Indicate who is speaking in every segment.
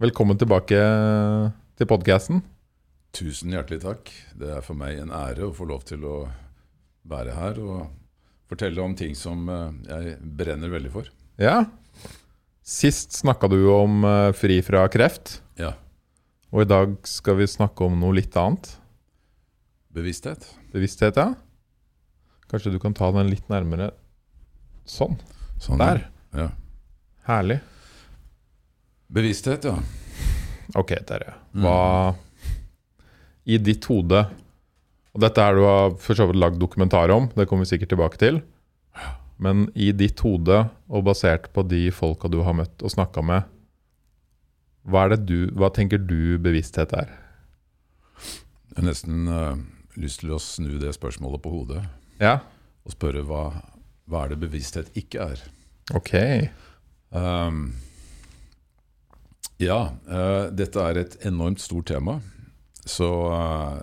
Speaker 1: Velkommen tilbake til podkasten.
Speaker 2: Tusen hjertelig takk. Det er for meg en ære å få lov til å være her og fortelle om ting som eh, jeg brenner veldig for.
Speaker 1: Ja. Sist snakka du om eh, fri fra kreft,
Speaker 2: Ja.
Speaker 1: og i dag skal vi snakke om noe litt annet.
Speaker 2: Bevissthet.
Speaker 1: Bevissthet, ja. Kanskje du kan ta den litt nærmere sånn.
Speaker 2: Sånn,
Speaker 1: Der.
Speaker 2: Ja.
Speaker 1: Herlig.
Speaker 2: Bevissthet, ja.
Speaker 1: Ok, Terje. Hva I ditt hode Og dette er du har for så vidt lagd dokumentar om, det kommer vi sikkert tilbake til. Men i ditt hode, og basert på de folka du har møtt og snakka med, hva, er det du, hva tenker du bevissthet er?
Speaker 2: Jeg har nesten uh, lyst til å snu det spørsmålet på hodet
Speaker 1: Ja?
Speaker 2: og spørre hva, hva er det bevissthet ikke er?
Speaker 1: Ok.
Speaker 2: Um, ja, uh, dette er et enormt stort tema. Så uh,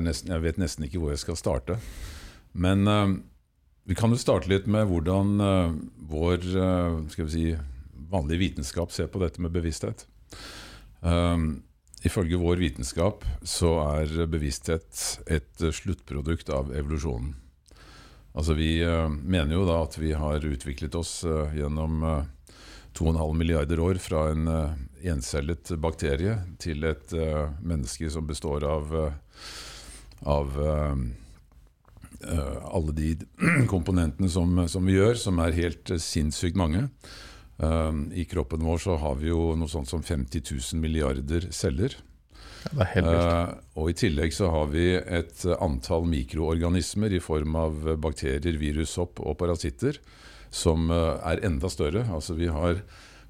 Speaker 2: nesten, jeg vet nesten ikke hvor jeg skal starte. Men uh, vi kan jo starte litt med hvordan vår vi si, vanlige vitenskap ser på dette med bevissthet. Ifølge vår vitenskap så er bevissthet et sluttprodukt av evolusjonen. Altså Vi mener jo da at vi har utviklet oss gjennom 2,5 milliarder år fra en eh, encellet bakterie til et eh, menneske som består av, eh, av alle de komponentene som, som vi gjør, som er helt sinnssykt mange. I kroppen vår så har vi jo noe sånt som 50 000 milliarder celler.
Speaker 1: Er.
Speaker 2: Eh, og I tillegg så har vi et antall mikroorganismer i form av bakterier, virus, sopp og parasitter som eh, er enda større. Altså vi har,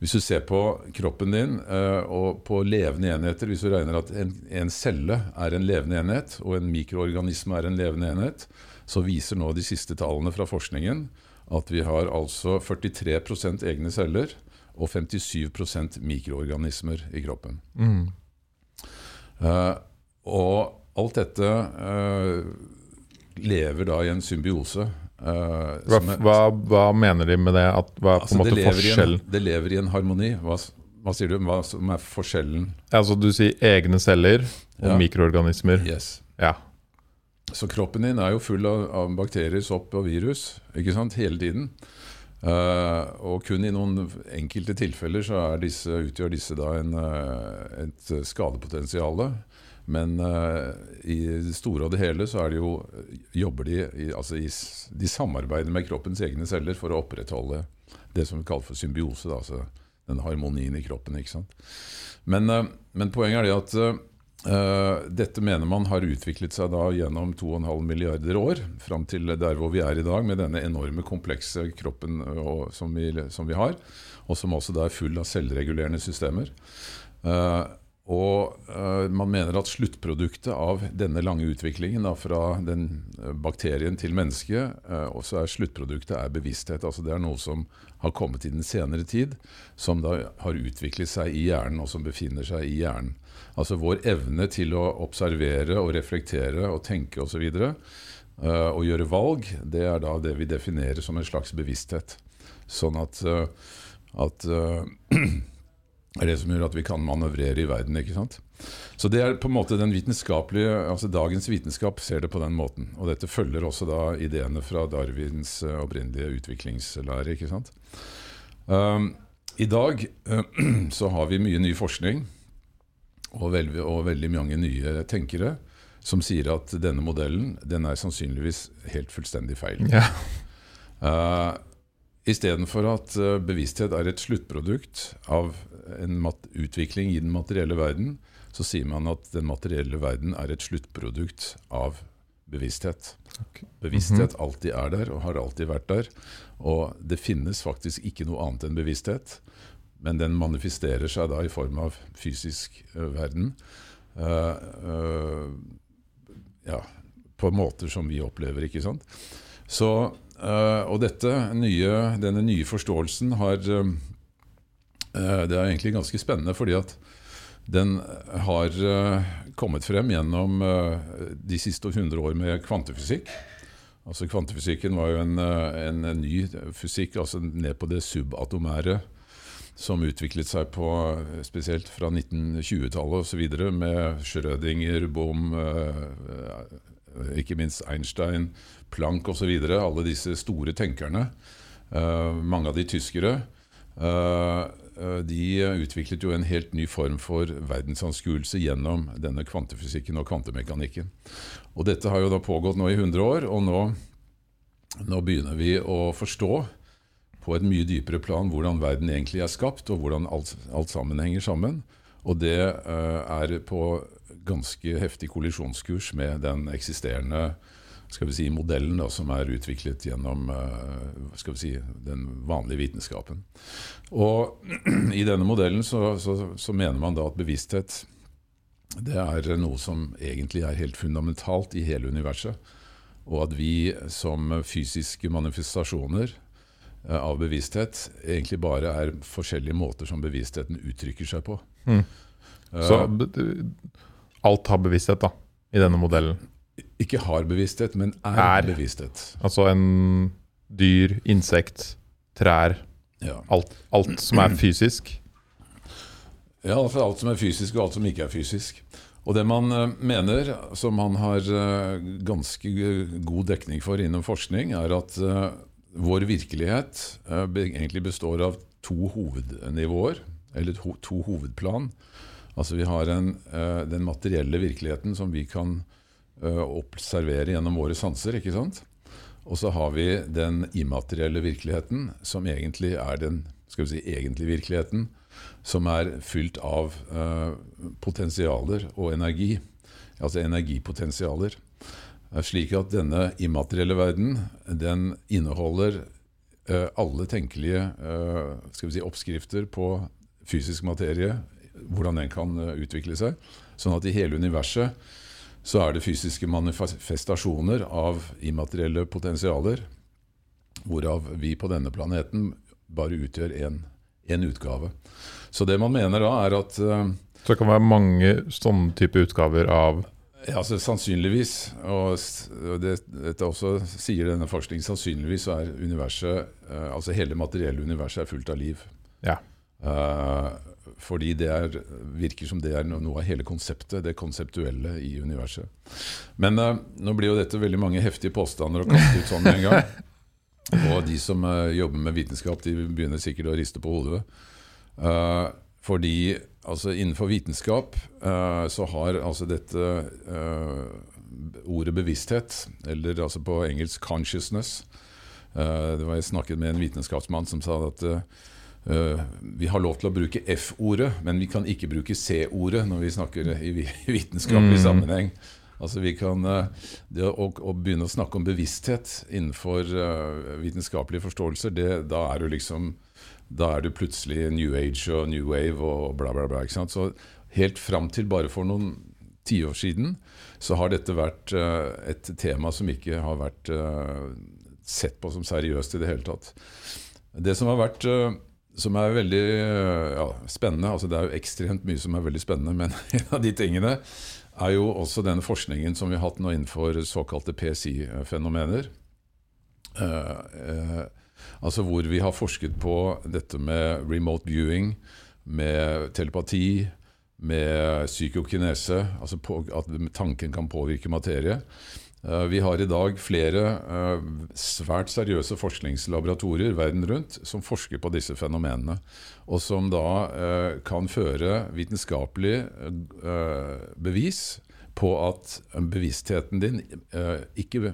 Speaker 2: hvis du ser på kroppen din eh, og på levende enheter, hvis du regner at en, en celle er en levende enhet og en mikroorganisme er en levende enhet, så viser nå de siste tallene fra forskningen at vi har altså 43% egne celler og 57% mikroorganismer i kroppen.
Speaker 1: Mm.
Speaker 2: Uh, og alt dette uh, lever da i en symbiose. Eh,
Speaker 1: Hva,
Speaker 2: er-
Speaker 1: hva, hva mener de med det? At, hva er på
Speaker 2: altså,
Speaker 1: en måte
Speaker 2: det,
Speaker 1: forskjellen?
Speaker 2: en, det lever i en harmoni. Hva, hva sier du? Hva som er forskjellen?
Speaker 1: Altså, du sier egne celler og
Speaker 2: Ja.
Speaker 1: mikroorganismer.
Speaker 2: Yes.
Speaker 1: Ja.
Speaker 2: Så kroppen din er jo full av, av bakterier, sopp og virus ikke sant? hele tiden. Uh, og kun i noen enkelte tilfeller så disse, utgjør disse da en, eh, et skadepotensial. Men uh, i det store og det hele så er det jo, jobber de i, altså i, De samarbeider med kroppens egne celler for å opprettholde det som vi kaller for symbiose. Da, altså den harmonien i kroppen. ikke sant? Men, uh, men poenget er det at Eh, dette mener man har utviklet seg da gjennom 2,5 milliarder år, fram til der hvor vi er i dag, med denne enorme komplekse kroppen og, som, vi, som vi har, og som også da er full av selvregulerende systemer. Eh, og uh, man mener at sluttproduktet av denne lange utviklingen da, fra den eh, bakterien til mennesket, uh, også er sluttproduktet er bevissthet. Altså det er noe som har kommet i den senere tid, som da har utviklet seg i hjernen, og som befinner seg i hjernen. Altså vår evne til å observere og reflektere og tenke osv. Og, uh, og gjøre valg, det er da det vi definerer som en slags bevissthet. Sånn at, uh, at er det som gjør at vi kan manøvrere i verden. ikke sant? Så det er på en måte den vitenskapelige, altså Dagens vitenskap ser det på den måten. Og dette følger også da ideene fra Darwins uh, opprinnelige utviklingslære. ikke sant? Um, I dag uh, så har vi mye ny forskning og, vel, og veldig mange nye tenkere som sier at denne modellen den er sannsynligvis helt fullstendig feil.
Speaker 1: ja.
Speaker 2: Uh, Istedenfor at bevissthet er et sluttprodukt av en utvikling i den materielle verden, så sier man at den materielle verden er et sluttprodukt av bevissthet. Bevissthet alltid er der og har alltid vært der. Og det finnes faktisk ikke noe annet enn bevissthet. Men den manifesterer seg da i form av fysisk verden. Uh, uh, ja, på måter som vi opplever, ikke sant. Så, uh, og dette nye, denne nye forståelsen har Det er egentlig ganske spennende, fordi at den har øh, kommet frem gjennom øh, de siste 100 år med kvantefysikk. Altså Kvantefysikken var jo en, en, ny fysikk, altså ned på det subatomære som utviklet seg på spesielt fra 1920-tallet osv. med Schrødinger, Bohm, eh, ikke minst Einstein, Planck osv. Alle disse store tenkerne. Eh, mange av de tyskere. Eh, de utviklet jo en helt ny form for verdensanskuelse gjennom denne kvantefysikken og kvantemekanikken. Og dette har jo da pågått nå i 100 år, og nå, nå begynner vi å forstå på et mye dypere plan hvordan verden egentlig er skapt, og hvordan alt, alt sammen henger sammen. Og det uh, er på ganske heftig kollisjonskurs med den eksisterende skal vi si, modellen da, som er utviklet gjennom vi si, den vanlige vitenskapen. Og I denne modellen så, så, så mener man da at bevissthet det er noe som egentlig er helt fundamentalt i hele universet. Og at vi som fysiske manifestasjoner Eh, av bevissthet egentlig bare er forskjellige måter som bevisstheten uttrykker seg på. Mm.
Speaker 1: Så alt har bevissthet, da, i denne modellen?
Speaker 2: Ikke har bevissthet, men er, er. bevissthet.
Speaker 1: Altså en dyr, insekt, trær ja. alt, alt, som er fysisk?
Speaker 2: Ja, for alt som er fysisk, og alt som ikke er fysisk. Og det man uh, mener, som man har uh, ganske god dekning for innen forskning, er at uh, vår virkelighet egentlig består av to hovednivåer, eller to, hovedplan. Altså Vi har en, den materielle virkeligheten som vi kan uh, observere gjennom våre sanser. ikke sant? Og så har vi den immaterielle virkeligheten, som egentlig er den skal vi si, egentlige virkeligheten, som er fylt av potensialer og energi. Altså energipotensialer slik at denne immaterielle verden den inneholder eh, alle tenkelige eh, skal vi si, oppskrifter på fysisk materie, hvordan den kan uh, utvikle seg. Sånn at i hele universet så er det fysiske manifestasjoner av immaterielle potensialer, hvorav vi på denne planeten bare utgjør én utgave. Så det man mener da, er at
Speaker 1: Så det kan være mange sånne type utgaver av
Speaker 2: ja, altså Sannsynligvis, og det, dette også sier denne forskningen, sannsynligvis er universet, uh, altså hele materielle universet er fullt av liv.
Speaker 1: Ja.
Speaker 2: Uh, fordi det er, virker som det er noe av hele konseptet, det konseptuelle i universet. Men uh, nå blir jo dette veldig mange heftige påstander å kaste ut sånn med en gang. Og de som jobber med vitenskap, de begynner sikkert å riste på hodet. fordi altså Innenfor vitenskap uh, så har altså dette uh, ordet bevissthet, eller altså på engelsk 'consciousness' uh, det var Jeg snakket med en vitenskapsmann som sa at vi har lov til å bruke F-ordet, men vi kan ikke bruke C-ordet når vi snakker i vitenskapelig mm. sammenheng. Altså vi kan, det å, å, begynne å snakke om bevissthet innenfor vitenskapelige forståelser, det, da er du liksom da er det plutselig New Age og New Wave og bla, bla, bla. Så helt fram til bare for noen tiår siden så har dette vært et tema som ikke har vært sett på som seriøst i det hele tatt. Det som har vært som er veldig ja, spennende altså Det er jo ekstremt mye som er veldig spennende, men en av de tingene er jo også den forskningen som vi har hatt nå innenfor såkalte PSI-fenomener. Uh, uh, Altså hvor vi har forsket på dette med remote viewing, med telepati, med psykokinese, altså på, at tanken kan påvirke materie. Uh, vi har i dag flere uh, svært seriøse forskningslaboratorier verden rundt som forsker på disse fenomenene, og som da uh, kan føre vitenskapelig bevis på at bevisstheten din ikke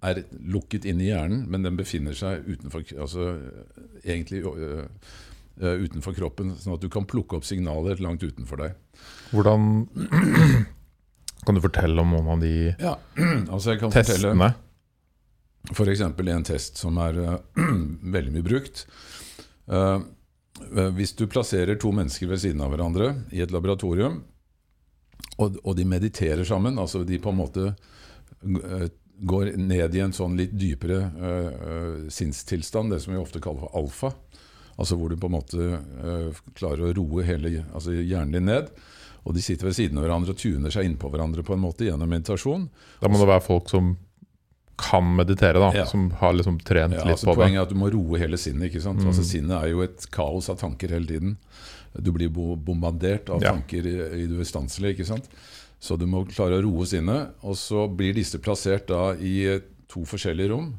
Speaker 2: er lukket inn i hjernen, men den befinner seg utenfor, altså, egentlig utenfor kroppen, sånn at du kan plukke opp signaler langt utenfor deg.
Speaker 1: Hvordan Kan du fortelle om noen av de
Speaker 2: ja, altså jeg kan
Speaker 1: testene?
Speaker 2: F.eks. en test som er veldig mye brukt. hvis du plasserer to mennesker ved siden av hverandre i et laboratorium, og, de mediterer sammen. altså De på en måte går ned i en sånn litt dypere sinnstilstand, det som vi ofte kaller for alfa. Altså hvor du på en måte klarer å roe hele altså hjernen din ned. Og de sitter ved siden av hverandre og tuner seg innpå hverandre på en måte gjennom meditasjon.
Speaker 1: Da må det være folk som kan meditere, da.
Speaker 2: Ja.
Speaker 1: Som har liksom trent
Speaker 2: Ja,
Speaker 1: litt
Speaker 2: altså
Speaker 1: på det.
Speaker 2: poenget er at du må roe hele sinnet. ikke sant?
Speaker 1: Mm.
Speaker 2: Altså Sinnet er jo et kaos av tanker hele tiden. Du blir bombardert av
Speaker 1: Ja.
Speaker 2: tanker i, i det ustanselige. ikke sant? Så du må klare å roe sinnet. Og så blir disse plassert da i to forskjellige rom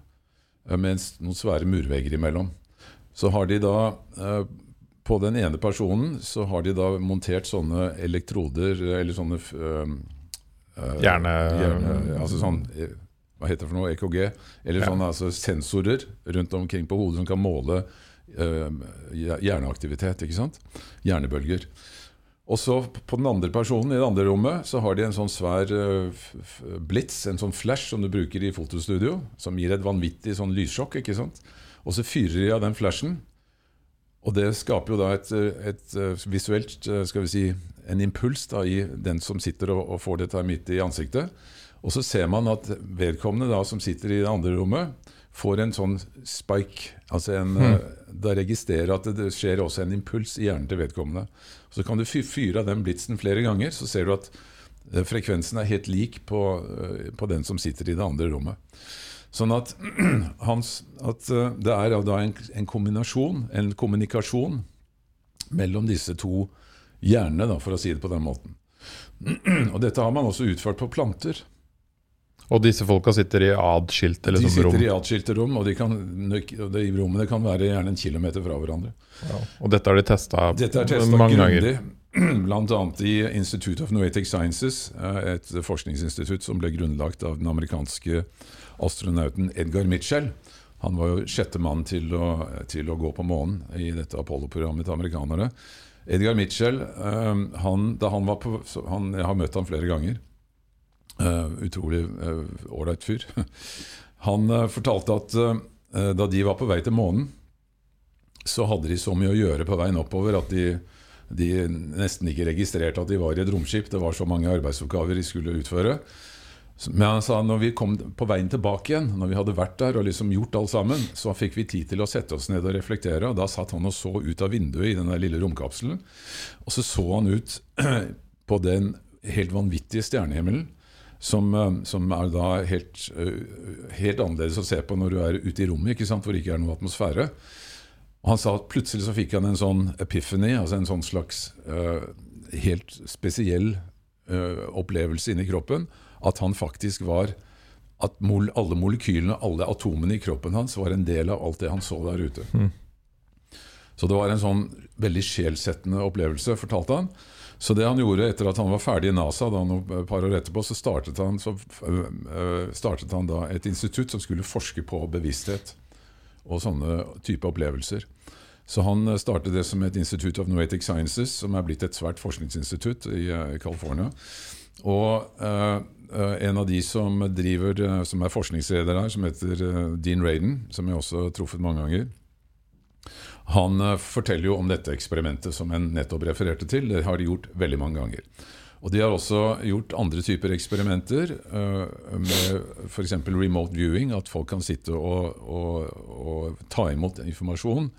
Speaker 2: eh, med noen svære murvegger imellom. Så har de da eh, På den ene personen så har de da montert sånne elektroder, eller sånne øh,
Speaker 1: Hjerne-
Speaker 2: hjerne Altså sånn Hva heter det for noe? EKG? Eller
Speaker 1: Ja.
Speaker 2: sånne altså sensorer rundt omkring på hodet som kan måle øh, hjerneaktivitet. ikke sant? Hjernebølger. Og så på den andre personen i det andre rommet så har de en sånn svær f- blits, en sånn flash som du bruker i fotostudio, som gir et vanvittig sånn lyssjokk. ikke sant? Og så fyrer de av den flashen, og det skaper jo da et, et visuelt eh, skal vi si, en impuls da i den som sitter og, og får dette midt i ansiktet. Og så ser man at vedkommende da som sitter i det andre rommet, får en sånn spike. Altså en, eh, Da registrerer at det skjer også en impuls i hjernen til vedkommende. Så kan du fyre av den blitsen flere ganger, så ser du at eh, frekvensen er helt lik på, på den som sitter i det andre rommet. Sånn at, hans, at eh, det er en, en kombinasjon, en kommunikasjon, mellom disse to hjernene, da, for å si det på den måten. Og dette har man også utført på planter.
Speaker 1: Og disse folka sitter i
Speaker 2: De
Speaker 1: liksom, rom.
Speaker 2: sitter i atskilte rom, og de, kan, de rommene kan være gjerne en kilometer fra hverandre.
Speaker 1: Ja. Og dette har de testa mange ganger.
Speaker 2: grundig, bl.a. i Institute of Noetic Sciences, eh, et forskningsinstitutt som ble grunnlagt av den amerikanske astronauten Edgar Mitchell. Han var jo sjette mann til å, til å gå på månen i dette Apollo-programmet til amerikanere. Edgar Mitchell, eh, han, han på, han, jeg har møtt ham flere ganger. Eh, utrolig ålreit fyr. Han eh, fortalte at eh, da de var på vei til månen, så hadde de så mye å gjøre på veien oppover at de, de nesten ikke registrerte at de var i et romskip. Det var så mange arbeidsoppgaver de skulle utføre. Men han sa når vi kom på veien tilbake igjen, når vi hadde vært der og liksom gjort alt sammen, så fikk vi tid til å sette oss ned og reflektere. Og da satt han og så ut av vinduet i den lille romkapselen. Og så så han ut på den helt vanvittige stjernehimmelen. Som, eh, som er da helt, eh, helt annerledes å se på når du er ute i rommet, ikke sant? hvor det ikke er noe atmosfære. Og han sa at plutselig så fikk han en sånn epiphany, altså en sånn slags uh, helt spesiell uh, opplevelse inni kroppen. At han faktisk var At alle molekylene, alle atomene i kroppen hans var en del av alt det han så der ute.
Speaker 1: Mm.
Speaker 2: Så det var en sånn veldig sjelsettende opplevelse, fortalte han. Så det han gjorde etter at han var ferdig i NASA, da noen et par år etterpå, så startet han, så øh, startet han da et institutt som skulle forske på bevissthet og sånne type opplevelser. Så han øh, startet det som et Institute of Noetic Sciences, som er blitt et svært forskningsinstitutt i øh, California. Og øh, øh, en av de som driver, øh, som er forskningsleder her, som heter øh, Dean Radin, som jeg også har truffet mange ganger, han eh, forteller jo om dette eksperimentet som en nettopp refererte til. Det har de gjort veldig mange ganger. Og De har også gjort andre typer eksperimenter, med f.eks. remote viewing. At folk kan sitte og, og, og ta imot informasjon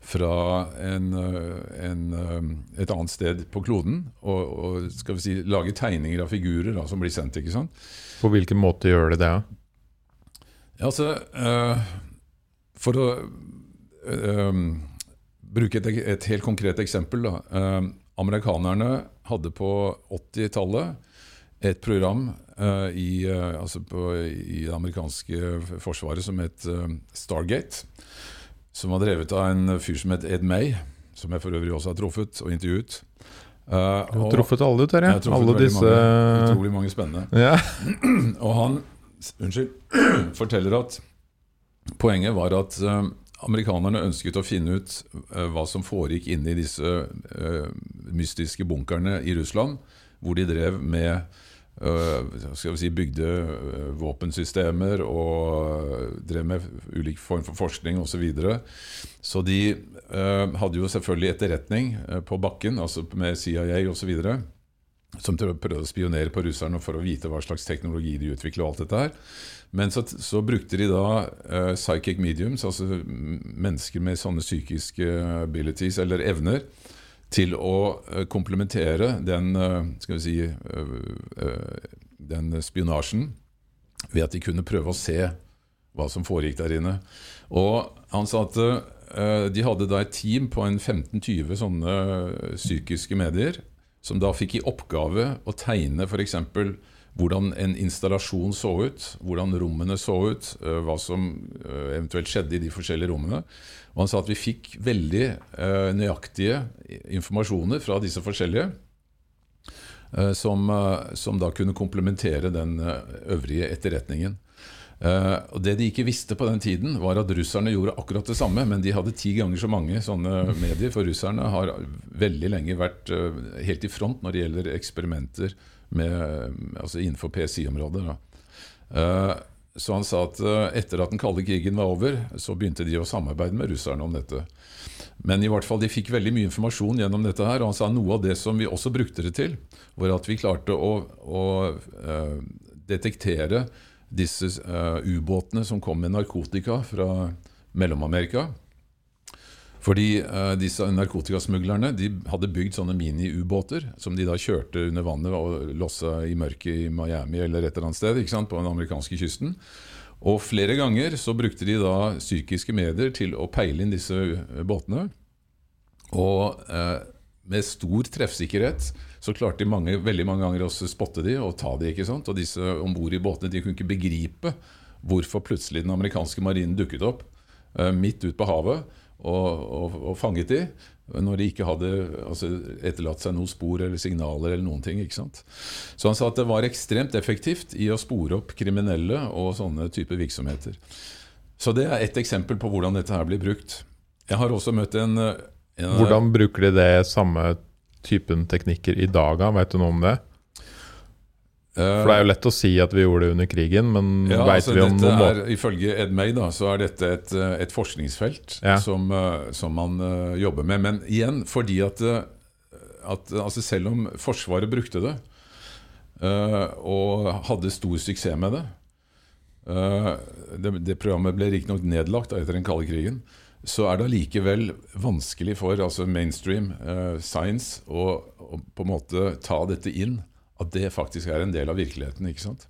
Speaker 2: fra en, eh, en, eh, et annet sted på kloden. Og, og skal vi si, lage tegninger av figurer da, som blir sendt. ikke sant?
Speaker 1: På hvilken måte gjør de det?
Speaker 2: Ja, altså eh, For å eh, bruke et, et helt konkret eksempel da. Eh, amerikanerne hadde på 80-tallet et program eh, i, altså på, i det amerikanske forsvaret som het eh, Stargate. Som var drevet av en fyr som het Ed May, som jeg for øvrig også har truffet og intervjuet. Uh,
Speaker 1: Du har
Speaker 2: og-
Speaker 1: truffet alle, Terje.
Speaker 2: truffet
Speaker 1: Alle disse
Speaker 2: mange, utrolig mange spennende.
Speaker 1: ja.
Speaker 2: Og han unnskyld, forteller at poenget var at uh, amerikanerne ønsket å finne ut uh, hva som foregikk inne i disse mystiske bunkerne i Russland, hvor de drev med skal vi si, bygde eh, våpensystemer og eh, drev med ulik form for forskning osv. Så, videre. så de hadde jo selvfølgelig etterretning på bakken, altså med CIA osv som prøvde å spionere på russerne for å vite hva slags teknologi de utvikler. og alt dette her. Men så, så brukte de da uh, psychic mediums, altså mennesker med sånne psykiske abilities eller evner, til å eh, komplementere den, eh, si, eh, den spionasjen ved at de kunne prøve å se hva som foregikk der inne. Og han sa at de hadde da et team på en 15-20 sånne psykiske medier, som da fikk i oppgave å tegne f.eks. hvordan en installasjon så ut, hvordan rommene så ut, eh, hva som eh, eventuelt skjedde i de forskjellige rommene. Og han sa at vi fikk veldig eh, nøyaktige informasjoner fra disse forskjellige. Som, som da kunne komplementere den øvrige etterretningen. Og Det de ikke visste på den tiden, var at russerne gjorde akkurat det samme, men de hadde ti ganger så mange sånne medier. For russerne har veldig lenge vært helt i front når det gjelder eksperimenter med, altså innenfor PSI-området. da. Eh, Så han sa at uh, etter at den kalde krigen var over, så begynte de å samarbeide med russerne om dette. Men i hvert fall de fikk veldig mye informasjon gjennom dette her. Og han sa noe av det som vi også brukte det til, var at vi klarte å, å uh, detektere disse ubåtene som kom med narkotika fra Mellom-Amerika. Fordi uh, disse narkotikasmuglerne de hadde bygd sånne mini-ubåter som de da kjørte under vannet og lossa i mørket i Miami eller et eller annet sted ikke sant, på den amerikanske kysten. Og flere ganger så brukte de da psykiske medier til å peile inn disse eh, båtene. Og uh, med stor treffsikkerhet så klarte de mange, veldig mange ganger å spotte de og ta de. ikke sant? Og disse om bord i båtene de kunne ikke begripe hvorfor plutselig den amerikanske marinen dukket opp uh, midt ute på havet og, og, og fanget de, når de ikke hadde altså, etterlatt seg noen spor eller signaler eller noen ting. Så han sa at det var ekstremt effektivt i å spore opp kriminelle og sånne typer virksomheter. Så det er ett eksempel på hvordan dette her blir brukt. Jeg har også møtt en, en
Speaker 1: Hvordan bruker de det samme typen teknikker i dag? da? Vet du noe om det? For Det er jo lett å si at vi gjorde det under krigen, men
Speaker 2: Ja,
Speaker 1: vet
Speaker 2: altså
Speaker 1: vi om noen
Speaker 2: er, Ifølge Ed May da, så er dette et, eh, et forskningsfelt
Speaker 1: Ja.
Speaker 2: som, eh, som man eh, jobber med. Men igjen, fordi at, eh, at altså selv om Forsvaret brukte det, eh, og hadde stor suksess med det eh, Det, det programmet ble riktignok nedlagt etter den kalde krigen. Så er det allikevel vanskelig for altså mainstream eh, science å, å på en måte ta dette inn. At det faktisk er en del av virkeligheten. ikke sant?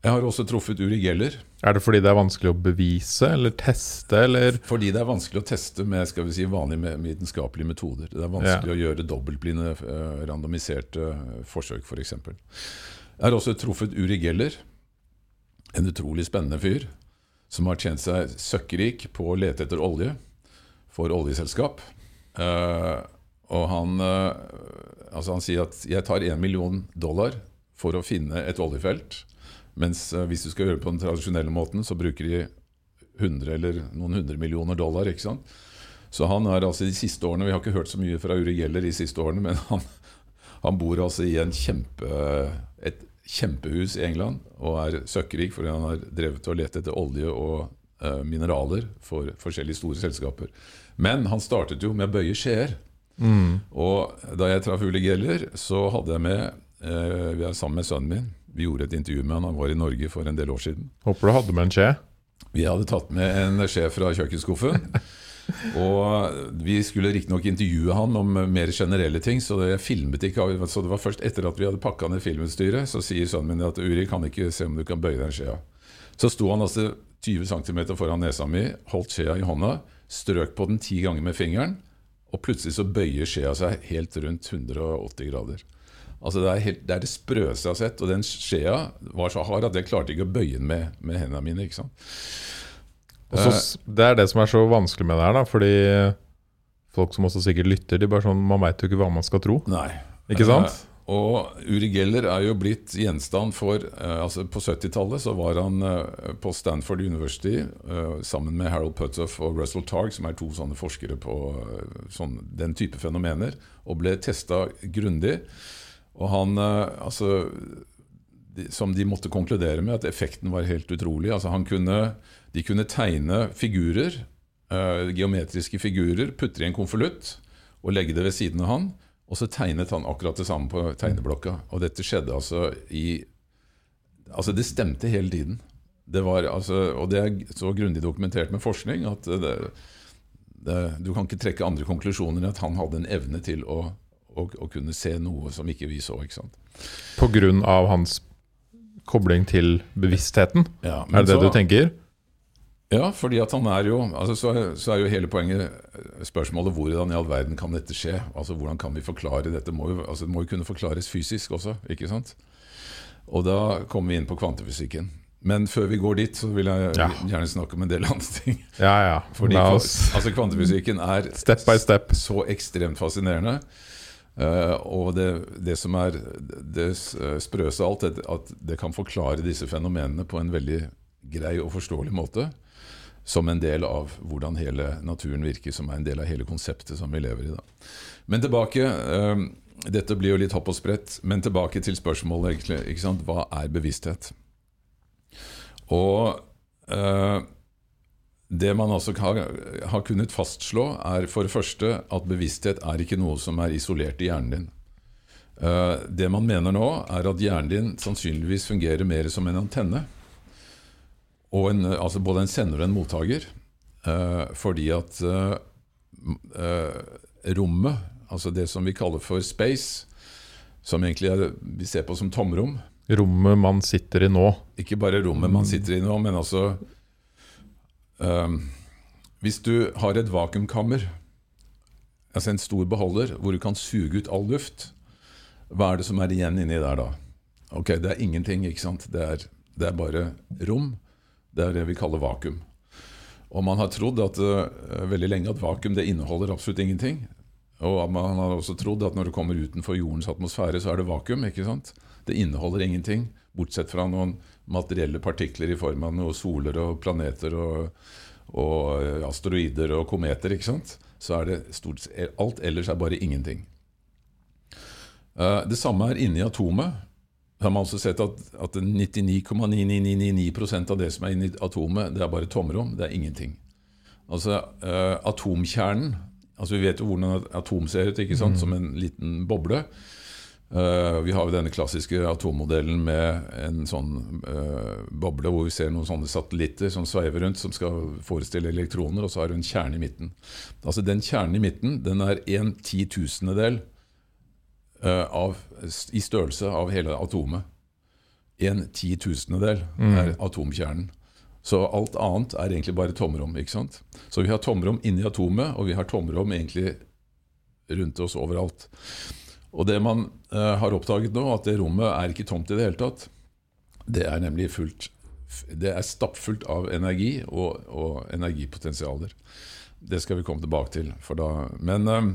Speaker 2: Jeg har også truffet Uri Geller.
Speaker 1: Er det fordi det er vanskelig å bevise eller teste, eller
Speaker 2: Fordi det er vanskelig å teste med skal vi si, vanlige vitenskapelige metoder. Det er vanskelig å gjøre dobbeltblinde, eh, randomiserte eh, forsøk, f.eks. For eksempel. jeg har også truffet Uri Geller. En utrolig spennende fyr. Som har tjent seg søkkrik på å lete etter olje for oljeselskap. Eh, og han, eh, altså han sier at 'jeg tar én million dollar for å finne et oljefelt'. Mens eh, hvis du skal gjøre det på den tradisjonelle måten, så bruker de 100 eller noen hundre millioner dollar. ikke sant? Så han er altså de siste årene Vi har ikke hørt så mye fra Uri Geller de siste årene, men han, han bor altså i kjempe, et kjempehus i England og er søkkrik fordi han har drevet og lett etter olje og eh, mineraler for forskjellige store selskaper. Men han startet jo med å bøye skjeer. Og da jeg traff Uli Geller, så hadde jeg med eh, Vi er sammen med sønnen min. Vi gjorde et intervju med han. Han var i Norge for en del år siden.
Speaker 1: Håper du hadde med en skje.
Speaker 2: Vi hadde tatt med en skje fra kjøkkenskuffen. Og vi skulle riktignok intervjue han om mer generelle ting, så det filmet ikke. Så det var først etter at vi hadde pakka ned filmutstyret, så sier sønnen min at Uri kan ikke se om du kan bøye den skjea. Så sto han altså 20 cm foran nesa mi, holdt skjea i hånda, strøk på den ti ganger med fingeren, og plutselig så bøyer skjea seg helt rundt 180 grader. Altså det er, helt, det er det sprøeste jeg har sett. Og den skjea var så hard at jeg klarte ikke å bøye den med, med hendene mine. ikke sant?
Speaker 1: Og så det er det som er så vanskelig med det her, da, fordi folk som også sikkert lytter, de bare sånn Man veit jo ikke hva man skal tro.
Speaker 2: Nei.
Speaker 1: Ikke sant?
Speaker 2: Og Uri Geller er jo blitt gjenstand for eh, altså På 70-tallet så var han eh, på Stanford University eh, sammen med Harold Puttoff og Russell Targ, som er to sånne forskere på sånn, den type fenomener, og ble testa grundig. Og han altså Som de måtte konkludere med, at effekten var helt utrolig. Altså han kunne, De kunne tegne figurer, geometriske figurer, putte i en konvolutt og legge det ved siden av han. Og så tegnet han akkurat det samme på tegneblokka. Og dette skjedde altså i Altså, det stemte hele tiden. Det var, altså, og det er så grundig dokumentert med forskning at det, det, du kan ikke trekke andre konklusjoner enn at han hadde en evne til å, å, å kunne se noe som ikke vi så. ikke sant?
Speaker 1: På grunn av hans kobling til bevisstheten.
Speaker 2: Ja,
Speaker 1: Er det det
Speaker 2: så-
Speaker 1: du tenker?
Speaker 2: Ja, fordi at han er jo altså så, er- så er jo hele poenget eh, spørsmålet hvordan i all verden kan dette skje? Altså Hvordan kan vi forklare dette? Må jo, altså, det må jo kunne forklares fysisk også, ikke sant? Og da kommer vi inn på kvantefysikken. Men før vi går dit, så vil jeg
Speaker 1: Ja.
Speaker 2: gjerne snakke om en del andre ting.
Speaker 1: Ja, ja.
Speaker 2: Fordi altså Kvantefysikken er
Speaker 1: Step by step.
Speaker 2: så ekstremt fascinerende. Uh, og det, det som er det eh, sprøeste av alt, er at det kan forklare disse fenomenene på en veldig grei og forståelig måte. Som en del av hvordan hele naturen virker, som er en del av hele konseptet som vi lever i. Da. Men tilbake eh, Dette blir jo litt hopp og sprett, men tilbake til spørsmålet egentlig. Ikke sant? Hva er bevissthet? Og eh, det man altså har, har kunnet fastslå, er for det første at bevissthet er ikke noe som er isolert i hjernen din. Uh, det man mener nå, er at hjernen din sannsynligvis fungerer mer som en antenne. Og en, altså både en sender og en mottaker. Eh, fordi at eh, eh, rommet, altså det som vi kaller for space, som egentlig er, vi ser på som tomrom,
Speaker 1: Rommet man sitter i nå.
Speaker 2: ikke bare rommet man sitter i nå, men altså ehm, Hvis du har et vakuumkammer, altså en stor beholder, hvor du kan suge ut all luft, hva er det som er igjen inni der da? Ok, Det er ingenting, ikke sant? Det er, det er bare rom. Det er det vi kaller vakuum. Og man har trodd at, uh, veldig lenge at vakuum det inneholder absolutt ingenting. Og man har også trodd at når det kommer utenfor jordens atmosfære, så er det vakuum. ikke sant? Det inneholder ingenting, bortsett fra noen materielle partikler i form av noen soler og planeter og, og eh, asteroider og kometer. ikke sant? Så er det stort Alt ellers er bare ingenting. Eh, Det samme er inni atomet. Da har man også sett at, at 99,9999 av det som er inni atomet, det er bare tomrom. Det er ingenting. Altså eh, atomkjernen altså Vi vet jo hvordan atom ser ut, ikke sant? som en liten boble. Uh, vi har jo denne klassiske atommodellen med en sånn uh, boble hvor vi ser noen sånne satellitter som sveiver rundt, som skal forestille elektroner, og så har du en kjerne i midten. Altså Den kjernen i midten den er en titusendedel uh, av, i størrelse av hele atomet. En titusendedel er atomkjernen. Så alt annet er egentlig bare tomrom. ikke sant? Så vi har tomrom inni atomet, og vi har tomrom egentlig rundt oss overalt. Og det man eh, har oppdaget nå, at det rommet er ikke tomt i det hele tatt. Det er nemlig fullt Det er stappfullt av energi og, og energipotensialer. Det skal vi komme tilbake til. For da, men eh,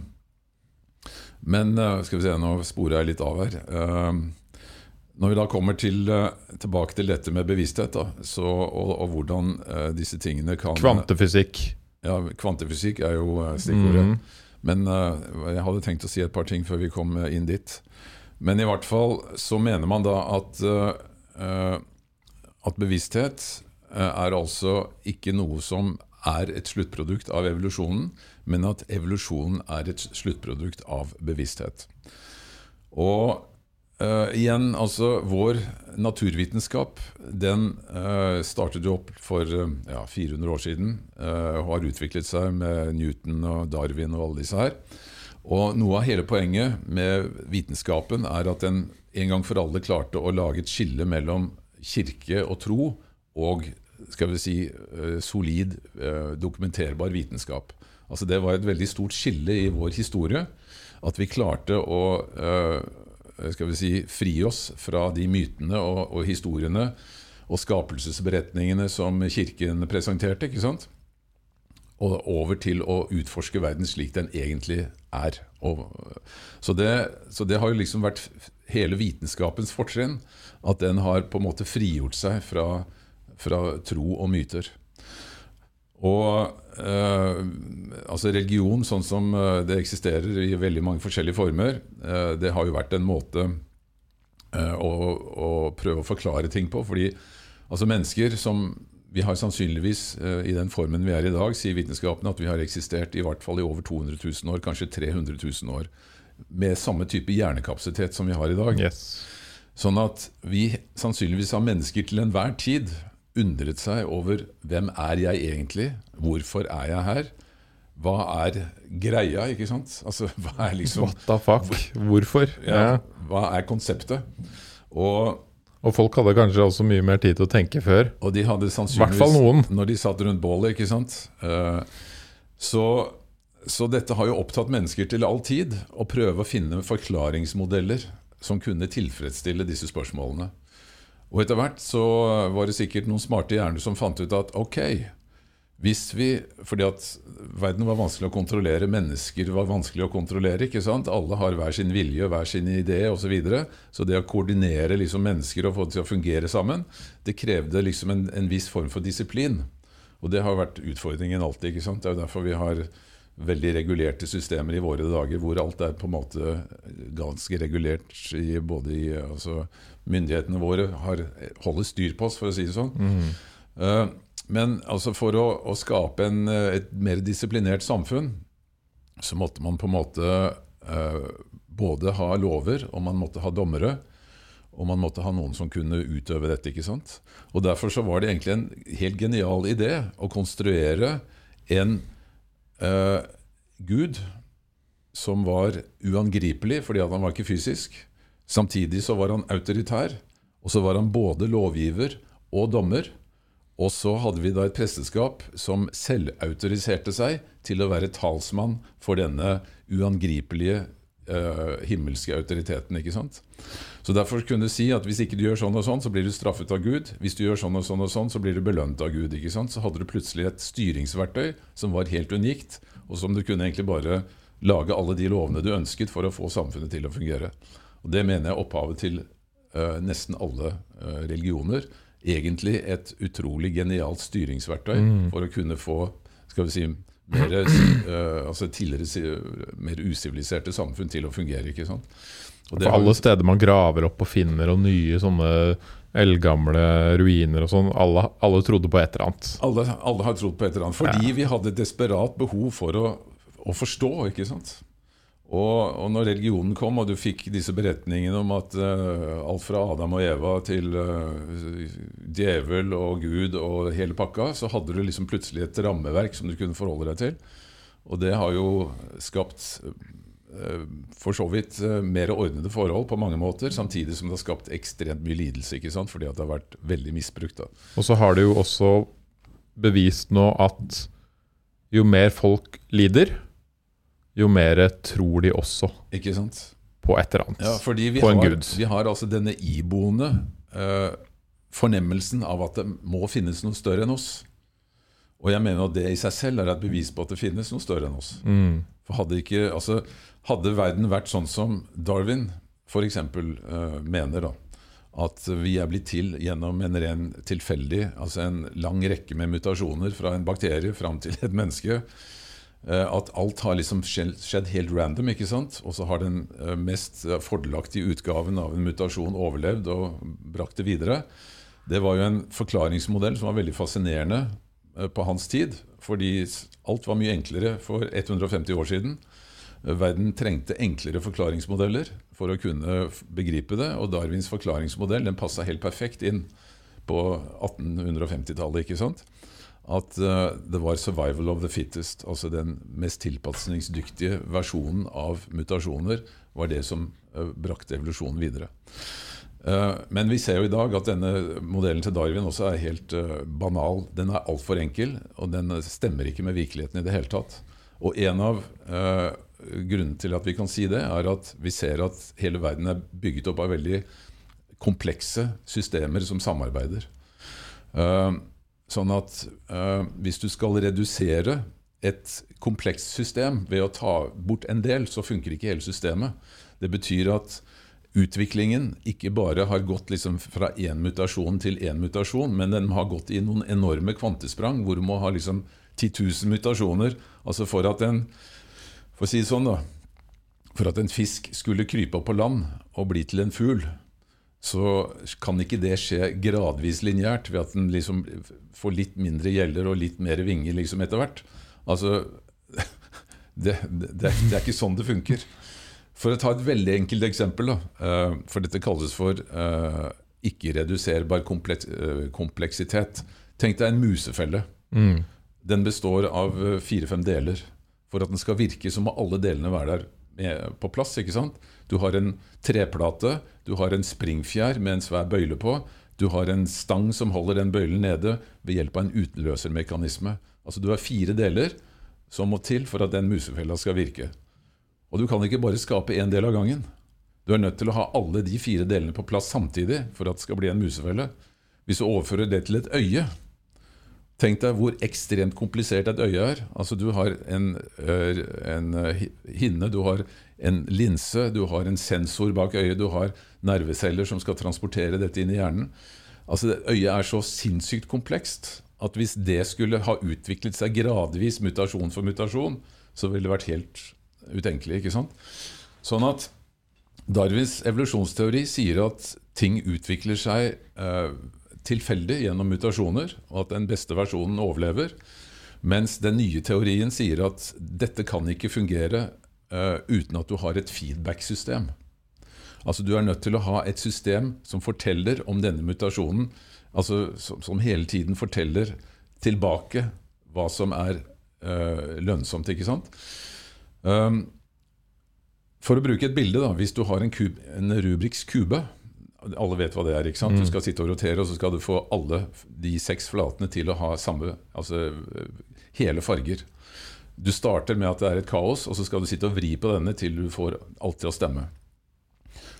Speaker 2: men eh, skal vi se, nå sporer jeg litt av her. Eh, Når vi da kommer til, eh, tilbake til dette med bevissthet, da, så, og, og hvordan disse tingene kan
Speaker 1: Kvantefysikk.
Speaker 2: Ja, Kvantefysikk er jo stikkordet.
Speaker 1: Mm.
Speaker 2: Men jeg hadde tenkt å si et par ting før vi kom inn dit. Men i hvert fall så mener man da at, at bevissthet er altså ikke noe som er et sluttprodukt av evolusjonen, men at evolusjonen er et sluttprodukt av bevissthet. Og Uh, igjen, altså vår naturvitenskap den uh, startet jo opp for uh, ja, 400 år siden og har utviklet seg med Newton og Darwin og alle disse her. Og noe av hele poenget med vitenskapen er at den en gang for alle klarte å lage et skille mellom kirke og tro og skal vi si, eh, solid, eh, dokumenterbar vitenskap. Altså Det var et veldig stort skille i vår historie. At vi klarte å eh, skal vi si, fri oss fra de mytene og, og historiene og skapelsesberetningene som Kirken presenterte. ikke sant? Og over til å utforske verden slik den egentlig er. Og, så, det, så det har jo liksom vært hele vitenskapens fortrinn. At den har på en måte frigjort seg fra, fra tro og myter. Og eh, altså religion, sånn som eh, det eksisterer i veldig mange forskjellige former, eh, det har jo vært en måte eh, å, å prøve å forklare ting på. Fordi altså mennesker som Vi har sannsynligvis eh, i den formen vi er i dag, sier vitenskapen at vi har eksistert i hvert fall i over 200 000 år, kanskje 300 000 år. Med samme type hjernekapasitet som vi har i dag.
Speaker 1: Yes.
Speaker 2: Sånn at vi sannsynligvis har mennesker til enhver tid undret seg over hvem er jeg egentlig? Hvorfor er jeg her? Hva er greia, ikke sant? Altså, hva er liksom
Speaker 1: What the fuck? Hvorfor?
Speaker 2: ja. Hva er konseptet? Og,
Speaker 1: Og folk hadde kanskje også mye mer tid til å tenke før.
Speaker 2: Og de hadde
Speaker 1: I hvert fall
Speaker 2: sannsynligvis. Når de satt rundt bålet, ikke sant. Eh, Så, så dette har jo opptatt mennesker til all tid, å prøve å finne forklaringsmodeller som kunne tilfredsstille disse spørsmålene. Og etter hvert så var det sikkert noen smarte hjerner som fant ut at ok, hvis vi Fordi at verden var vanskelig å kontrollere, mennesker var vanskelig å kontrollere. ikke sant? Alle har hver sin vilje, og hver sin idé osv. Så, videre. så det å koordinere liksom mennesker og få det til å fungere sammen, det krevde liksom en, en viss form for disiplin. Og det har vært utfordringen alltid. ikke sant? Det er jo derfor vi har veldig regulerte systemer i våre dager, hvor alt er på en måte ganske regulert. I, både i, altså, Myndighetene våre har, holder styr på oss, for å si det sånn. Eh, men altså for å, å skape en, et mer disiplinert samfunn, så måtte man på en måte uh, både ha lover, og man måtte ha dommere. Og man måtte ha noen som kunne utøve dette. ikke sant? Og Derfor så var det egentlig en helt genial idé å konstruere en eh, gud som var uangripelig fordi han var ikke fysisk. Samtidig så var han autoritær, og så var han både lovgiver og dommer. Og så hadde vi da et presteskap som selvautoriserte seg til å være talsmann for denne uangripelige eh, himmelske autoriteten. ikke sant? Så Derfor kunne du si at hvis ikke du gjør sånn og sånn, så blir du straffet av Gud. Hvis du gjør sånn og sånn og sånn, så blir du belønt av Gud. ikke sant? Så hadde du plutselig et styringsverktøy som var helt unikt, og som du kunne egentlig bare lage alle de lovene du ønsket for å få samfunnet til å fungere. Og Det mener jeg er opphavet til uh, nesten alle uh, religioner. Egentlig et utrolig genialt styringsverktøy for å kunne få skal vi si, mer, uh, altså tidligere mer usiviliserte samfunn til å fungere. ikke sant? Og det
Speaker 1: For alle steder man graver opp og finner, og nye sånne eldgamle ruiner og sånn, alle, alle trodde på et eller annet.
Speaker 2: alle, alle har trodd på et eller annet. Fordi vi hadde et desperat behov for å, å forstå. ikke sant? Og, og når religionen kom, og du fikk disse beretningene om at uh, alt fra Adam og Eva til uh, djevel og Gud og hele pakka, så hadde du liksom plutselig et rammeverk som du kunne forholde deg til. Og det har jo skapt uh, for så vidt mer ordnede forhold på mange måter, samtidig som det har skapt ekstremt mye lidelse, ikke sant? fordi at det har vært veldig misbrukt. da.
Speaker 1: Og så har det jo også bevist nå at jo mer folk lider, jo mer tror de også
Speaker 2: Ikke sant?
Speaker 1: på et eller annet.
Speaker 2: Ja, fordi vi
Speaker 1: på en
Speaker 2: har,
Speaker 1: gud.
Speaker 2: vi har altså denne iboende uh, fornemmelsen av at det må finnes noe større enn oss. Og jeg mener at det i seg selv er et bevis på at det finnes noe større enn oss.
Speaker 1: Mm.
Speaker 2: For hadde, ikke, altså, hadde verden vært sånn som Darwin f.eks. Uh, mener, da, at vi er blitt til gjennom en ren tilfeldig, altså en lang rekke med mutasjoner fra en bakterie fram til et menneske, eh, at alt har liksom skjedd, helt random, ikke sant? Og så har den eh, mest eh, fordelaktige utgaven av en mutasjon overlevd og brakt det videre. Det var jo en forklaringsmodell som var veldig fascinerende eh, på hans tid. Fordi alt var mye enklere for 150 år siden. Eh, Verden trengte enklere forklaringsmodeller for å kunne begripe det. Og Darwins forklaringsmodell den passa helt perfekt inn på 1850-tallet. ikke sant? At uh, det var 'survival of the fittest', altså den mest tilpasningsdyktige versjonen av mutasjoner, var det som uh, brakte evolusjonen videre. Uh, Men vi ser jo i dag at denne modellen til Darwin også er helt banal. Den er altfor enkel, og den stemmer ikke med virkeligheten i det hele tatt. Og en av grunnene til at vi kan si det, er at vi ser at hele verden er bygget opp av veldig komplekse systemer som samarbeider. Eh, sånn at uh, hvis du skal redusere et komplekst system ved å ta bort en del, så funker ikke hele systemet. Det betyr at utviklingen ikke bare har gått liksom fra én mutasjon til én mutasjon, men den har gått i noen enorme kvantesprang, hvor du må ha liksom 10 000 mutasjoner. Altså for at en For å si det sånn, da. For at en fisk skulle krype opp på land og bli til en fugl, så kan ikke det skje gradvis lineært ved at den liksom får litt mindre gjeller og litt mer vinger liksom etter hvert. Altså det, det, det, er, ikke sånn det funker. For å ta et veldig enkelt eksempel, da, eh, for dette kalles for eh, ikke-reduserbar eh, kompleksitet. Tenk deg en musefelle.
Speaker 1: Mm.
Speaker 2: Den består av fire-fem deler. For at den skal virke, så må alle delene være der på plass. ikke sant? Du har en treplate, du har en springfjær med en svær bøyle på. Du har en stang som holder den bøylen nede ved hjelp av en utløsermekanisme. Altså Du har fire deler som må til for at den musefella skal virke. Og du kan ikke bare skape én del av gangen. Du er nødt til å ha alle de fire delene på plass samtidig for at det skal bli en musefelle. Hvis du overfører det til et øye Tenk deg hvor ekstremt komplisert et øye er. Altså Du har en, en hinne, du har en linse, du har en sensor bak øyet, du har nerveceller som skal transportere dette inn i hjernen. Altså Øyet er så sinnssykt komplekst at hvis det skulle ha utviklet seg gradvis mutasjon for mutasjon, så ville det vært helt utenkelig. ikke sant? Sånn at Darwins evolusjonsteori sier at ting utvikler seg eh, tilfeldig gjennom mutasjoner, og at den beste versjonen overlever. Mens den nye teorien sier at dette kan ikke fungere uh, uten at du har et feedback-system. Altså Du er nødt til å ha et system som forteller om denne mutasjonen, altså som, som hele tiden forteller tilbake hva som er uh, lønnsomt. ikke sant? Um, for å bruke et bilde, da, hvis du har en, kub, en Rubriks kube alle vet hva det er. ikke sant? Du mm. skal sitte og rotere, og så skal du få alle de seks flatene til å ha samme Altså hele farger. Du starter med at det er et kaos, og så skal du sitte og vri på denne til du får alt til å stemme.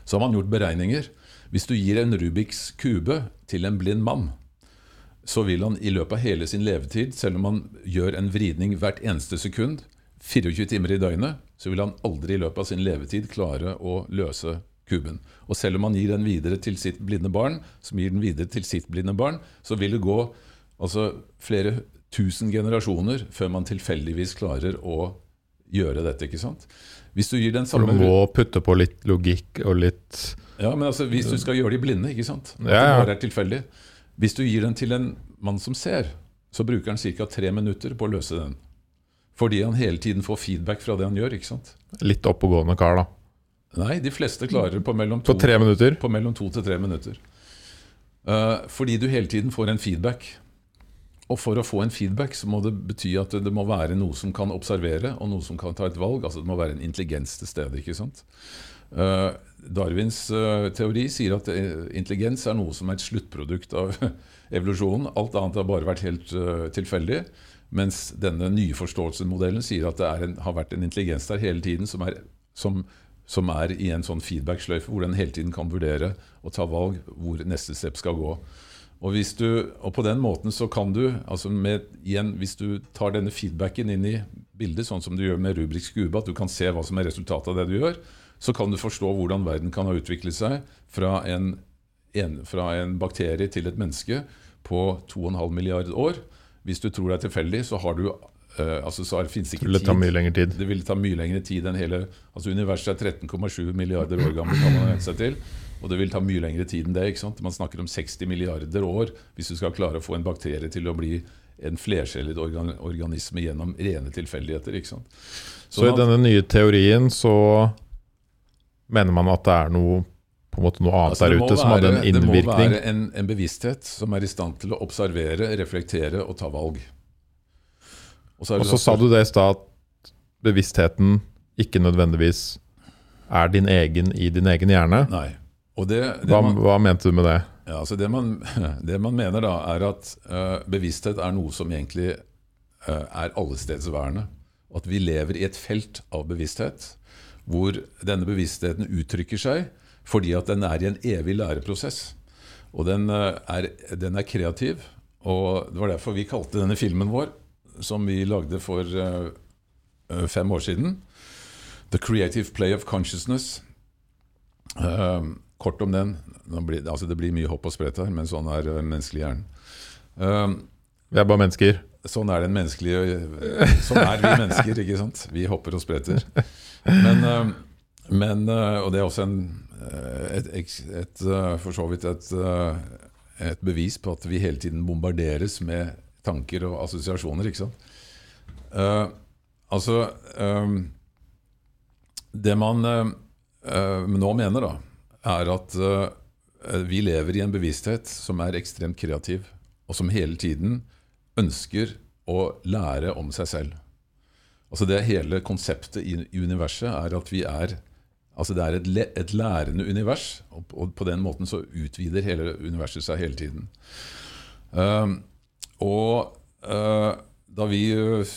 Speaker 2: Så har man gjort beregninger. Hvis du gir en Rubiks kube til en blind mann, så vil han i løpet av hele sin levetid, selv om han gjør en vridning hvert eneste sekund, 24 timer i døgnet, så vil han aldri i løpet av sin levetid klare å løse kuben. Og selv om han gir den videre til sitt blinde barn, som gir den videre til sitt blinde barn, så vil det gå altså, flere tusen generasjoner før man tilfeldigvis klarer å gjøre dette. ikke sant? Hvis du gir den samme...
Speaker 1: Du må putte på litt logikk og litt
Speaker 2: Ja, men altså, hvis du skal gjøre de blinde, ikke sant? At
Speaker 1: ja, ja.
Speaker 2: det er tilfeldig. Hvis du gir den til en mann som ser, så bruker han ca. tre minutter på å løse den. Fordi han hele tiden får feedback fra det han gjør. ikke sant?
Speaker 1: Litt oppegående kar, da.
Speaker 2: Nei, de fleste klarer på mellom to,
Speaker 1: på tre minutter?
Speaker 2: På mellom to til tre minutter. Uh, fordi du hele tiden får en feedback. Og for å få en feedback så må det bety at det må være noe som kan observere, og noe som kan ta et valg. Altså Det må være en intelligens til stede. ikke sant? Uh, Darwins uh, teori sier at intelligens er noe som er et sluttprodukt av evolusjonen. Alt annet har bare vært helt tilfeldig. Mens denne nye forståelsesmodellen sier at det en, har vært en intelligens der hele tiden som, er, som som er i en sånn feedback-sløyfe hvor den hele tiden kan vurdere og ta valg hvor neste step skal gå. Og, du, og på den måten så kan du, altså med, igjen, hvis du tar denne feedbacken inn i bildet, sånn som du gjør med Rubriks kube, at du kan se hva som er resultatet av det du gjør, så kan du forstå hvordan verden kan ha utviklet seg fra en, en, fra en bakterie til et menneske på 2,5 milliard år. Hvis du tror det er tilfeldig, så har du Uh, altså så det ikke
Speaker 1: det ville ta mye lengre tid.
Speaker 2: Det ville ta mye lengre tid enn hele altså Universet er 13,7 milliarder år gammelt, kan man seg til. Og det vil ta mye lengre tid enn det. ikke sant? Man snakker om 60 milliarder år hvis du skal klare å få en bakterie til å bli en flercellet organ organisme gjennom rene tilfeldigheter. ikke sant?
Speaker 1: Så, så i denne nye teorien så mener man at det er noe på en måte noe annet altså, der ute være, som hadde en innvirkning? Det må
Speaker 2: være en, en bevissthet som er i stand til å observere, reflektere og ta valg.
Speaker 1: Og så, så sa du det i stad, at bevisstheten ikke nødvendigvis er din egen i din egen hjerne.
Speaker 2: Nei. Det, det
Speaker 1: hva, man, hva, mente du med det?
Speaker 2: Ja, altså det, man, det man mener, da, er at uh, bevissthet er noe som egentlig uh, er allestedsværende. At vi lever i et felt av bevissthet hvor denne bevisstheten uttrykker seg fordi at den er i en evig læreprosess. Og den, uh, er, den er kreativ. Og det var derfor vi kalte denne filmen vår som vi lagde for fem år siden. 'The Creative Play of Consciousness'. Uh, kort om den. Blir, altså det blir mye hopp og sprett her, men sånn er den menneskelige hjernen.
Speaker 1: Uh, vi er bare mennesker.
Speaker 2: Sånn er den menneskelige Sånn er vi mennesker, ikke sant? Vi hopper og spretter. Men, men Og det er også en, et, et, et, for så vidt et, et bevis på at vi hele tiden bombarderes med tanker og assosiasjoner. ikke sant? Uh, altså um, Det man uh, nå mener, da, er at uh, vi lever i en bevissthet som er ekstremt kreativ, og som hele tiden ønsker å lære om seg selv. Altså det Hele konseptet i, universet er at vi er Altså Det er et, et lærende univers, og, på den måten så utvider hele universet seg hele tiden. Um, og uh, da vi, uh,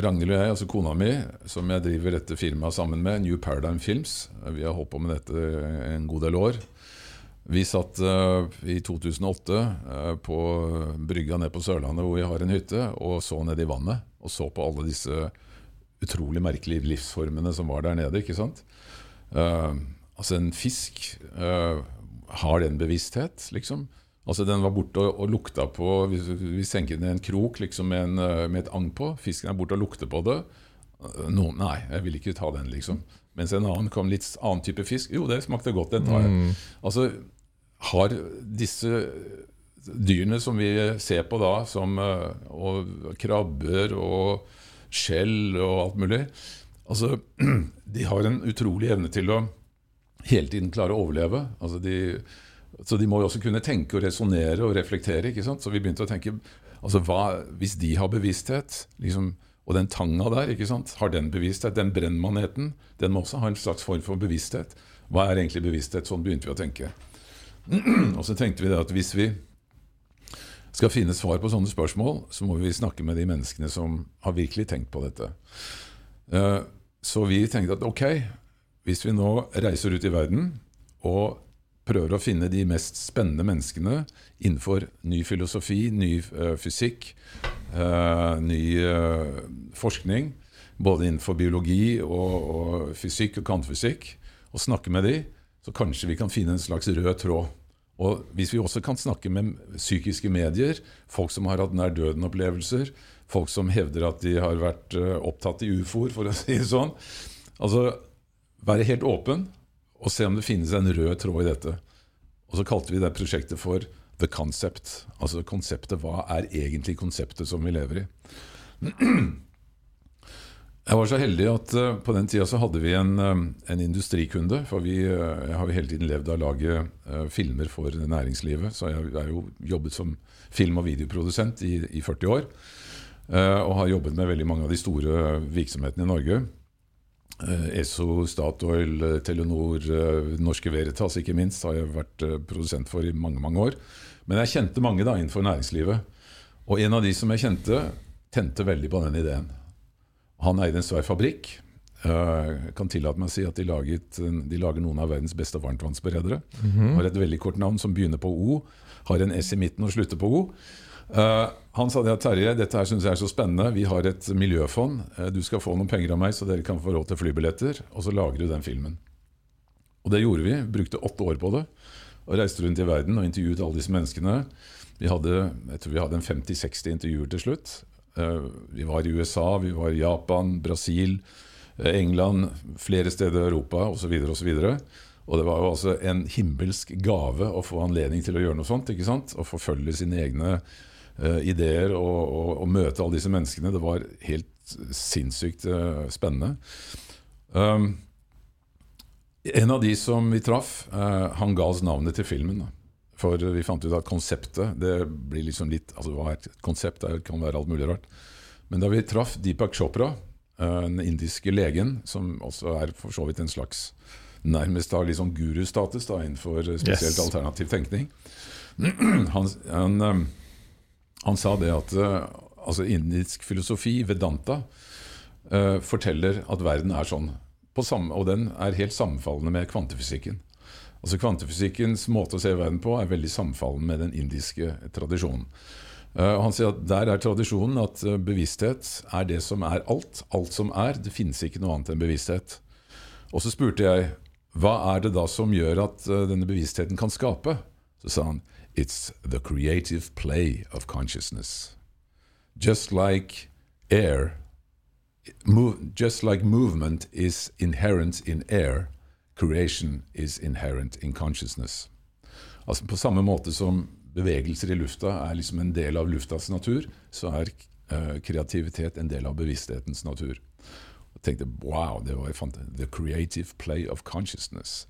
Speaker 2: Ragnhild og jeg, altså kona mi, som jeg driver dette firmaet sammen med, New Paradigm Films Vi har holdt på med dette en god del år. Vi satt uh, i 2008 på brygga nede på Sørlandet, hvor vi har en hytte, og så ned i vannet. Og så på alle disse utrolig merkelige livsformene som var der nede. ikke sant? Uh, altså En fisk uh, har den bevissthet, liksom. Altså Den var borte og, og lukta på Vi, vi senket ned en krok liksom med, en, uh, med, et agn på. Fisken er borte og lukter på det. No, nei, jeg vil ikke ta den, liksom. Mens en annen kom litt annen type fisk. Jo, det smakte godt, den tar jeg. Mm. Altså, har disse dyrene som vi ser på da, som og krabber og skjell og alt mulig. Altså, de har en utrolig evne til å hele tiden klare å overleve. Altså de, så de må jo også kunne tenke og resonnere og reflektere. ikke sant? Så vi begynte å tenke altså hva, Hvis de har bevissthet, liksom, og den tanga der ikke sant? har den bevissthet, den brennmaneten, den må også ha en slags form for bevissthet. Hva er egentlig bevissthet? Sånn begynte vi å tenke. og så tenkte vi det at hvis vi skal finne svar på sånne spørsmål, så må vi snakke med de menneskene som har virkelig tenkt på dette. Eh, så vi tenkte at ok, hvis vi nå reiser ut i verden og prøver å finne de mest spennende menneskene innenfor ny filosofi, ny uh, fysikk, uh, ny uh, forskning, både innenfor biologi og, fysikk og kvantefysikk, og snakke med de, så kanskje vi kan finne en slags rød tråd. Og hvis vi også kan snakke med psykiske medier, folk som har hatt nær døden-opplevelser, folk som hevder at de har vært eh, opptatt i ufoer, for å si det sånn Altså være helt åpen og se om det finnes en rød tråd i dette. Og så kalte vi det prosjektet for The Concept. Altså konseptet. Hva er egentlig konseptet som vi lever i? Jeg var så heldig at uh, på den tida så hadde vi en, um, en industrikunde. For vi uh, jeg har jo hele tiden levd av å lage filmer for næringslivet. Så jeg har jo jobbet som film- og videoprodusent i, i 40 år. og har jobbet med veldig mange av de store virksomhetene i Norge. Esso, Statoil, Telenor, Norske Veritas ikke minst har jeg vært produsent for i mange mange år. Men jeg kjente mange da innenfor næringslivet. Og en av de som jeg kjente, tente veldig på den ideen. Han eide en svær fabrikk. Eh, jeg kan tillate meg å si at de, laget, de lager noen av verdens beste varmtvannsberedere. Mm -hmm. Har et veldig kort navn som begynner på O, har en S i midten og slutter på O. Uh, han sa det at Terje, dette her synes jeg er så spennende. Vi har et miljøfond. Uh, du skal få noen penger av meg, så dere kan få råd til flybilletter. Og så lager du den filmen. Og det gjorde vi. Brukte åtte år på det. Og reiste rundt i verden og intervjuet alle disse menneskene. Vi hadde, jeg tror vi hadde en 50-60 intervjuer til slutt. Eh, vi var i USA, vi var i Japan, Brasil, eh, England, flere steder i Europa osv. osv. Og det var jo altså en himmelsk gave å få anledning til å gjøre noe sånt. ikke sant? Å forfølge sine egne ideer og, og, og, møte alle disse menneskene. Det var helt sinnssykt uh, spennende. Um, en av de som vi traff, uh, han ga oss navnet til filmen. Da. For vi fant ut at konseptet det blir liksom litt, altså hva er et konsept? Det kan være alt mulig rart. Men da vi traff Deepak Chopra, eh, den indiske legen, som også er for så vidt en slags nærmest har liksom gurustatus da, innenfor spesielt yes. alternativ tenkning han, han, eh, han, sa det at eh, altså indisk filosofi, vedanta, forteller at verden er sånn. Samme, og den er helt sammenfallende med kvantefysikken. Altså Kvantefysikkens måte å se verden på er veldig sammenfallende med den indiske tradisjonen. Uh, han sier at Der er tradisjonen at bevissthet er det som er alt. Alt som er. Det finnes ikke noe annet enn bevissthet. Og så spurte jeg hva er det da som gjør at denne bevisstheten kan skape? Så sa han It's the creative play of consciousness. Just like air, move, just like movement is inherent in air, creation is inherent in consciousness. Altså På samme måte som bevegelser i lufta er liksom en del av luftas natur, så er uh, kreativitet en del av bevissthetens natur. Jeg tenkte wow, det var The creative play of consciousness.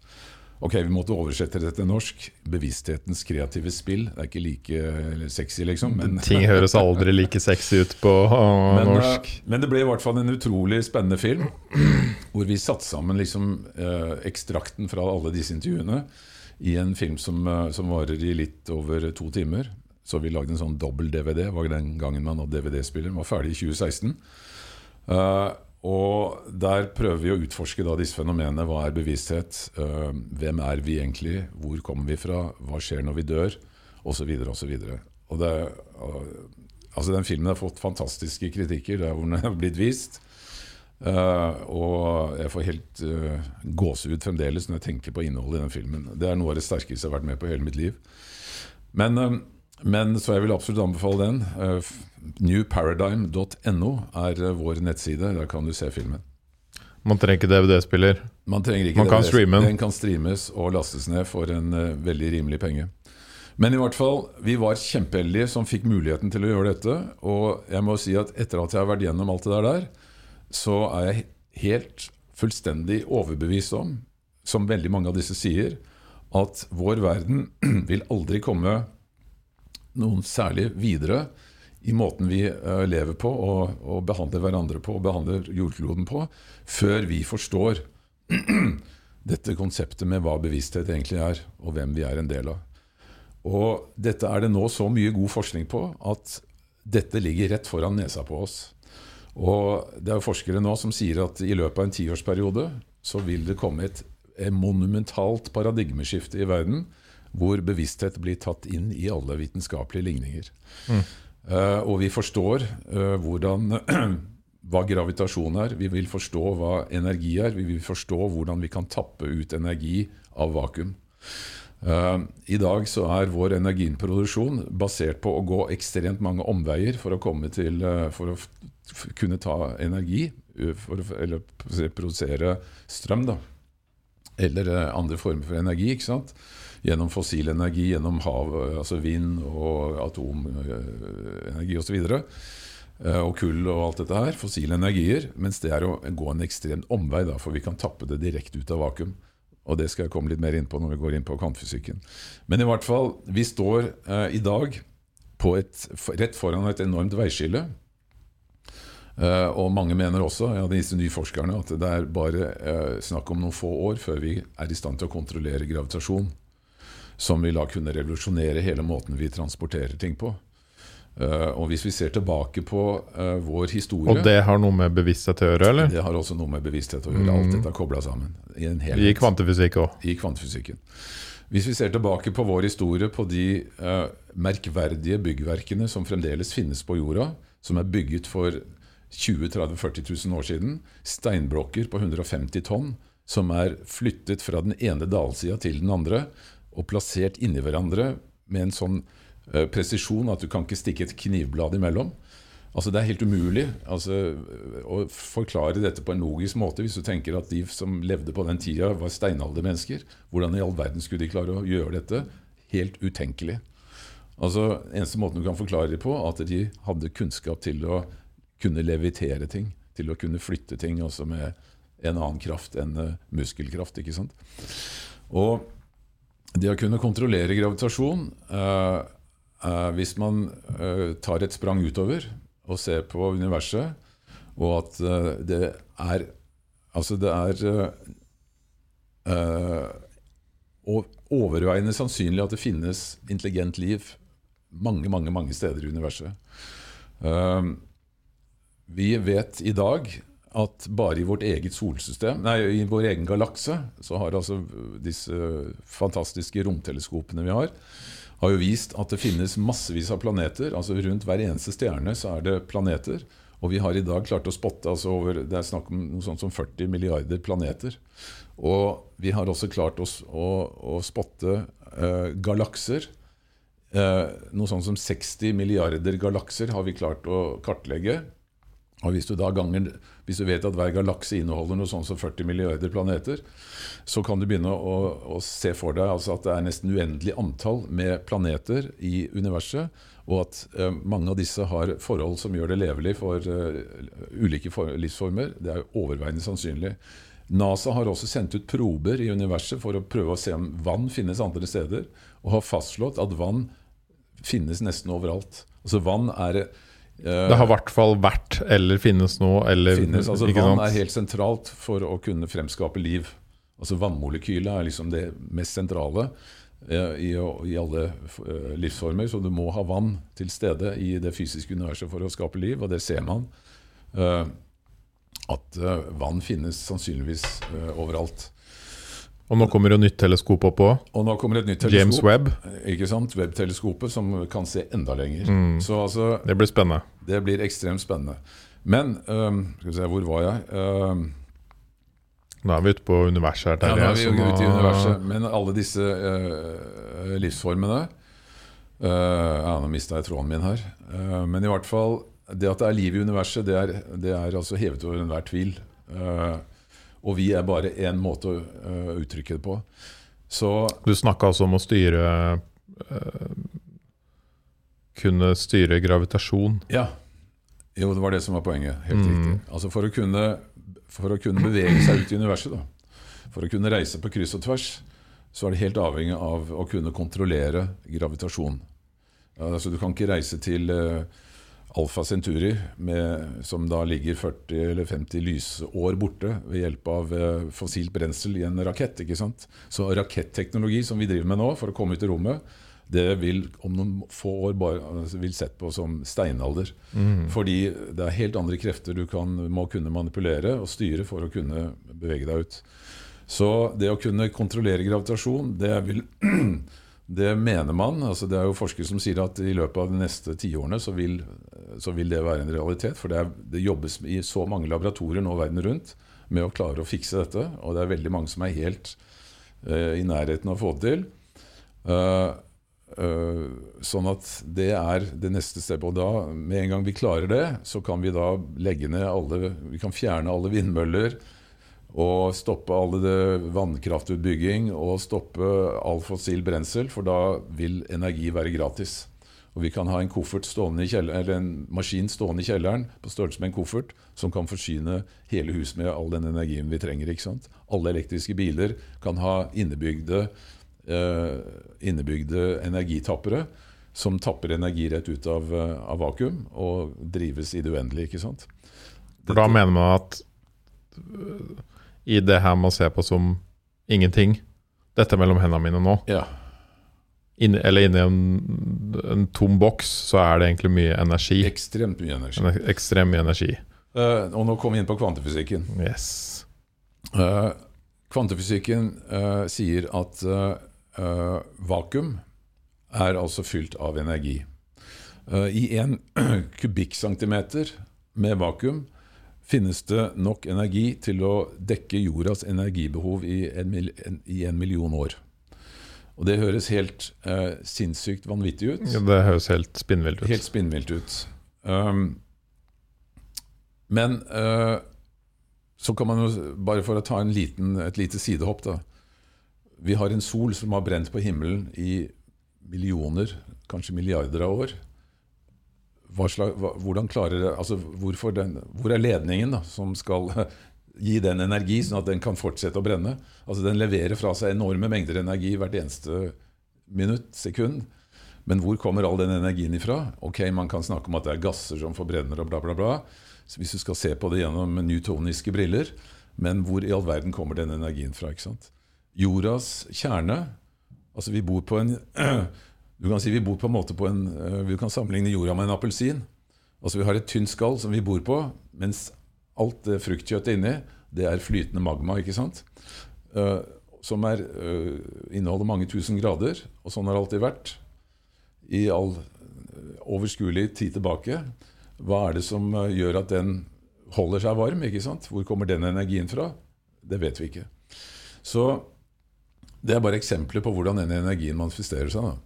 Speaker 2: Ok, vi måtte oversette det til norsk. Bevissthetens kreative spill. Det er ikke like sexy, liksom. Men,
Speaker 1: Ting høres aldri like sexy ut på å,
Speaker 2: men,
Speaker 1: norsk.
Speaker 2: eh, men det ble i hvert fall en utrolig spennende film. Hvor vi satte sammen liksom, eh, ekstrakten fra alle disse intervjuene i en film som, eh, som varer i litt over to timer. Så vi lagde en sånn dobbel DVD. var den gangen man hadde DVD-spiller. Den var ferdig i 2016. Eh, og der prøver vi å utforske da disse fenomenene. Hva er bevissthet? Eh, hvem er vi egentlig? Hvor kommer vi fra? Hva skjer når vi dør? Og så videre og det, eh, altså den filmen har fått fantastiske kritikker der hvor den er blitt vist. Uh, og jeg får helt uh, gåsehud fremdeles når jeg tenker på innholdet i den filmen. Det er noe av det sterkeste jeg har vært med på i hele mitt liv. Men, eh, men så jeg vil absolutt anbefale den. Uh, newparadigm.no er eh, vår nettside. Der kan du se filmen.
Speaker 1: Man trenger ikke DVD-spiller.
Speaker 2: Man trenger ikke
Speaker 1: Man kan streame den.
Speaker 2: Den kan streames og lastes ned for en eh, veldig rimelig penge. Men i hvert fall, vi var kjempeheldige som fikk muligheten til å gjøre dette. Og jeg må si at etter at jeg har vært gjennom alt det der, der så er jeg helt fullstendig overbevist om, som veldig mange av disse sier, at vår verden vil aldri komme noen særlig videre i måten vi eh, lever på og, og behandler hverandre på og behandler jordkloden på, før vi forstår dette konseptet med hva bevissthet egentlig er, og hvem vi er en del av. Og dette er det nå så mye god forskning på at dette ligger rett foran nesa på oss. Og det er forskere nå som sier at i løpet av en tiårsperiode så vil det komme et, monumentalt paradigmeskifte i verden hvor bevissthet blir tatt inn i alle vitenskapelige ligninger. Eh, og vi forstår uh, hvordan hva gravitasjon er, vi vil forstå hva energi er, vi vil forstå hvordan vi kan tappe ut energi av vakuum. Uh, I dag så er vår energiproduksjon basert på å gå ekstremt mange omveier for å til For å kunne ta energi, uh, for å, eller produsere strøm, da. Eller andre former for energi. ikke sant? Gjennom fossil energi, gjennom hav, eh, altså vind og atomenergi osv. eh, Og kull og alt dette her. Fossile energier. Mens det er å gå en ekstrem omvei, da, for vi kan tappe det direkte ut av vakuum. Og det skal jeg komme litt mer inn på når vi går inn på kvantefysikken. Men i hvert fall, vi står eh, i dag et, rett foran et enormt veiskille. Eh, og mange mener også, ja, disse nye forskerne, at det er bare eh, snakk om noen få år før vi er i stand til å kontrollere gravitasjon. Som vil da kunne revolusjonere hele måten vi transporterer ting på. Uh, og hvis vi ser tilbake på uh, vår historie
Speaker 1: Og det har noe med bevissthet å gjøre, eller?
Speaker 2: Det har også noe med bevissthet å gjøre. Alt dette er kobla sammen. I en
Speaker 1: I kvantefysikk òg.
Speaker 2: i kvantefysikken. Hvis vi ser tilbake på vår historie, på de uh, merkverdige byggverkene som fremdeles finnes på jorda, som er bygget for 20 30 40 000 år siden, steinblokker på 150 tonn, som er flyttet fra den ene dalsida til den andre, og plassert inni hverandre med en sånn eh, presisjon at du kan ikke stikke et knivblad imellom. Altså Det er helt umulig altså, å forklare dette på en logisk måte hvis du tenker at de som levde på den tida, var steinaldermennesker. Hvordan i all verden skulle de klare å gjøre dette? Helt utenkelig. Altså, Eneste måten du kan forklare det på, at de hadde kunnskap til å kunne levitere ting. Til å kunne flytte ting også med en annen kraft enn eh, muskelkraft. ikke sant? Og det å kunne kontrollere gravitasjon eh, eh, Hvis man eh, tar et sprang utover og ser på universet, og at eh, det er Altså, det er eh, eh, overveiende sannsynlig at det finnes intelligent liv mange, mange, mange steder i universet. Vi vet i dag at bare i vårt eget solsystem, nei, i vår egen galakse, så har altså disse fantastiske romteleskopene vi har, har jo vist at det finnes massevis av planeter. altså Rundt hver eneste stjerne så er det planeter. Og vi har i dag klart å spotte altså over, Det er snakk om noe sånt som 40 milliarder planeter. Og vi har også klart oss å, å spotte eh, galakser. Eh, noe sånt som 60 milliarder galakser har vi klart å kartlegge. Og hvis du da ganger, hvis du vet at hver galakse inneholder noe sånn som 40 milliarder planeter, så kan du begynne å, å se for deg altså at det er nesten uendelig antall med planeter i universet, og at eh, mange av disse har forhold som gjør det levelig for eh, ulike for livsformer. Det er overveiende sannsynlig. NASA har også sendt ut prober i universet for å prøve å se om vann finnes andre steder, og har fastslått at vann finnes nesten overalt. Altså vann er
Speaker 1: Det har i hvert fall vært eller finnes nå, eller
Speaker 2: finnes, altså
Speaker 1: ikke
Speaker 2: Vann er helt sentralt for å kunne fremskape liv. Altså Vannmolekylet er liksom det mest sentrale eh, i, i alle eh, livsformer. Så du må ha vann til stede i det fysiske universet for å skape liv, og det ser man. eh, at eh, vann finnes sannsynligvis eh, overalt.
Speaker 1: Og nå kommer jo nytt teleskop opp òg.
Speaker 2: Og nå kommer et nytt teleskop. James.
Speaker 1: Webb.
Speaker 2: Ikke sant? Webb-teleskopet som kan se enda lenger.
Speaker 1: Mm.
Speaker 2: Så altså,
Speaker 1: Det blir spennende.
Speaker 2: det blir ekstremt spennende. Men um, skal vi se, hvor var jeg? Um,
Speaker 1: Nå er vi ute på universet her.
Speaker 2: ja, nå er vi
Speaker 1: sånn,
Speaker 2: ute i universet. Men alle disse uh, livsformene uh, Ja, nå mista jeg tråden min her. Uh, men i hvert fall Det at det er liv i universet, det er, det er altså hevet over enhver tvil. Øh, og vi er bare én måte å øh, uttrykke det på. Så
Speaker 1: Du snakka altså om å styre eh, Kunne styre gravitasjon.
Speaker 2: Ja. Jo, det var det som var poenget. Helt
Speaker 1: Mm.
Speaker 2: riktig. Altså for å, kunne, for å kunne bevege seg ut i universet, da. for å kunne reise på kryss og tvers, så er det helt avhengig av å kunne kontrollere gravitasjon. Altså, du kan ikke reise til eh, Alfa Centuri, med, som da ligger 40 eller 50 lysår borte ved hjelp av eh, fossilt brensel i en rakett. ikke sant? Så raketteknologi som vi driver med nå for å komme ut i rommet, det vil om noen få år bare, altså, vil sett på som steinalder. Fordi det er helt andre krefter du kan, må kunne manipulere og styre for å kunne bevege deg ut. Så det å kunne kontrollere gravitasjon, det vil det mener man. altså Det er jo forskere som sier at i løpet av de neste tiårene så, vil- så vil det være en realitet. For det, er, det jobbes i så mange laboratorier nå verden rundt med å klare å fikse dette. Og det er veldig mange som er helt uh, i nærheten av å få det til. Uh, uh, sånn at det er det neste stedet. Og da, med en gang vi klarer det, så kan vi da legge ned alle Vi kan fjerne alle vindmøller og stoppe alle vannkraftutbygging og stoppe all fossil brensel, for da vil energi være gratis. Og vi kan ha en i kjelleren, eller en maskin stående i kjelleren på størrelse med en koffert, som kan forsyne hele huset med all den energien vi trenger. Alle elektriske biler kan ha innebygde, eh, innebygde energitappere som tapper energi rett ut av, eh, av vakuum og drives i det uendelige. ikke sant?
Speaker 1: For da mener man at øh, i det her man ser på som ingenting Dette mellom hendene mine nå,
Speaker 2: Ja,
Speaker 1: inni, eller inni en, en tom boks, så er det egentlig mye energi.
Speaker 2: ekstremt mye energi.
Speaker 1: En ekstremt mye energi.
Speaker 2: Uh, og nå kom vi inn på kvantefysikken.
Speaker 1: Yes.
Speaker 2: Uh, kvantefysikken uh, sier at vakuum er altså fylt av energi. I en kubikkcentimeter med vakuum finnes det nok energi til å dekke jordas energibehov i en, mil en, i en million år. Og det høres helt uh, sinnssykt vanvittig ut.
Speaker 1: Ja, Det høres helt spinnvilt ut.
Speaker 2: Helt spinnvilt ut. Um, men uh, så kan man jo, bare for å ta en liten, et lite sidehopp da. Vi har en sol som har brent på himmelen i millioner, kanskje milliarder av år. Hva slag, hva, hvordan klarer det, altså hvorfor den, Hvor er ledningen da, som skal gi den energi, sånn at den kan fortsette å brenne? Altså Den leverer fra seg enorme mengder energi hvert eneste minutt, sekund. Men hvor kommer all den energien ifra? Ok, Man kan snakke om at det er gasser som forbrenner og bla, bla, bla. Så hvis du skal se på det gjennom newtoniske briller. Men hvor i all verden kommer den energien fra? ikke sant? Jordas kjerne Altså, vi bor på en Du kan si vi bor på en måte på en eh, Vi kan sammenligne jorda med en appelsin. Altså, vi har et tynt skall som vi bor på, mens alt det fruktkjøttet inni, det er flytende magma, ikke sant? Uh, som er, uh, inneholder mange tusen grader, og sånn har det alltid vært i all eh, overskuelig tid tilbake. Hva er det som gjør at den holder seg varm? ikke sant? Hvor kommer den energien fra? Det vet vi ikke. Så det er bare eksempler på hvordan denne energien manifesterer seg. da.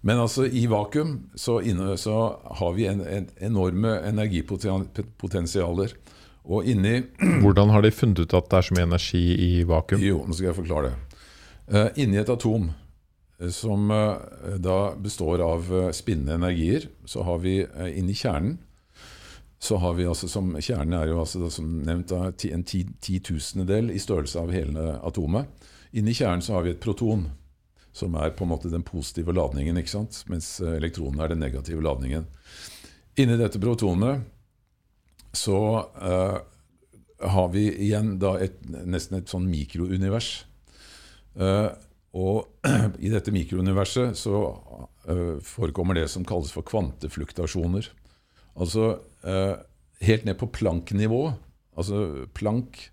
Speaker 2: Men altså i vakuum så, inne, så har vi en, en enorme energipotensialer. Og inni
Speaker 1: Hvordan har de funnet ut at det er så mye energi i vakuum?
Speaker 2: Jo, nå skal jeg forklare det. Uh, inni et atom eh, som uh, da består av uh, spinnende energier, så har vi inni kjernen så har vi altså som Kjernen er jo altså som nevnt da, ti- en ti- i størrelse av hele atomet. Inni kjernen så har vi et proton, som er på en måte den positive ladningen, mens elektronene elektronen er den negative ladningen. Inni dette protonet så uh, har vi igjen da et, nesten et sånn mikrounivers. Uh, og i dette mikrouniverset så uh, forekommer det som kalles for kvantefluktasjoner. Altså helt ned på Planck-nivå. Altså Planck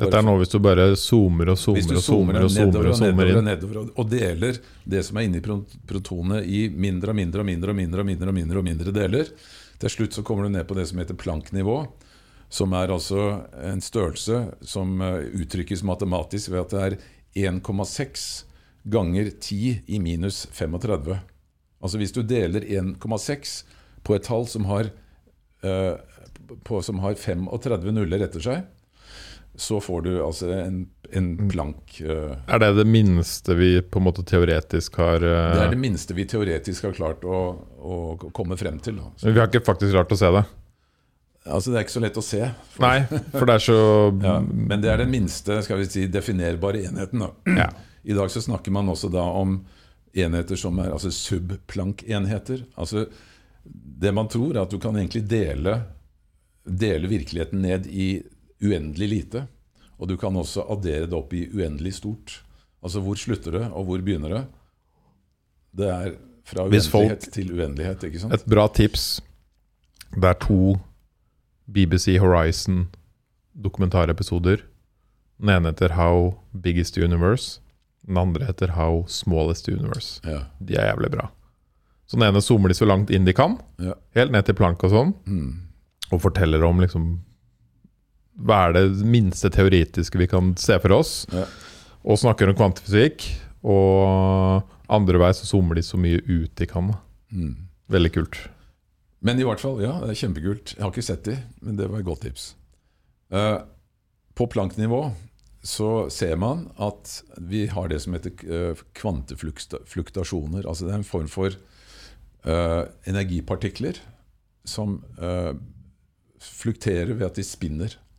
Speaker 1: Dette er nå hvis du bare zoomer og zoomer og zoomer og zoomer, og zoomer inn.
Speaker 2: og- deler det som er inni pro- protonet i mindre og mindre og mindre og mindre og mindre og mindre deler. Til slutt så kommer du ned på det som heter Planck-nivå, som er altså en størrelse som eh, uttrykkes matematisk ved at det er 1,6 ganger 10 i minus 35. Altså hvis du deler 1,6 på et tall som har, eh, på, som har 35 nuller etter seg, så får du altså en, en plank eh,
Speaker 1: Er det det minste vi på en måte teoretisk har uh...
Speaker 2: Det er det minste vi teoretisk har klart å, å komme frem til. da. Så,
Speaker 1: Men vi har ikke faktisk klart å se det.
Speaker 2: altså Det er ikke så lett å se. For,
Speaker 1: Nei, for det er så
Speaker 2: Ja, men det er den minste skal vi si, definerbare enheten. da.
Speaker 1: Ja.
Speaker 2: I dag så snakker man også da om enheter som er altså subplank-enheter. Altså Det man tror, er at du kan egentlig dele, dele virkeligheten ned i uendelig lite. Og du kan også addere det opp i uendelig stort. Altså hvor slutter det, og hvor begynner det? Det er fra uendelighet til uendelighet, ikke sant?
Speaker 1: Et bra tips Det er to BBC Horizon-dokumentarepisoder. Den ene heter How Biggest Universe. Den andre heter How Smallest Universe.
Speaker 2: Ja.
Speaker 1: De er jævlig bra. Så den ene zoomer de så langt inn de kan,
Speaker 2: Ja.
Speaker 1: helt ned til plank og sånn,
Speaker 2: Mm.
Speaker 1: og forteller om liksom Hva er det minste teoretiske vi kan se for oss?
Speaker 2: Ja.
Speaker 1: Og snakker om kvantefysikk. Og andre vei så zoomer de så mye ut de kan.
Speaker 2: Mm.
Speaker 1: Veldig kult.
Speaker 2: Men i hvert fall, ja, det er kjempekult. Jeg har ikke sett de, men det var et godt tips. Uh, på planknivå så ser man at vi har det som heter uh, kvantefluktasjoner. Altså det er en form for uh, energipartikler som uh, flukterer ved at de spinner eh,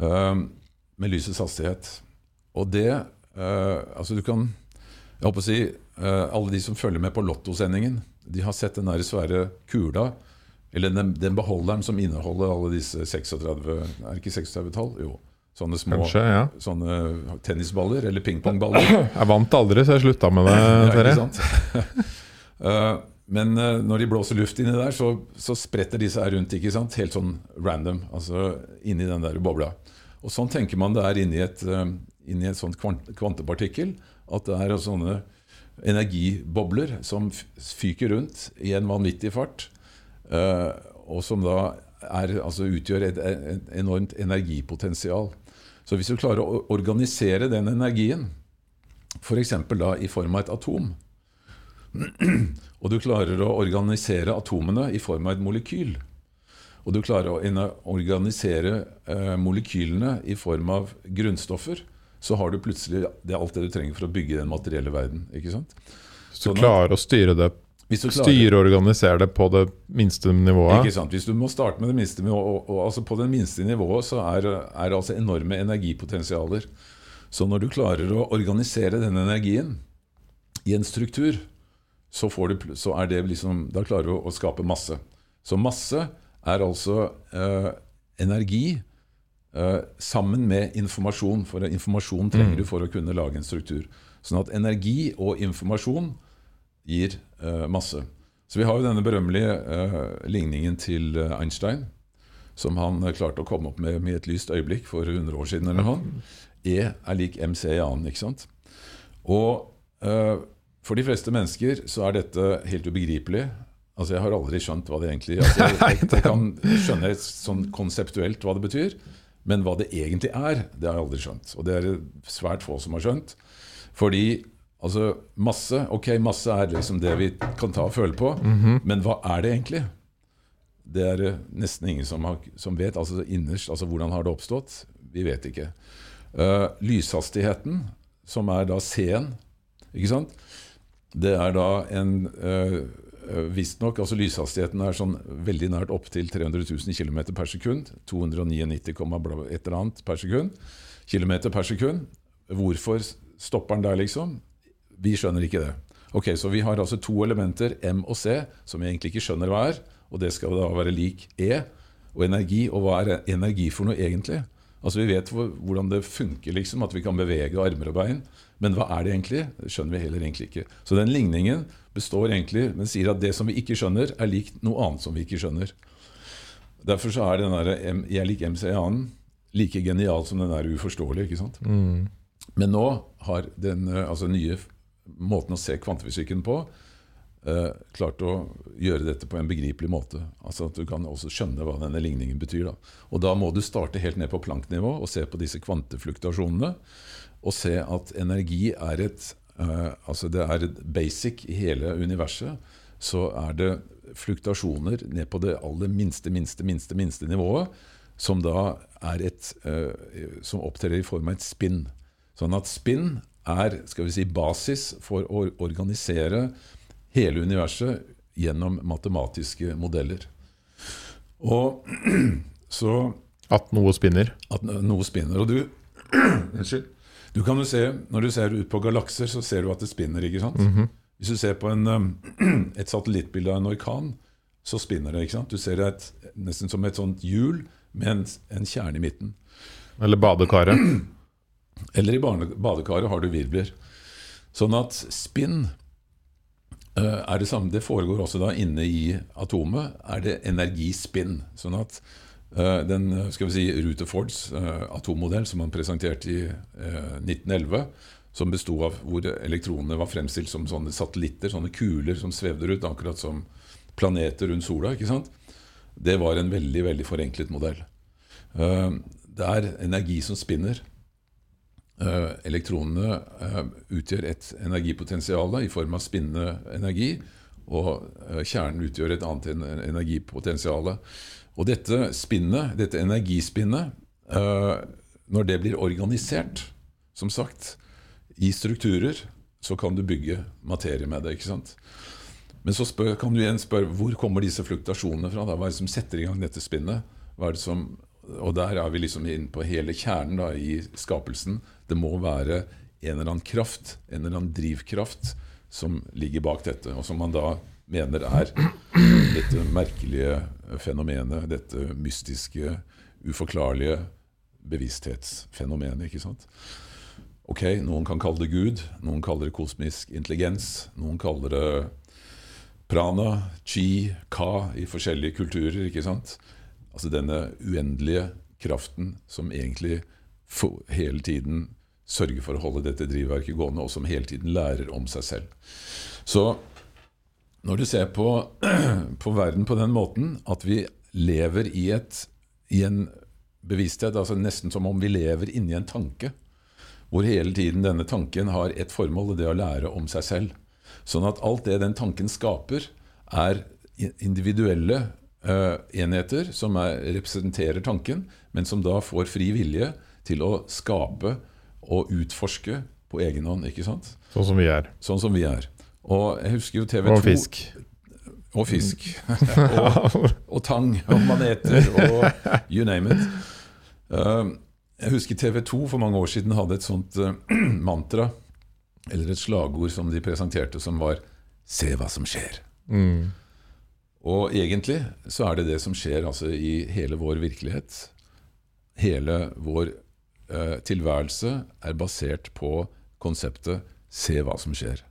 Speaker 2: med lysets hastighet. Og det eh, Altså, du kan Jeg håper å si eh, Alle de som følger med på Lottosendingen, de har sett den der svære kula, eller den, den beholderen som inneholder alle disse 36 Er det ikke 36 tall? Jo. Sånne små
Speaker 1: Kanskje, ja.
Speaker 2: sånne tennisballer, eller pingpongballer.
Speaker 1: Jeg vant aldri, så jeg slutta med det.
Speaker 2: Ja, ikke sant? Men eh, når de blåser luft inni der, så, så spretter de seg rundt, ikke sant? helt sånn random. Altså inni den der bobla. Og sånn tenker man det er inni et, eh, inni et sånt kvant kvantepartikkel. At det er sånne energibobler som fyker rundt i en vanvittig fart. eh, og som da er, altså utgjør et, et enormt energipotensial. Så hvis du klarer å organisere den energien, f.eks. i form av et atom, og du klarer å organisere atomene i form av et molekyl, og du klarer å organisere eh, molekylene i form av grunnstoffer, så har du plutselig det alt det du trenger for å bygge den materielle verden. ikke sant?
Speaker 1: Hvis du klarer å styre det,
Speaker 2: Hvis du klarer-
Speaker 1: styre og organisere det på det minste nivået
Speaker 2: Ikke sant? Hvis du må starte med det minste nivået, og, og, altså på det minste nivået så er, er det altså enorme energipotensialer. Så når du klarer å organisere denne energien i en struktur, så, får du, så er det liksom, da klarer du å, skape masse. Så masse er altså eh, energi eh, sammen med informasjon. For informasjon trenger du for å kunne lage en struktur. Sånn at energi og informasjon gir eh, masse. Så vi har jo denne berømmelige eh, ligningen til eh, Einstein, som han eh, klarte å komme opp med med et lyst øyeblikk for 100 år siden. eller noe. E er lik MC i annen. ikke sant? Og eh, for de fleste mennesker så er dette helt ubegripelig. Altså Jeg har aldri skjønt hva det egentlig altså, jeg, jeg, jeg kan skjønne sånn konseptuelt hva det betyr, men hva det egentlig er, det har jeg aldri skjønt. Og det er det svært få som har skjønt. Fordi altså masse Ok, masse er liksom det vi kan ta og føle på, men hva er det egentlig? Det er nesten ingen som, har, som vet. altså Innerst, altså hvordan har det oppstått? Vi vet ikke. Uh, lyshastigheten, som er da C-en, ikke sant? Det er da en, øh, visstnok altså Lyshastigheten er sånn veldig nært opp til 300 000 km per sekund. 299, et eller annet per sekund. Kilometer per sekund. Hvorfor stopper den der, liksom? Vi skjønner ikke det. Ok, Så vi har altså to elementer, M og C, som vi egentlig ikke skjønner hva er. Og det skal da være lik E og energi. Og hva er energi for noe egentlig? Altså Vi vet hvordan det funker, liksom, at vi kan bevege armer og bein. Men hva er det egentlig? Det skjønner vi heller egentlig ikke. Så den ligningen består egentlig, men sier at det som vi ikke skjønner, er likt noe annet som vi ikke skjønner. Derfor så er den der jeg lik MCA-en' like genial som den er uforståelig. ikke sant? Mm. Men nå har den altså nye måten å se kvantefysikken på eh, klart å gjøre dette på en begripelig måte. Altså At du kan også skjønne hva denne ligningen betyr. Da. Og da må du starte helt ned på planknivå og se på disse kvantefluktuasjonene og se at energi er et uh, altså det er et basic i hele universet. Så er det fluktuasjoner ned på det aller minste, minste, minste, minste nivået, som da er et uh, som opptrer i form av et spinn. Sånn at spinn er skal vi si, basis for å organisere hele universet gjennom matematiske modeller. Og så
Speaker 1: At noe spinner?
Speaker 2: At noe spinner. Og du Unnskyld. Du kan jo se, Når du ser ut på galakser, så ser du at det spinner. ikke sant? Mm -hmm. Hvis du ser på en, et satellittbilde av en orkan, så spinner det. ikke sant? Du ser det et, nesten som et sånt hjul med en, en kjerne i midten.
Speaker 1: Eller badekaret.
Speaker 2: Eller i badekaret har du virvler. Sånn at spinn uh, er det samme. Det foregår også da inne i atomet. Er det energispinn. Sånn at den eh, skal vi si, Rutherfords uh, atommodell som han presenterte i 1911, som besto av hvor elektronene var fremstilt som sånne satellitter, sånne kuler som svevde ut, akkurat som planeter rundt sola. ikke sant? Det var en veldig veldig forenklet modell. det er energi som spinner. elektronene utgjør et energipotensial i form av spinnende energi, og kjernen utgjør et annet energipotensial. Og dette spinnet, dette energispinnet, uh, når det blir organisert, som sagt, i strukturer, så kan du bygge materie med det. ikke sant? Men så spør, kan du igjen spørre hvor kommer disse fluktasjonene fra? Da? Hva er det som setter i gang dette spinnet? Det som, og der er vi liksom inne på hele kjernen da, i skapelsen. Det må være en eller annen kraft, en eller annen drivkraft, som ligger bak dette, og som man da mener er dette merkelige fenomenet, dette mystiske, uforklarlige bevissthetsfenomenet. ikke sant? Ok, Noen kan kalle det Gud, noen kaller det kosmisk intelligens. Noen kaller det prana, chi, ka i forskjellige kulturer. ikke sant? Altså denne uendelige kraften som egentlig hele tiden sørger for å holde dette drivverket gående, og som hele tiden lærer om seg selv. Så når du ser på, på, verden på den måten at vi lever i, et, i en bevissthet, altså nesten som om vi lever inni en tanke, hvor hele tiden denne tanken har ett formål, og det å lære om seg selv. Sånn at alt det den tanken skaper, er individuelle uh, enheter som er, representerer tanken, men som da får fri vilje til å skape og utforske på egen hånd. ikke sant?
Speaker 1: Sånn som vi er.
Speaker 2: Sånn som vi er. Og jeg husker jo TV2
Speaker 1: Og fisk.
Speaker 2: Og fisk. og, og, tang og maneter og you name it. Uh, jeg husker TV2 for mange år siden hadde et sånt uh, mantra, eller et slagord som de presenterte, som var 'Se hva som skjer'. Mm. Og egentlig så er det det som skjer altså, i hele vår virkelighet. Hele vår uh, tilværelse er basert på konseptet 'se hva som skjer'.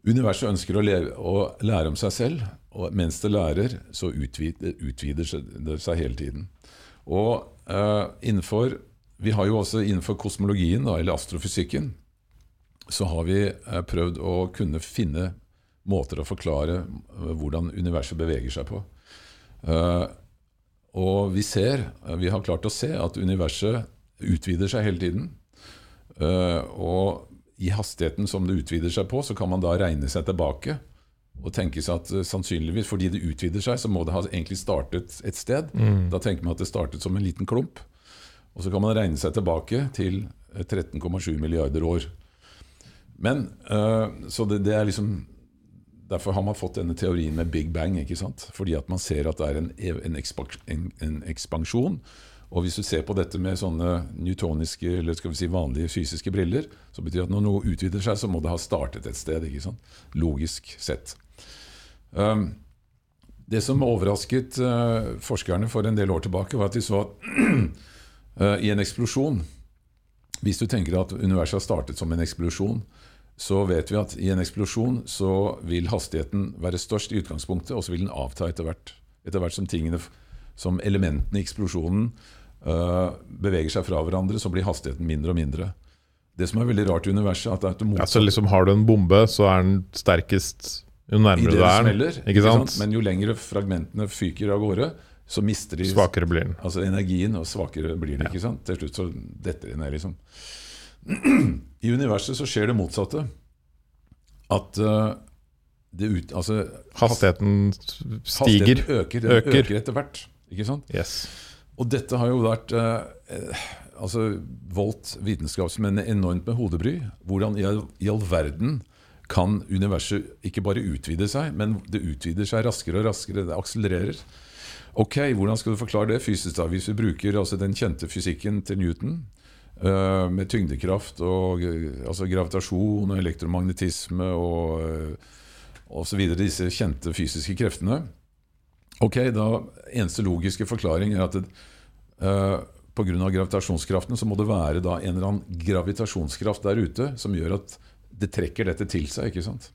Speaker 2: Universet ønsker å, leve, å, lære om seg selv, og mens det lærer, så utvider, utvider det seg hele tiden. Og uh, innenfor, Vi har jo også innenfor kosmologien, da, eller astrofysikken, så har vi uh, prøvd å kunne finne måter å forklare uh, hvordan universet beveger seg på. og vi ser, vi har klart å se at universet utvider seg hele tiden. og i hastigheten som det utvider seg på, så kan man da regne seg tilbake og tenke seg at uh, sannsynligvis fordi det utvider seg, så må det ha egentlig startet et sted. Mm. Da tenker man at det startet som en liten klump. Og så kan man regne seg tilbake til 13,7 milliarder år. Men uh, Så det, det, er liksom Derfor har man fått denne teorien med big bang. ikke sant? Fordi at man ser at det er en, en, ekspansjon, en, en ekspansjon. Og hvis du ser på dette med sånne newtoniske, eller skal vi si vanlige fysiske briller, så betyr det at når noe utvider seg, så må det ha startet et sted. ikke sant? Logisk sett. Um, det som overrasket uh, forskerne for en del år tilbake, var at de så at uh, i en eksplosjon Hvis du tenker at universet har startet som en eksplosjon, så vet vi at i en eksplosjon så vil hastigheten være størst i utgangspunktet, og så vil den avta etter hvert. Etter hvert som, tingene, som elementene i eksplosjonen beveger seg fra hverandre, så blir hastigheten mindre og mindre. Det som er veldig rart i universet, at det er
Speaker 1: ja, så liksom Har du en bombe, så er den sterkest jo nærmere du er. den.
Speaker 2: Men jo lengre fragmentene fyker av gårde, så mister de
Speaker 1: Svakere blir den.
Speaker 2: Altså energien, og svakere blir den. Ja. ikke sant? Til slutt så detter de ned, liksom. I universet så skjer det motsatte. At uh, det ut, altså,
Speaker 1: Hastigheten stiger.
Speaker 2: Hastigheten øker, øker. øker etter hvert. Ikke sant?
Speaker 1: Yes.
Speaker 2: Og dette har jo vært eh, altså, voldt vitenskapsmenn enormt med hodebry. Hvordan i all, i all verden kan universet ikke bare utvide seg, men det utvider seg raskere og raskere. Det akselererer. Ok, Hvordan skal du forklare det fysisk? da? Hvis vi bruker altså, den kjente fysikken til Newton, uh, med tyngdekraft og altså, gravitasjon og elektromagnetisme og uh, osv., disse kjente fysiske kreftene Ok, da Eneste logiske forklaring er at det, uh, pga. gravitasjonskraften så må det være da en eller annen gravitasjonskraft der ute som gjør at det trekker dette til seg. ikke sant?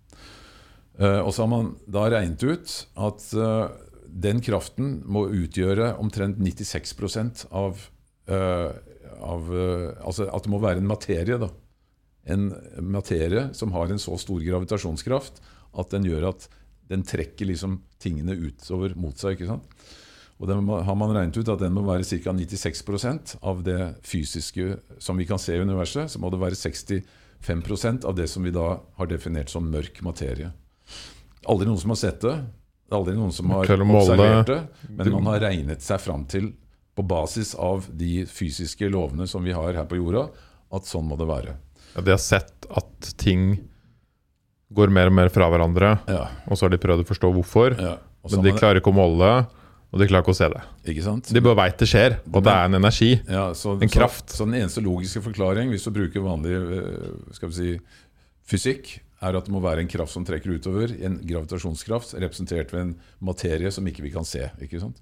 Speaker 2: Uh, og så har man da regnet ut at uh, den kraften må utgjøre omtrent 96 av, av Altså at det må være en materie. da. En materie som har en så stor gravitasjonskraft at den gjør at den trekker liksom tingene utover mot seg. ikke sant? Og den har man regnet ut at den må være ca. 96% av det fysiske som vi kan se i universet. Så må det være 60 5 av det som vi da har definert som mørk materie. Aldri noen som har sett det, aldri noen som har observert det, men man har regnet seg fram til, på basis av de fysiske lovene som vi har her på jorda, at sånn må det være.
Speaker 1: Ja, de har sett at ting går mer og mer fra hverandre,
Speaker 2: ja.
Speaker 1: og så har de prøvd å forstå hvorfor, ja. men de klarer ikke å måle det. Og de klarer ikke å se det.
Speaker 2: Ikke sant?
Speaker 1: De bare veit det skjer, og det er en energi.
Speaker 2: Ja, så,
Speaker 1: en kraft.
Speaker 2: Så, så, den eneste logiske forklaring, hvis du bruker vanlig eh, skal vi si, fysikk, er at det må være en kraft som trekker utover. En gravitasjonskraft representert ved en materie som ikke vi kan se. ikke sant?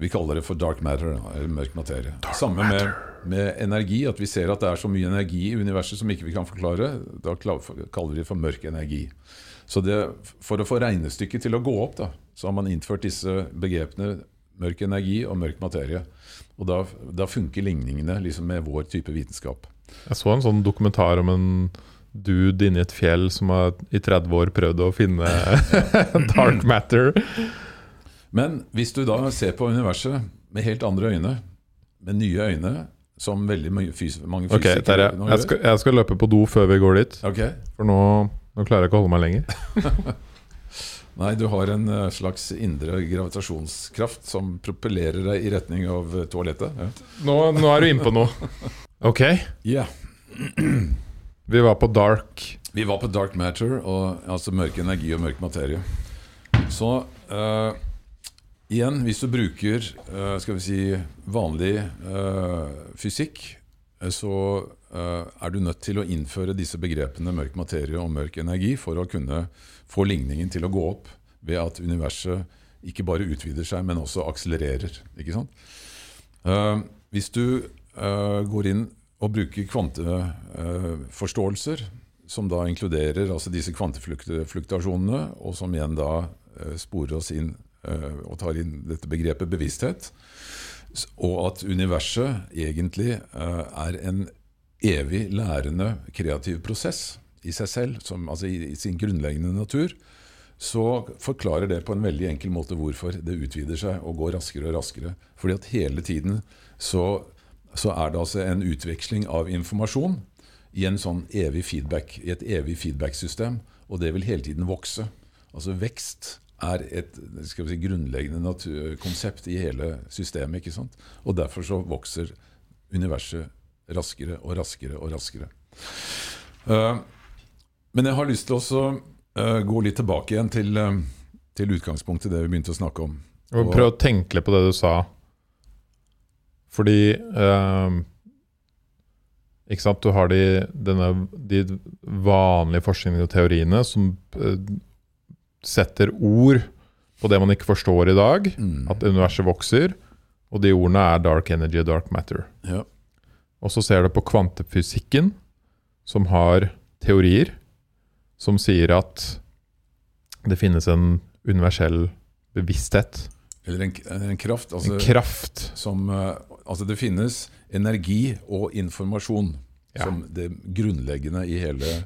Speaker 2: Vi kaller det for dark matter, eller mørk materie. Dark Samme med, med, energi. At vi ser at det er så mye energi i universet som ikke vi kan forklare. Da kaller vi det for mørk energi. Så det, for å få regnestykket til å gå opp, da, så har man innført disse begrepene mørk energi og mørk materie. Og da, da funker ligningene liksom med vår type vitenskap.
Speaker 1: Jeg så en sånn dokumentar om en dude inni et fjell som har i 30 år prøvd å finne dark matter.
Speaker 2: Men hvis du da ser på universet med helt andre øyne, med nye øyne, som veldig mange, fys mange
Speaker 1: fysikere okay, jeg, jeg, skal, jeg skal løpe på do før vi går dit.
Speaker 2: Okay.
Speaker 1: For nå nå klarer jeg ikke å holde meg lenger.
Speaker 2: Nei, du har en eh, slags indre gravitasjonskraft som propellerer deg i retning av eh, toalettet. Ja.
Speaker 1: Nå, nå, er du innpå noe. Ok.
Speaker 2: Yeah.
Speaker 1: Vi var på dark
Speaker 2: Vi var på dark matter, og, altså mørk energi og mørk materie. Så uh, igjen, hvis du bruker uh, skal vi si vanlig uh, fysikk, så er du nødt til å innføre disse begrepene mørk materie og mørk energi for å kunne få ligningen til å gå opp ved at universet ikke bare utvider seg, men også akselererer. Ikke sant? Uh, hvis du uh, går inn og bruker kvanteforståelser, uh, som da inkluderer altså disse kvantefluktasjonene, og som igjen da sporer oss inn og tar inn dette begrepet bevissthet, og at universet egentlig er en evig lærende kreativ prosess i seg selv, som, altså i, i, sin grunnleggende natur, så forklarer det på en veldig enkel måte hvorfor det utvider seg og går raskere og raskere. Fordi at hele tiden så, så er det altså en utveksling av informasjon i sånn feedback, i et evig feedback-system, og det vil hele tiden vokse. Altså vekst er et si, grunnleggende konsept i hele systemet. ikke sant? Og derfor så vokser universet raskere og raskere og raskere. Uh, men jeg har lyst til å eh, gå litt tilbake igjen til, eh, til utgangspunktet, det vi begynte å snakke om.
Speaker 1: Og
Speaker 2: Og-
Speaker 1: Prøv å tenke litt på det du sa. Fordi eh, Ikke sant, du har de, denne, de vanlige forskningene og teoriene som setter ord på det man ikke forstår i dag.
Speaker 2: Mm.
Speaker 1: At universet vokser. Og de ordene er dark energy og dark matter.
Speaker 2: Ja.
Speaker 1: Og så ser du på kvantefysikken, som har teorier som sier at det finnes en universell bevissthet.
Speaker 2: Eller en, en kraft. Altså,
Speaker 1: En kraft.
Speaker 2: som, eh, altså det finnes energi og informasjon
Speaker 1: Ja.
Speaker 2: som det grunnleggende i hele,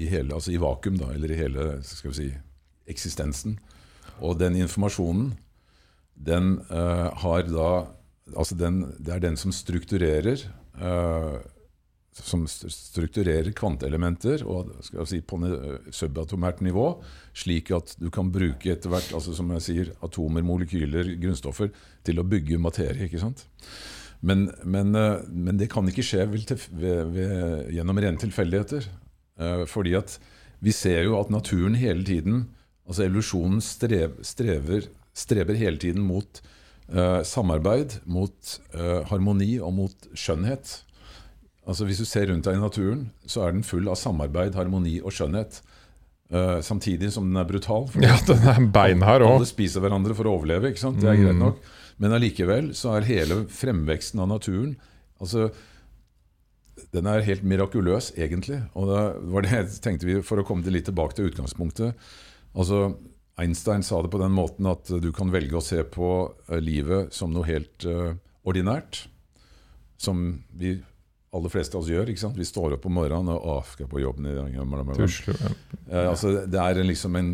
Speaker 2: i hele Altså i vakuum, da, eller i hele skal vi si, eksistensen. Og den informasjonen, den uh, har da Altså den, det er den som strukturerer eh, som strukturerer kvanteelementer og si, på subatomært nivå, slik at du kan bruke etter hvert altså som jeg sier, atomer, molekyler, grunnstoffer til å bygge materie. ikke sant? Men, men, eh, men det kan ikke skje ved, ved, gjennom rene tilfeldigheter. Eh, fordi at vi ser jo at naturen hele tiden, altså evolusjonen, strev, strever, strever hele tiden mot uh, samarbeid, mot uh, harmoni og mot skjønnhet. Altså Hvis du ser rundt deg i naturen, så er den full av samarbeid, harmoni og skjønnhet. Uh, samtidig som den er brutal.
Speaker 1: Ja, den er beinhard
Speaker 2: alle spiser hverandre for å overleve, ikke sant? det er greit nok. Men allikevel så er hele fremveksten av naturen altså, Den er helt mirakuløs, egentlig. Og det var det jeg tenkte vi, For å komme litt tilbake til utgangspunktet. Altså, Einstein sa det på den måten at du kan velge å se på eh, livet som noe helt uh, ordinært. Som vi aller fleste av oss gjør. ikke sant? Vi står opp om morgenen og å, skal på jobben i dag? Eh, altså, det er liksom en,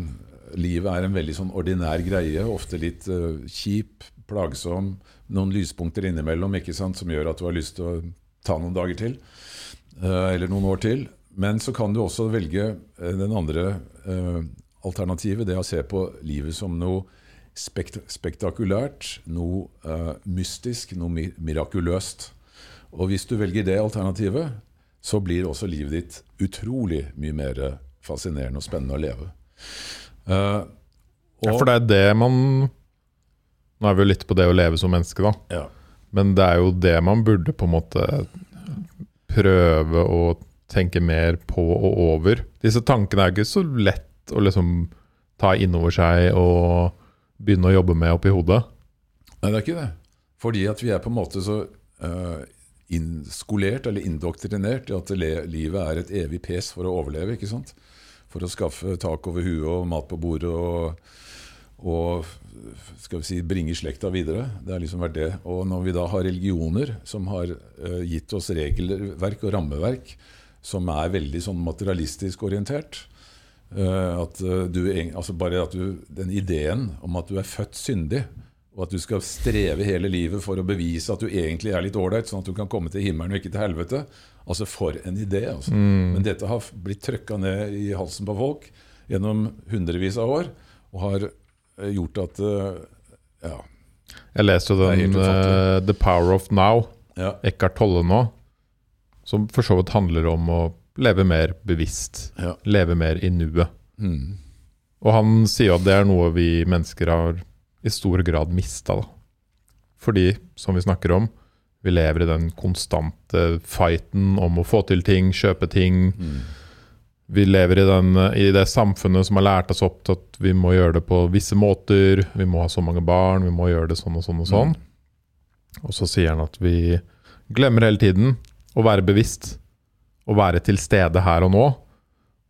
Speaker 2: livet er en veldig sånn ordinær greie, ofte litt uh, kjip, plagsom. Noen lyspunkter innimellom ikke sant, som gjør at du har lyst til å ta noen dager til. Uh, eller noen år til. Men så kan du også velge eh, den andre uh, alternativet, det å se på livet som noe spekt spektakulært, noe uh, mystisk, noe mi mirakuløst. Og hvis du velger det alternativet, så blir også livet ditt utrolig mye mer fascinerende og spennende å leve. Eh,
Speaker 1: Ja, for det er det man Nå er vi jo litt på det å leve som menneske, da.
Speaker 2: ja.
Speaker 1: Men det er jo det man burde på en måte prøve å tenke mer på og over. Disse tankene er jo ikke så lett å liksom ta innover seg og begynne å jobbe med oppi hodet.
Speaker 2: Nei, det er ikke det. Fordi at vi er på en måte så eh, innskolert eller indoktrinert i at livet er et evig pes for å overleve. ikke sant? For å skaffe tak over huet og mat på bordet og, og skal vi si, bringe slekta videre. Det har liksom vært det. Og når vi da har religioner som har eh, gitt oss regelverk og rammeverk som er veldig sånn materialistisk orientert, Eh, at eh, du, altså bare at du, Den ideen om at du er født syndig, og at du skal streve hele livet for å bevise at du egentlig er litt ålreit, sånn at du kan komme til himmelen og ikke til helvete. Altså, for en idé. Altså. Men dette har blitt trøkka ned i halsen på folk gjennom hundrevis av år, og har eh, gjort at eh, Ja.
Speaker 1: Jeg leste jo den uh, The Power of Now,
Speaker 2: ja.
Speaker 1: Eckhart Tolle nå, som for så vidt handler om å leve mer bevisst.
Speaker 2: ja.
Speaker 1: Leve mer i nuet.
Speaker 2: Mm.
Speaker 1: Og han sier at det er noe vi mennesker har i stor grad mista. Da. Fordi, som vi snakker om, vi lever i den konstante fighten om å få til ting, kjøpe ting.
Speaker 2: Mm.
Speaker 1: Vi lever i, den, i det samfunnet som har lært oss opp til at vi må gjøre det på visse måter. Vi må ha så mange barn, vi må gjøre det sånn og sånn og sånn. Og så sier han at vi glemmer hele tiden å være bevisst. Å være til stede her og nå.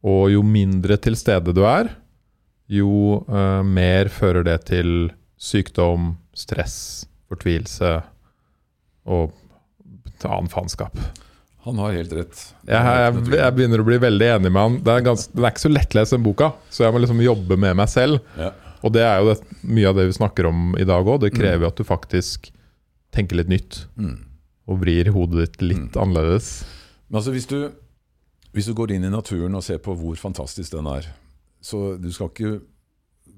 Speaker 1: Og jo mindre til stede du er, jo uh, mer fører det til sykdom, stress, fortvilelse og annen faenskap.
Speaker 2: Han har helt rett.
Speaker 1: Jeg, jeg, jeg begynner å bli veldig enig med han. Det er gans, den er ikke så lettlest, den boka, så jeg må liksom jobbe med meg selv.
Speaker 2: Ja.
Speaker 1: Og det er jo det, mye av det vi snakker om i dag òg. Det krever mm. at du faktisk tenker litt nytt.
Speaker 2: Mm.
Speaker 1: Og vrir hodet ditt litt annerledes.
Speaker 2: Men altså hvis du, hvis du går inn i naturen og ser på hvor fantastisk den er, så du skal ikke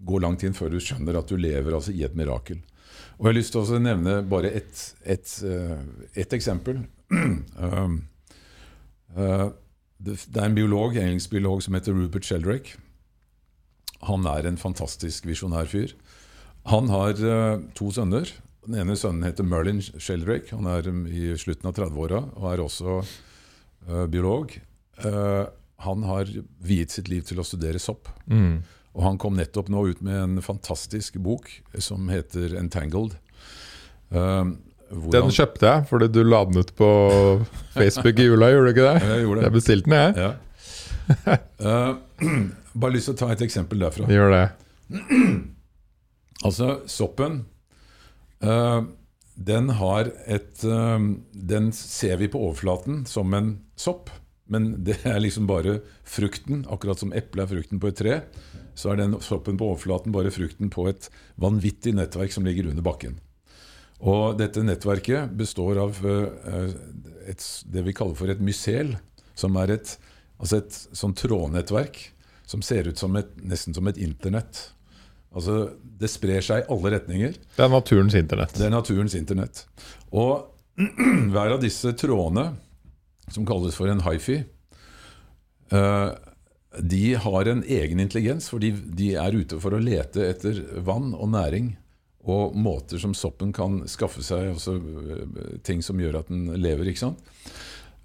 Speaker 2: gå langt inn før du skjønner at du lever altså i et mirakel. Og jeg har lyst til å nevne bare ett et, et ett eksempel. um, eh, det, er en biolog, engelsk biolog som heter Rupert Sheldrake. han er en fantastisk visjonær fyr. Han har uh, to sønner. Den ene sønnen heter Merlin Sheldrake. Han er um, i slutten av 30-åra og er også biolog. Han har viet sitt liv til å studere sopp.
Speaker 1: Mm.
Speaker 2: Og han kom nettopp nå ut med en fantastisk bok som heter 'Entangled'. Uh,
Speaker 1: den kjøpte jeg fordi du la den ut på Facebook i jula, gjorde du ikke det?
Speaker 2: Jeg gjorde det.
Speaker 1: Jeg bestilte den, jeg.
Speaker 2: Ja. Uh, bare lyst til å ta et eksempel derfra.
Speaker 1: Gjør det.
Speaker 2: Altså, soppen uh, Den har et uh, Den ser vi på overflaten som en sopp. Men det er liksom bare frukten. Akkurat som eplet er frukten på et tre, så er den soppen på overflaten bare frukten på et vanvittig nettverk som ligger under bakken. Og dette nettverket består av uh, et, det vi kaller for et mysel, som er et, altså et sånn trådnettverk som ser ut som et, nesten som et internett. Altså, Det sprer seg i alle retninger.
Speaker 1: Det er naturens internett.
Speaker 2: Det er naturens internett. Og hver av disse trådene, som kalles for en hifi, uh, de har en egen intelligens, fordi de er ute for å lete etter vann og næring. Og måter som soppen kan skaffe seg altså, ting som gjør at den lever. ikke sant?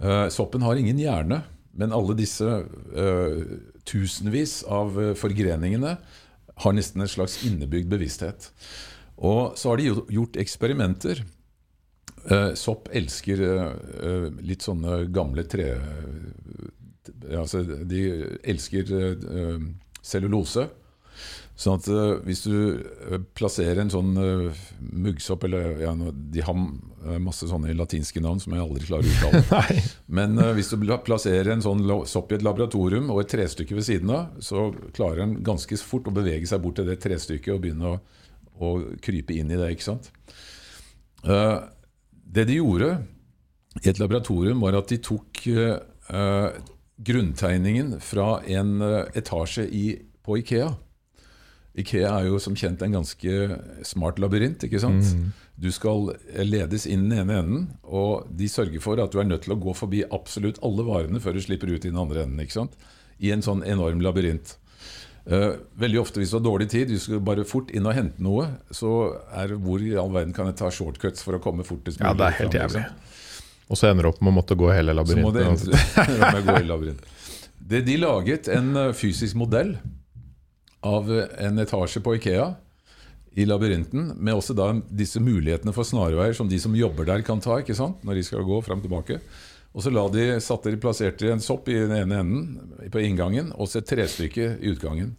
Speaker 2: Uh, soppen har ingen hjerne, men alle disse uh, tusenvis av forgreningene har nesten en slags innebygd bevissthet. Og så har de gjort eksperimenter. Uh, sopp elsker litt sånne gamle tre... Altså, de elsker uh, cellulose. Sånn at uh, hvis du plasserer en sånn uh, muggsopp eller ja, De har masse sånne latinske navn som jeg aldri klarer å uttale. Men uh, hvis du plasserer en sånn sopp i et laboratorium og et trestykke ved siden av, så klarer den ganske fort å bevege seg bort til det trestykket og begynne å, å krype inn i det. ikke sant? det de gjorde i et laboratorium, var at de tok grunntegningen fra en etasje i, på Ikea. Ikea er jo som kjent en ganske smart labyrint. ikke sant? Mm. Du skal ledes inn den ene enden, og de sørger for at du er nødt til å gå forbi absolutt alle varene før du slipper ut i den andre enden. ikke sant? I en sånn enorm labyrint. Uh, veldig ofte hvis du har dårlig tid, du skal bare fort inn og hente noe, så er hvor i all verden kan jeg ta shortcuts for å komme fortest
Speaker 1: mulig? Ja, det er helt jævlig. Og så ender du opp med å måtte gå hele labyrinten.
Speaker 2: Så må det ende gå hele labyrinten. Det de laget en fysisk modell av en etasje på Ikea i labyrinten, med også da disse mulighetene for snarveier som de som jobber der, kan ta ikke sant? når de skal gå fram og tilbake. Og så la de, satte de plasserte en sopp i den ene enden på inngangen og så et trestykke i utgangen.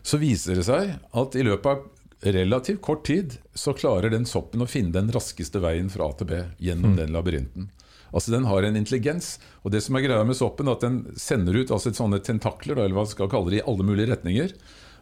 Speaker 2: Så viser det seg at i løpet av relativt kort tid så klarer den soppen å finne den raskeste veien fra A til B gjennom mm. den labyrinten. Altså Den har en intelligens. Og det som er greia med soppen, er at den sender ut altså sånne tentakler eller hva man skal kalle det, i alle mulige retninger.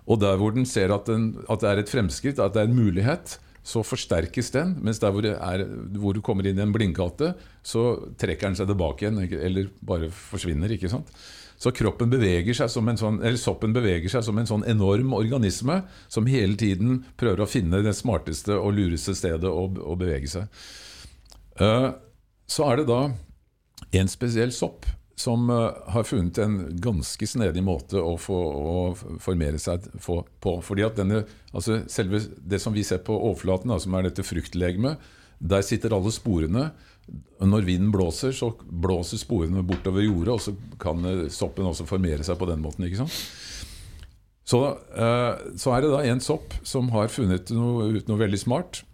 Speaker 2: Og der hvor den ser at, den, at, det er et fremskritt, at det er en mulighet, så forsterkes den. Mens der hvor, er, hvor du kommer inn i en blindgate, så trekker den seg tilbake igjen, eller bare forsvinner. ikke sant? Så kroppen beveger seg som en sånn, eller soppen beveger seg som en sånn enorm organisme som hele tiden prøver å finne det smarteste og lureste stedet å, å bevege seg. Uh, så er det da en spesiell sopp som uh, har funnet en ganske snedig måte å, få, å formere seg på. Fordi at denne, altså selve Det som vi ser på overflaten, da, som er dette fruktlegemet, der sitter alle sporene. Når vinden blåser, så blåser sporene bortover jordet, og så kan uh, soppen også formere seg på den måten. ikke sant? Så, uh, så er det da en sopp som har funnet noe, ut noe veldig smart.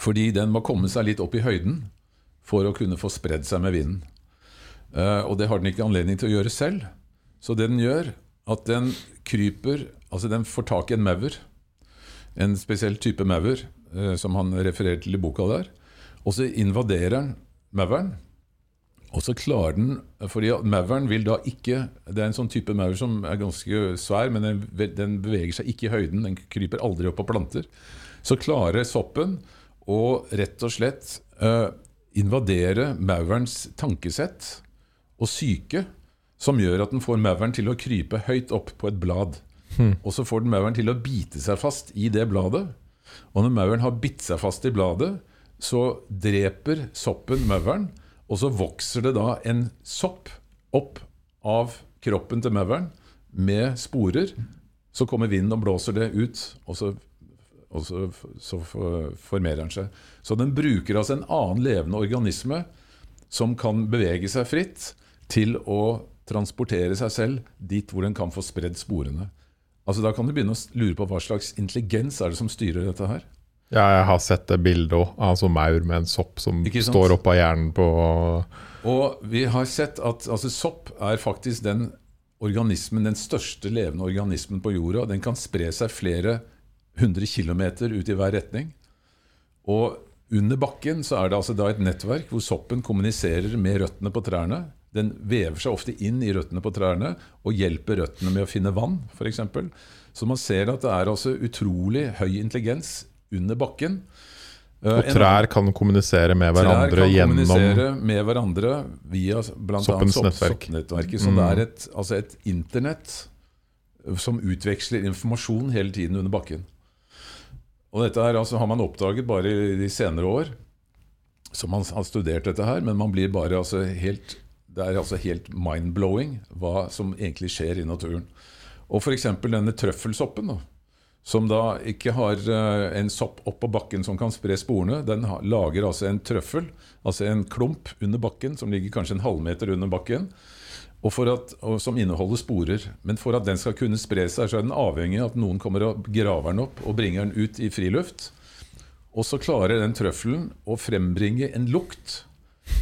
Speaker 2: Fordi den må komme seg litt opp i høyden for å kunne få spredd seg med vinden. Uh, og det har den ikke anledning til å gjøre selv. Så det den gjør, at den kryper Altså den får tak i en maur, en spesiell type maur, uh, som han refererer til i boka der. Og så invaderer den mauren. Og så klarer den fordi Mauren vil da ikke Det er en sånn type maur som er ganske svær, men den, den, beveger seg ikke i høyden. Den kryper aldri opp på planter. Så klarer soppen å rett og slett uh, invadere maurens tankesett og syke som gjør at den får mauren til å krype høyt opp på et blad. Hmm. Og så får den mauren til å bite seg fast i det bladet. Og når mauren har bitt seg fast i bladet, så dreper soppen mauren. Og så vokser det da en sopp opp av kroppen til mauren med sporer Så kommer vinden og blåser det ut, og så, og så, så formerer den seg. Så den bruker altså en annen levende organisme som kan bevege seg fritt, til å transportere seg selv dit hvor den kan få spredd sporene. Altså Da kan du begynne å lure på hva slags intelligens er det som styrer dette her.
Speaker 1: Ja, jeg har sett det bildet òg, en sånn maur med en sopp som står opp av hjernen på
Speaker 2: Og vi har sett at altså, sopp er faktisk den organismen, den største levende organismen på jorda. Den kan spre seg flere hundre kilometer ut i hver retning. Og under bakken så er det altså da et nettverk hvor soppen kommuniserer med røttene på trærne. Den vever seg ofte inn i røttene på trærne og hjelper røttene med å finne vann, f.eks. Så man ser at det er altså utrolig høy intelligens under bakken. Eh,
Speaker 1: Og trær kan kommunisere med hverandre Trær
Speaker 2: kan
Speaker 1: gjennom
Speaker 2: kommunisere med hverandre via bl.a.
Speaker 1: Soppens
Speaker 2: sopp,
Speaker 1: nettverk.
Speaker 2: soppnettverket. Så det er et, altså et internett som utveksler informasjon hele tiden under bakken. Og dette her, altså, har man oppdaget bare i de senere år, så man har studert dette her, men man blir bare altså helt Det er altså helt mind-blowing hva som egentlig skjer i naturen. Og f.eks. denne trøffelsoppen, da, som da ikke har eh, en sopp oppå bakken som kan spre sporene. Den lager altså en trøffel, altså en klump under bakken, som ligger kanskje en halvmeter under bakken, og at, og som inneholder sporer. Men for at den skal kunne spre seg, så er den avhengig av at noen kommer og graver den opp og bringer den ut i friluft. Og så klarer den trøffelen å frembringe en lukt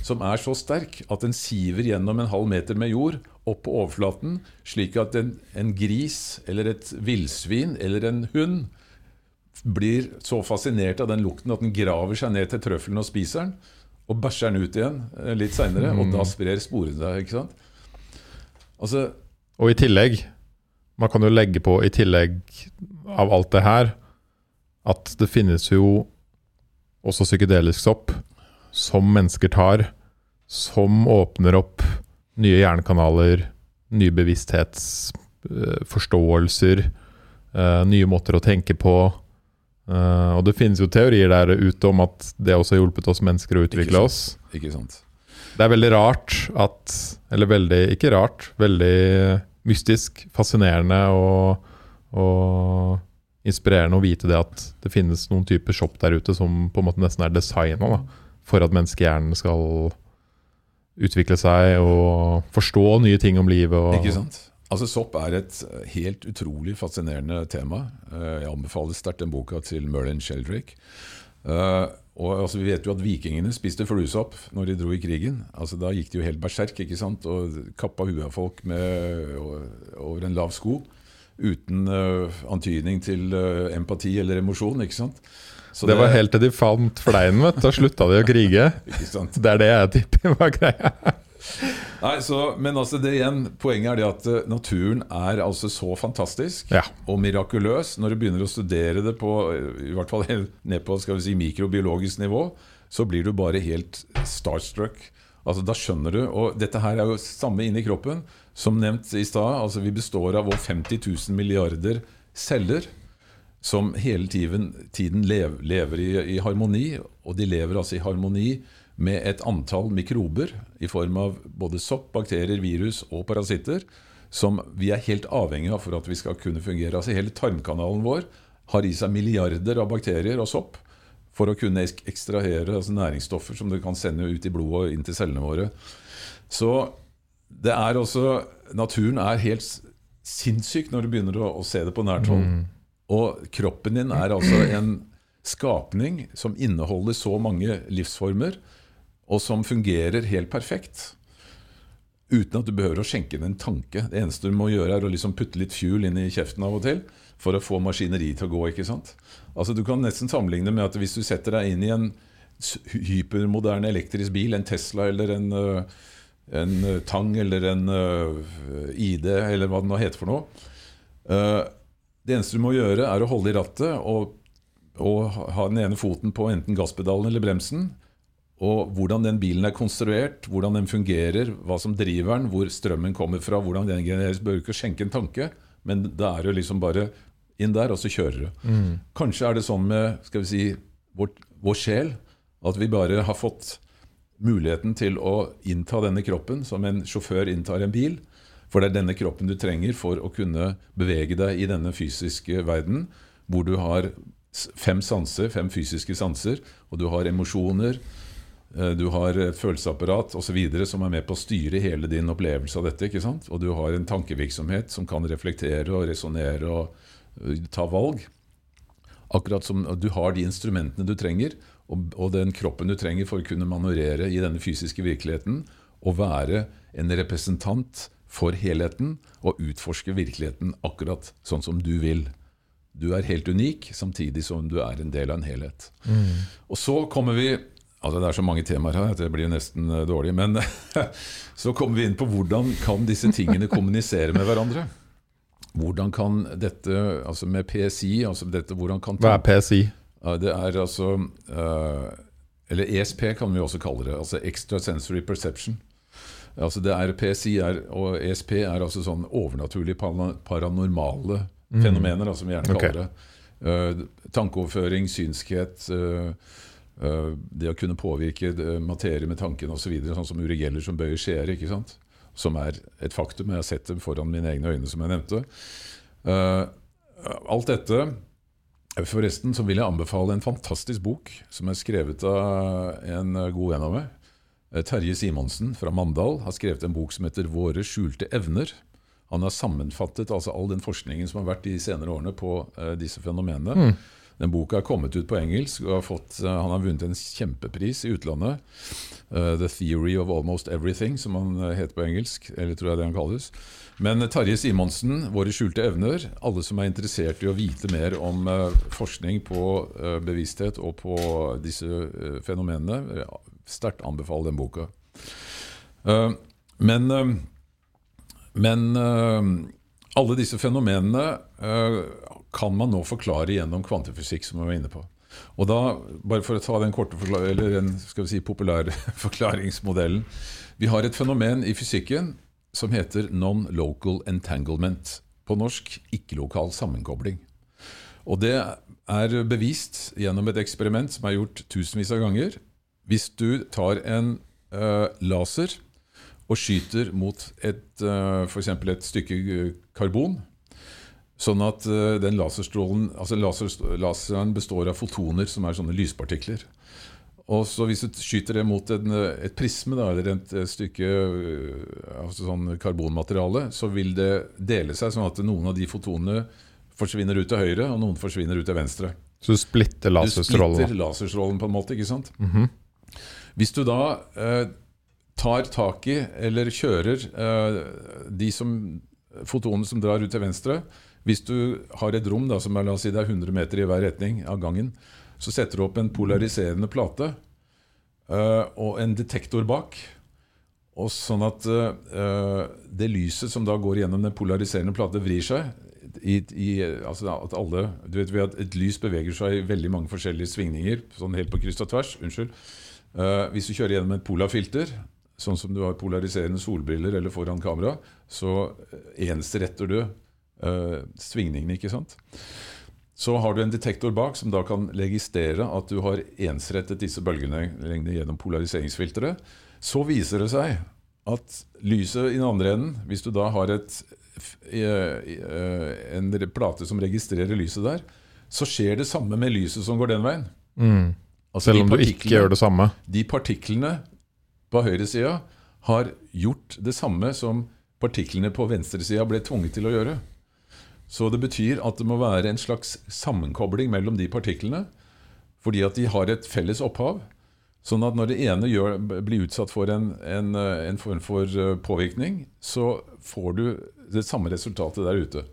Speaker 2: som er så sterk at den siver gjennom en halv meter med jord opp på overflaten, slik at en, en gris eller et villsvin eller en hund blir så fascinert av den lukten at den graver seg ned til trøffelen og spiser den, og bæsjer den ut igjen eh, litt seinere, og da sprer sporene seg. ikke sant? Altså,
Speaker 1: Og i tillegg, man kan jo legge på i tillegg av alt det her, at det finnes jo også psykedelisk sopp som mennesker tar, som åpner opp nye hjernekanaler, nye bevissthetsforståelser, eh, nye måter å tenke på. Eh, og det finnes jo teorier der ute om at det også har hjulpet oss mennesker å utvikle oss.
Speaker 2: ikke sant?
Speaker 1: Det er veldig rart at Eller veldig, ikke rart, veldig mystisk, fascinerende og, og inspirerende å vite det at det finnes noen typer shop der ute som på en måte nesten er designa for at menneskehjernen skal utvikle seg og forstå nye ting om livet.
Speaker 2: Ikke sant? Altså Sopp er et helt utrolig fascinerende tema. Eh, Jeg anbefaler sterkt den boka til Merlin Sheldrake. Eh, og altså, Vi vet jo at vikingene spiste fluesopp når de dro i krigen. Altså Da gikk de jo helt berserk ikke sant? og kappa huet av folk med, over en lav sko. Uten uh, antydning til uh, empati eller emosjon. ikke sant? Så
Speaker 1: det var helt til de fant fleinen, vet du. Da slutta de å krige. Det er det jeg tipper var greia.
Speaker 2: Nei, så, Men altså det igjen, poenget er det at eh, naturen er altså så fantastisk
Speaker 1: Ja.
Speaker 2: og mirakuløs. Når du begynner å studere det på i hvert fall ned på skal vi si, mikrobiologisk nivå, så blir du bare helt starstruck. Altså Da skjønner du. Og dette her er jo samme inni kroppen. Som nevnt i stad, altså vi består av over 50 000 milliarder celler som hele tiden, tiden lev, lever i, i harmoni. Og de lever altså i harmoni med et antall mikrober i form av både sopp, bakterier, virus og parasitter, som vi er helt avhengig av for at vi skal kunne fungere. Altså Hele tarmkanalen vår har i seg milliarder av bakterier og sopp for å kunne ekstrahere altså næringsstoffer som det kan sende ut i blodet og inn til cellene våre. Så det er også Naturen er helt sinnssyk når du begynner å, å se det på nært hold. Og kroppen din er altså en skapning som inneholder så mange livsformer, og som fungerer helt perfekt. Uten at du behøver å skjenke inn en tanke. Det eneste du må gjøre, er å liksom putte litt fuel inn i kjeften av og til for å få maskineriet til å gå. ikke sant? Altså Du kan nesten sammenligne med at hvis du setter deg inn i en hypermoderne elektrisk bil, en Tesla eller en, øh, en øh, Tang eller en øh, ID, eller hva det nå heter for noe øh, Det eneste du må gjøre, er å holde i rattet og, og ha den ene foten på enten gasspedalen eller bremsen. Og hvordan den bilen er konstruert, hvordan den fungerer, hva som driver den, hvor strømmen kommer fra, hvordan den genereres. Bør ikke skjenke en tanke, men det er jo liksom bare inn der, og så kjører du. Kanskje er det sånn med skal vi si, vår, vår sjel at vi bare har fått muligheten til å innta denne kroppen som en sjåfør inntar en bil, For det er denne kroppen du trenger for å kunne bevege deg i denne fysiske verden, hvor du har fem sanser, fem fysiske sanser, og du har emosjoner, eh, du har et følelsesapparat osv. som er med på å styre hele din opplevelse av dette. ikke sant? Og du har en tankevirksomhet som kan reflektere og resonnere og eh, ta valg. Akkurat som du har de instrumentene du trenger, og, og den kroppen du trenger for å kunne manøvrere i denne fysiske virkeligheten, og være en representant for helheten og utforske virkeligheten akkurat sånn som du vil. Du er helt unik, samtidig som du er en del av en helhet. Og så kommer vi altså Det er så mange temaer her at det blir nesten eh, dårlig. Men så kommer vi inn på hvordan kan disse tingene kommunisere med hverandre. Hvordan kan dette, altså med PSI altså dette, hvordan kan
Speaker 1: Hva er PSI?
Speaker 2: Det er altså eh, Eller ESP kan vi også kalle det. Altså Extrasensory Perception. Altså det er PSI er, og ESP er altså sånn overnaturlige paranormale paranormale fenomener, da, som vi gjerne
Speaker 1: kaller
Speaker 2: kaller det. Eh, tankeoverføring, synskhet, eh, det å kunne påvirke materie med tanken osv., så videre, sånn som uregjeller som bøyer skjeer, som er et faktum. Jeg har sett dem foran mine egne øyne, som jeg nevnte. Alt dette Forresten så vil jeg anbefale en fantastisk bok som er skrevet av en god venn av meg. Eh, Terje Simonsen fra Mandal har skrevet en bok som heter 'Våre skjulte evner'. Han har sammenfattet altså all den forskningen som har vært de senere årene på uh, disse fenomenene. Den boka er kommet ut på engelsk, og har fått, uh, han har vunnet en kjempepris i utlandet. Uh, 'The Theory of Almost Everything', som han eh, heter på engelsk. Eller tror jeg det han kalles. Men Tarjei Simonsen, 'Våre skjulte evner'. Alle som er interessert i å vite mer om eh, forskning på eh, bevissthet og på disse eh, fenomenene, sterkt anbefaler den boka. Men men alle disse fenomenene kan man nå forklare gjennom kvantefysikk, som vi var inne på. Og da, bare for å ta den korte eller den skal vi si, populære forklaringsmodellen Vi har et fenomen i fysikken som heter non-local entanglement. På norsk ikke-lokal sammenkobling. Og det er bevist gjennom et eksperiment som er gjort tusenvis av ganger. Hvis du tar en eh, laser og skyter mot et, uh, f.eks. et stykke eh, karbon, sånn at eh, den laserstrålen Altså laser, laseren består av fotoner, som er sånne lyspartikler. Og så Hvis du skyter det mot en, et prisme eller et, et stykke eh, altså sånn karbonmateriale, så vil det dele seg sånn at noen av de fotonene forsvinner ut til høyre, og noen forsvinner ut til venstre.
Speaker 1: Så du splitter laserstrålen?
Speaker 2: Du splitter laserstrålen på en måte, ikke sant? Hvis du da eh, tar tak i, eller kjører eh, de som, fotonene som drar ut til venstre Hvis du har et rom da, som er la oss si det er 100 meter i hver retning av gangen, så setter du opp en polariserende plate uh, og en detektor bak. Og sånn at uh, det lyset som da går gjennom den polariserende plate, vrir seg. I, i, altså at alle, du vet at Et lys beveger seg i veldig mange forskjellige svingninger, sånn helt på kryss og tvers. unnskyld. Uh, hvis du kjører gjennom et polafilter, sånn som du har polariserende solbriller eller foran kamera, så ensretter du uh, svingningene, ikke sant? Så har du en detektor bak som da kan registrere at du har ensrettet disse bølgelengdene gjennom polariseringsfilteret. Så viser det seg at lyset i den andre enden, hvis du da har et, f- eh, eh, en plate som registrerer lyset der, så skjer det samme med lyset som går den veien.
Speaker 1: Mm.
Speaker 2: Altså,
Speaker 1: Selv om du ikke gjør det samme?
Speaker 2: de partiklene på høyresida har gjort det samme som partiklene på venstresida ble tvunget til å gjøre. Så det betyr at det må være en slags sammenkobling mellom de partiklene, fordi at de har et felles opphav. Sånn at når det ene gjør, blir utsatt for en, en, en form for eh, påvirkning, så får du det samme resultatet der ute.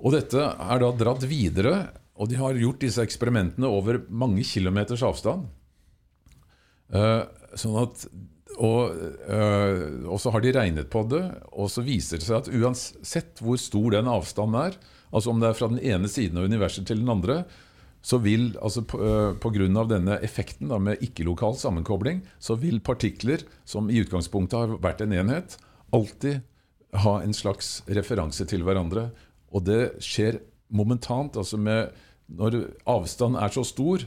Speaker 2: Og dette er da dratt videre, og de har gjort disse eksperimentene over mange kilometers avstand. Eh, sånn at, og, øh, og så har de regnet på det, og så viser det seg at uansett hvor stor den avstanden er, altså om det er fra den ene siden av universet til den andre, så vil, altså på, eh, denne effekten da, med ikke-lokal sammenkobling, så vil partikler som i utgangspunktet har vært en enhet, alltid ha en slags referanse til hverandre. Og det skjer momentant, altså med, når avstanden er så stor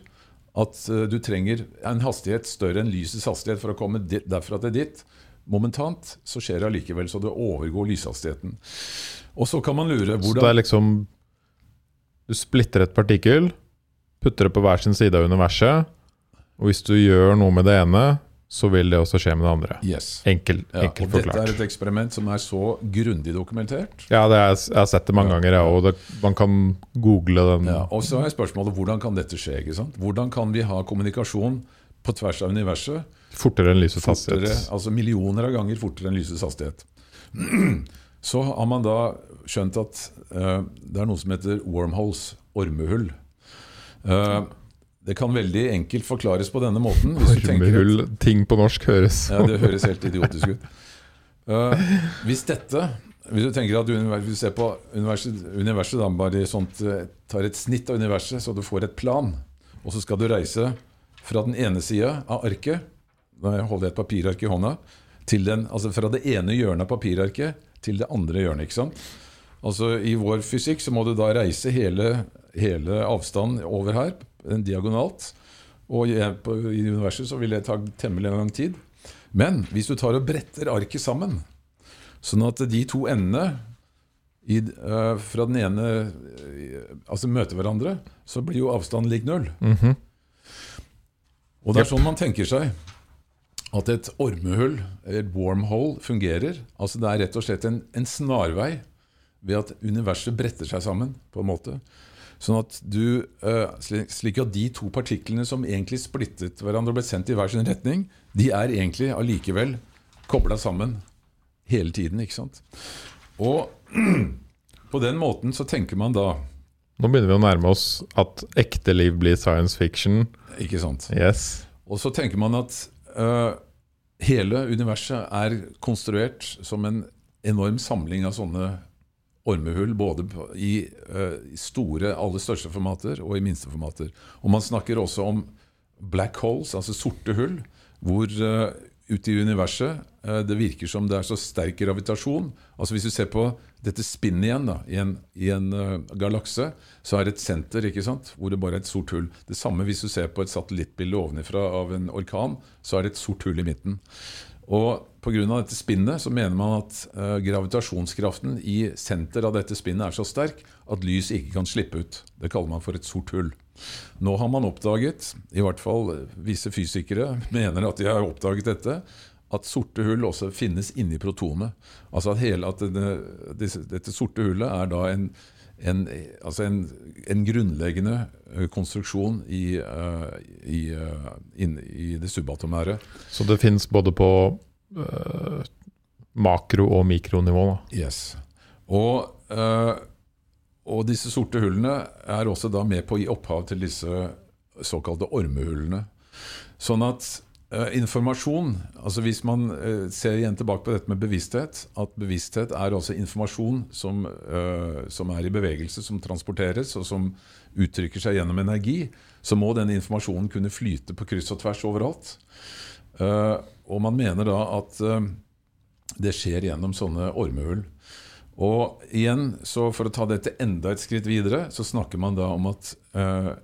Speaker 2: at eh, du trenger en hastighet større enn lysets hastighet for å komme dit, derfra til dit, momentant så skjer det allikevel, så det overgår lyshastigheten. Og så kan man lure hvordan
Speaker 1: Så det er liksom Du splitter et partikkel, putter det på hver sin side av universet, og hvis du gjør noe med det ene, så vil det også skje med det andre.
Speaker 2: Yes.
Speaker 1: Enkel,
Speaker 2: Ja,
Speaker 1: enkelt
Speaker 2: og dette er et eksperiment som er så grundig dokumentert.
Speaker 1: Ja, det er, jeg har sett det mange ganger, jeg òg. Man kan google den.
Speaker 2: Ja, og så er spørsmålet hvordan kan dette skje? Hvordan kan vi ha kommunikasjon på tvers av universet
Speaker 1: Fortere enn lysets hastighet.
Speaker 2: altså millioner av ganger fortere enn lysets hastighet? Så har man da skjønt at uh, det er noe som heter wormholes, ormehull. Eh, det kan veldig enkelt forklares på denne måten. Hvis du tenker at-
Speaker 1: Ormehull, ting på norsk høres
Speaker 2: Ja, det høres helt idiotisk ut. Uh, hvis dette Hvis du tenker at du ser på universet, universet da, bare sånt, eh, tar et snitt av universet, så du får et plan, og så skal du reise fra den ene sida av arket Da holder jeg et papirark i hånda. Til den, altså fra det ene hjørnet av papirarket til det andre hjørnet. ikke sant? Altså I vår fysikk så må du da reise hele, hele avstanden over her, diagonalt. Og i, på, i universet så vil det ta temmelig lang tid. Men hvis du tar og bretter arket sammen, sånn at de to endene i, uh, fra den ene øh, altså møter hverandre, så blir jo avstanden lik null.
Speaker 1: Mhm.
Speaker 2: Og det er sånn man tenker seg at et ormehull, et wormhole, fungerer. Altså Det er rett og slett en, en snarvei ved at universet bretter seg sammen, på en måte. Sånn at du, eh, slik, slik at de to partiklene som egentlig splittet hverandre og ble sendt i hver sin retning, de er egentlig allikevel kobla sammen hele tiden. ikke sant? Og på den måten så tenker man da
Speaker 1: Nå begynner vi å nærme oss at ekte liv blir science fiction.
Speaker 2: Ikke sant?
Speaker 1: Yes.
Speaker 2: Og så tenker man at uh, hele universet er konstruert som en enorm samling av sånne ormehull, både i øh, store, aller største formater og i minste formater. Og man snakker også om black holes, altså sorte hull, hvor øh, ute i universet øh, det virker som det er så sterk gravitasjon. Altså Hvis du ser på dette spinnet igjen da, i en, i en galakse, så er det et senter ikke sant? hvor det bare er et sort hull. Det samme hvis du ser på et satellittbilde ovenifra av en orkan, så er det et sort hull i midten. Og Pga. dette spinnet så mener man at uh, gravitasjonskraften i senter av dette spinnet er så sterk at lys ikke kan slippe ut. Det kaller man for et sort hull. Nå har man oppdaget, i hvert fall visse fysikere mener at de har oppdaget dette, at sorte hull også finnes inni protonet. Altså at, hele, at denne, dette sorte hullet er da en, en, altså en, en grunnleggende eh, konstruksjon i, uh, i, uh, in, i det subatomære.
Speaker 1: Så det fins både på øh, makro- og mikronivå. Da.
Speaker 2: Yes. Og, uh, og disse sorte hullene er også da med på å gi opphav til disse såkalte ormehullene. Sånn at uh, informasjon altså Hvis man eh, ser igjen tilbake på dette med bevissthet, at bevissthet er også informasjon som, eh, som er i bevegelse, som transporteres, og som uttrykker seg gjennom energi, så må denne informasjonen kunne flyte på kryss og tvers overalt. Eh, og man mener da at eh, det skjer gjennom sånne ormehull. Og igjen, så for å ta dette enda et skritt videre, så snakker man da om at uh,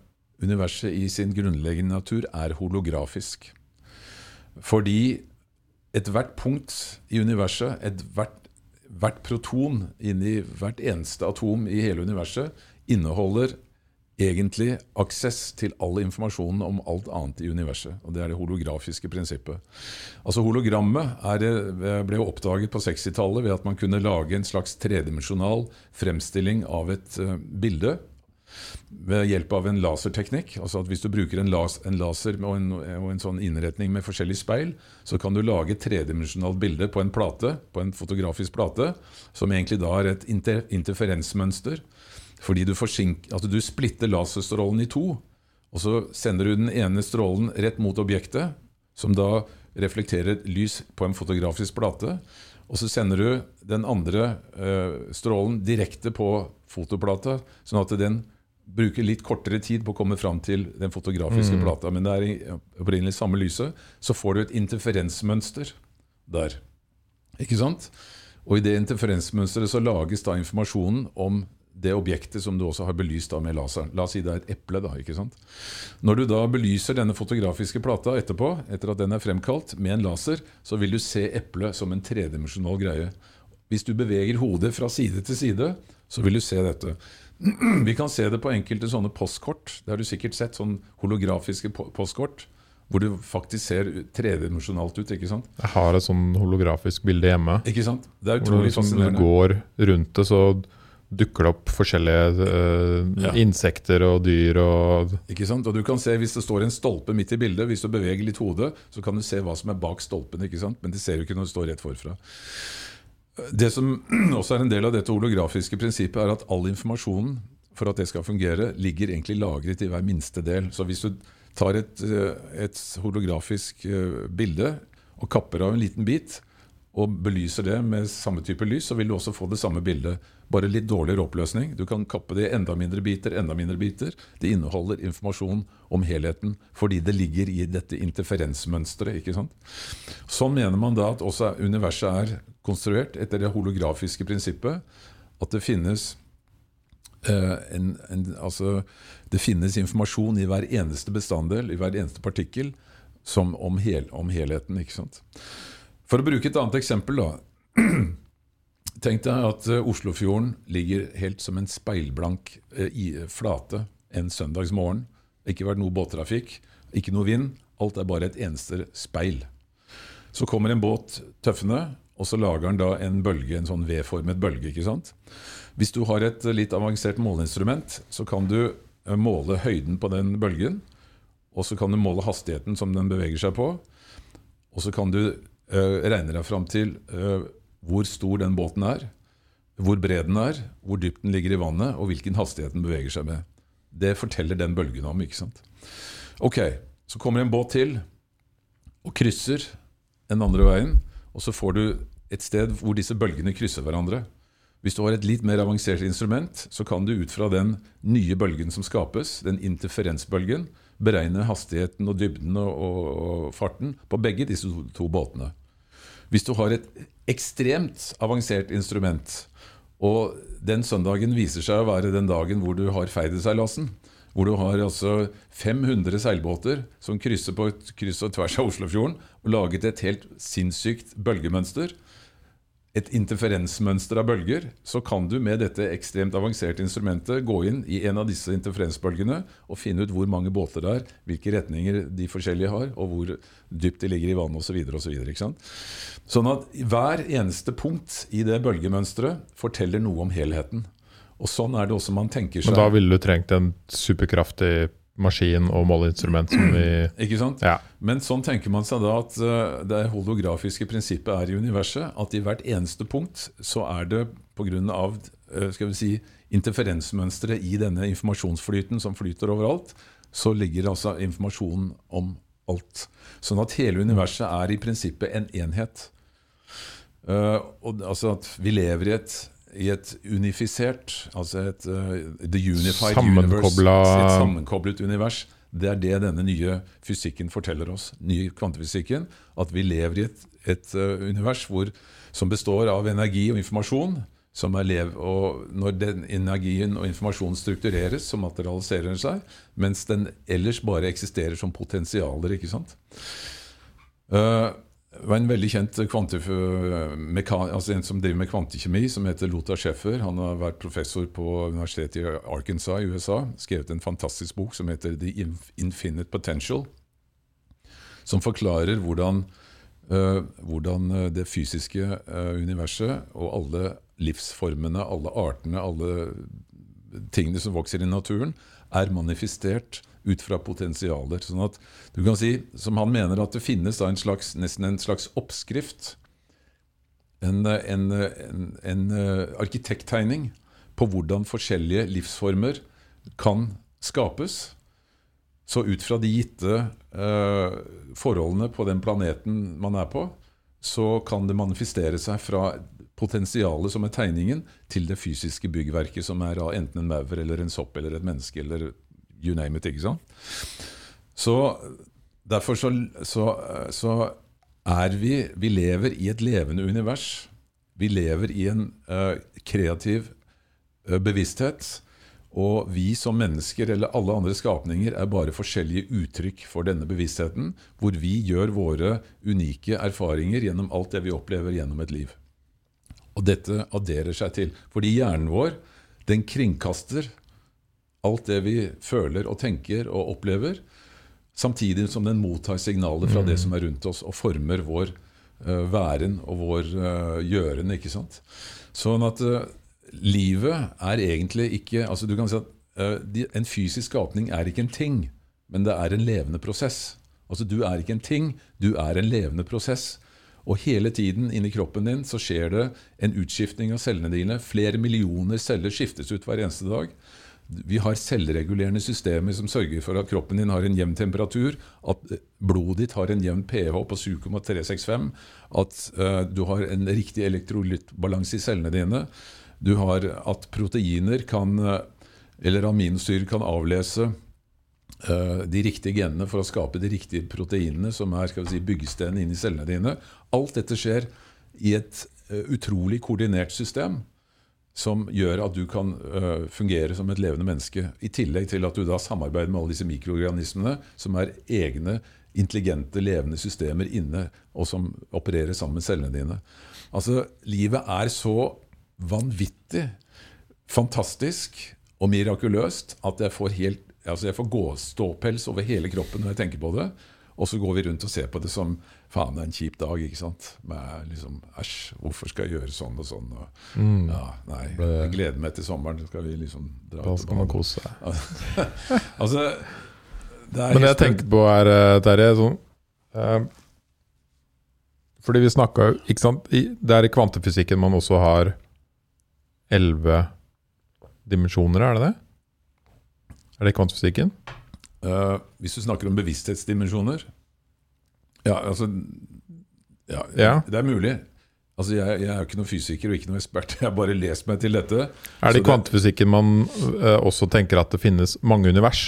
Speaker 2: universet i sin grunnleggende natur er holografisk. Fordi ethvert punkt i universet, ethvert hvert proton inni hvert eneste atom i hele universet, inneholder egentlig aksess til all informasjonen om alt annet i universet. Og Det er det holografiske prinsippet. Altså Hologrammet er, det- ble oppdaget på 60-tallet ved at man kunne lage en slags tredimensjonal fremstilling av et eh, bilde ved hjelp av en laserteknikk. Altså at Hvis du bruker en, las, en laser og en, og en sånn innretning med forskjellig speil, så kan du lage et tredimensjonalt bilde på en plate, på en fotografisk plate, som egentlig da er et inter, interferensmønster. Fordi du, altså du splitter laserstrålen i to, og så sender du den ene strålen rett mot objektet, som da reflekterer lys på en fotografisk plate. Og så sender du den andre uh, strålen direkte på fotoplata, sånn at den bruker litt kortere tid på å komme fram til den fotografiske
Speaker 1: Mm.
Speaker 2: plata. Men det er opprinnelig samme lyset. Så får du et interferensmønster der. Ikke sant? Og i det interferensmønsteret så lages da informasjonen om det objektet som du også har belyst med laseren. La oss si det er et eple. da, ikke sant? Når du da belyser denne fotografiske plata etterpå, etter at den er fremkalt, med en laser, så vil du se eplet som en tredimensjonal greie. Hvis du beveger hodet fra side til side, så vil du se dette. Vi kan se det på enkelte sånne postkort. Det har du sikkert sett. Sånn holografiske postkort. Hvor du faktisk ser tredimensjonalt ut. ikke sant?
Speaker 1: Jeg har et sånn holografisk bilde hjemme.
Speaker 2: Ikke sant? Det er
Speaker 1: du
Speaker 2: utrolig
Speaker 1: liksom
Speaker 2: fascinerende.
Speaker 1: går rundt det, så dukker det opp forskjellige uh,
Speaker 2: Ja.
Speaker 1: insekter og dyr og
Speaker 2: Ikke sant? Og du kan se Hvis det står en stolpe midt i bildet, hvis du beveger litt hodet, så kan du se hva som er bak stolpen. ikke sant? Men det ser du ikke når du står rett forfra. Det som også er en del av dette holografiske prinsippet, er at all informasjonen for at det skal fungere, ligger egentlig lagret i hver minste del. Så hvis du tar et, eh, et holografisk eh, bilde og kapper av en liten bit, og belyser det med samme type lys, så vil du også få det samme bildet. Bare litt dårligere oppløsning. Du kan kappe det i enda mindre biter, enda mindre biter. Det inneholder informasjon om helheten fordi det ligger i dette interferensmønsteret. ikke sant? Sånn mener man da at også universet er konstruert etter det holografiske prinsippet. At det finnes eh, en, en, altså, det finnes informasjon i hver eneste bestanddel, i hver eneste partikkel, som om, hel, om helheten. ikke sant? For å bruke et annet eksempel, da. Tenk deg at eh, Oslofjorden ligger helt som en speilblank eh, i, flate en søndagsmorgen. Ikke vært noe båttrafikk, ikke noe vind. Alt er bare et eneste speil. Så kommer en båt tøffende, og så lager den da en bølge, en sånn V-formet bølge. ikke sant? Hvis du har et litt avansert måleinstrument, så kan du eh, måle høyden på den bølgen. Og så kan du måle hastigheten som den beveger seg på. Og så kan du eh, regne deg fram til eh, hvor stor den båten er, hvor bred den er, hvor dypt den ligger i vannet, og hvilken hastighet den beveger seg med. Det forteller den bølgen om. ikke sant? Ok, så kommer en båt til og krysser den andre veien, og så får du et sted hvor disse bølgene krysser hverandre. Hvis du har et litt mer avansert instrument, så kan du ut fra den nye bølgen som skapes, den interferensbølgen, beregne hastigheten og dybden og, og, og farten på begge disse to, to båtene. Hvis du har et ekstremt avansert instrument, og den søndagen viser seg å være den dagen hvor du har Feideseilasen, hvor du har altså 500 seilbåter som krysser på et kryss og tvers av Oslofjorden og laget et helt sinnssykt bølgemønster, et interferensmønster av bølger, så kan du med dette ekstremt avanserte instrumentet gå inn i en av disse interferensbølgene og finne ut hvor mange båter det er, hvilke retninger de forskjellige har, og hvor dypt de ligger i vannet osv. Så sånn at hver eneste punkt i det bølgemønsteret forteller noe om helheten. Og sånn er det også man tenker seg.
Speaker 1: Men da ville du trengt en superkraftig maskin og måleinstrument som vi
Speaker 2: Ikke sant?
Speaker 1: Ja.
Speaker 2: Men sånn tenker man seg da at eh, det holografiske prinsippet er i universet. At i hvert eneste punkt så er det pga. Vi si, interferensmønsteret i denne informasjonsflyten som flyter overalt, så ligger altså informasjonen om alt. Sånn at hele universet er i prinsippet en enhet. Uh, og, altså at vi lever i et, i et unifisert, altså et uh, the unified
Speaker 1: Sammenkobla-
Speaker 2: universe, et sammenkoblet univers. Det er det denne nye fysikken forteller oss, nye kvantefysikken. At vi lever i et, et uh, univers hvor, som består av energi og informasjon. Som er lev, og når den energien og informasjonen struktureres, så materialiserer den seg. Mens den ellers bare eksisterer som potensialer. ikke sant? Uh, det var en veldig kjent altså en som driver med kvantekjemi, som heter Lothar Schäffer. Han har vært professor på universitetet i Arkansas i USA. Skrevet en fantastisk bok som heter The Infinite Potential. Som forklarer hvordan, uh, hvordan eh, det fysiske uh, universet og alle livsformene, alle artene, alle tingene som vokser i naturen, er manifestert ut fra potensialer. Sånn at du kan si, som han mener, at det finnes en slags, nesten en slags oppskrift, en, en, en, en eh, arkitekttegning på hvordan forskjellige livsformer kan skapes. Så ut fra de gitte eh, forholdene på den planeten man er på, så kan det manifestere seg fra potensialet som er tegningen, til det fysiske byggverket, som er enten en maur eller en sopp eller et menneske eller you name it. ikke sant? Så derfor så, så, så er vi Vi lever i et levende univers. Vi lever i en uh, kreativ uh, bevissthet. Og vi som mennesker eller alle andre skapninger er bare forskjellige uttrykk for denne bevisstheten, hvor vi gjør våre unike erfaringer gjennom alt det vi opplever gjennom et liv. Og dette adderer seg til. Fordi hjernen vår, den kringkaster alt det vi føler og tenker og opplever, samtidig som den mottar signaler fra det som er rundt oss, og former vår uh, væren og vår uh, gjøren. ikke sant? Sånn at uh, livet er egentlig ikke altså du kan si at En fysisk skapning er ikke en ting, men det er en levende prosess. Altså Du er ikke en ting, du er en levende prosess. Og hele tiden inni kroppen din så skjer det en utskiftning av cellene dine. Flere millioner celler skiftes ut hver eneste dag. Vi har selvregulerende systemer som sørger for at kroppen din har en jevn temperatur, at blodet ditt har en jevn pH på 7,365, at uh, du har en riktig elektrolyttbalanse i cellene dine, du har at proteiner kan, eller aminosyrer kan avlese uh, de riktige genene for å skape de riktige proteinene, som er skal si, byggestenen inni cellene dine. Alt dette skjer i et uh, utrolig koordinert system som gjør at du kan uh, fungere som et levende menneske. I tillegg til at du da samarbeider med alle disse mikroorganismene, som er egne, intelligente, levende systemer inne, og som opererer sammen med cellene dine. Altså, Livet er så vanvittig fantastisk og mirakuløst at jeg får, helt, altså jeg får gåståpels over hele kroppen når jeg tenker på det. Og så går vi rundt og ser på det som faen, det er en kjip dag. ikke sant? Med liksom, Æsj, hvorfor skal jeg gjøre sånn og sånn? Og, mm. ja, nei, Jeg gleder meg til sommeren. Skal vi liksom dra
Speaker 1: Da skal man kose seg.
Speaker 2: altså,
Speaker 1: det er Men jeg tenker på er, eh, Terje sånn, uh, Fordi vi snakka jo ikke sant? Det er i kvantefysikken man også har elleve dimensjoner, er det det? Er det kvantefysikken?
Speaker 2: Uh, hvis du snakker om bevissthetsdimensjoner Ja, altså ja, ja. Det er mulig. Altså, jeg, jeg, er jo ikke noen fysiker og ikke noen ekspert. Jeg har bare lest meg til dette.
Speaker 1: Er det i kvantefysikken man uh, også tenker at det finnes mange univers?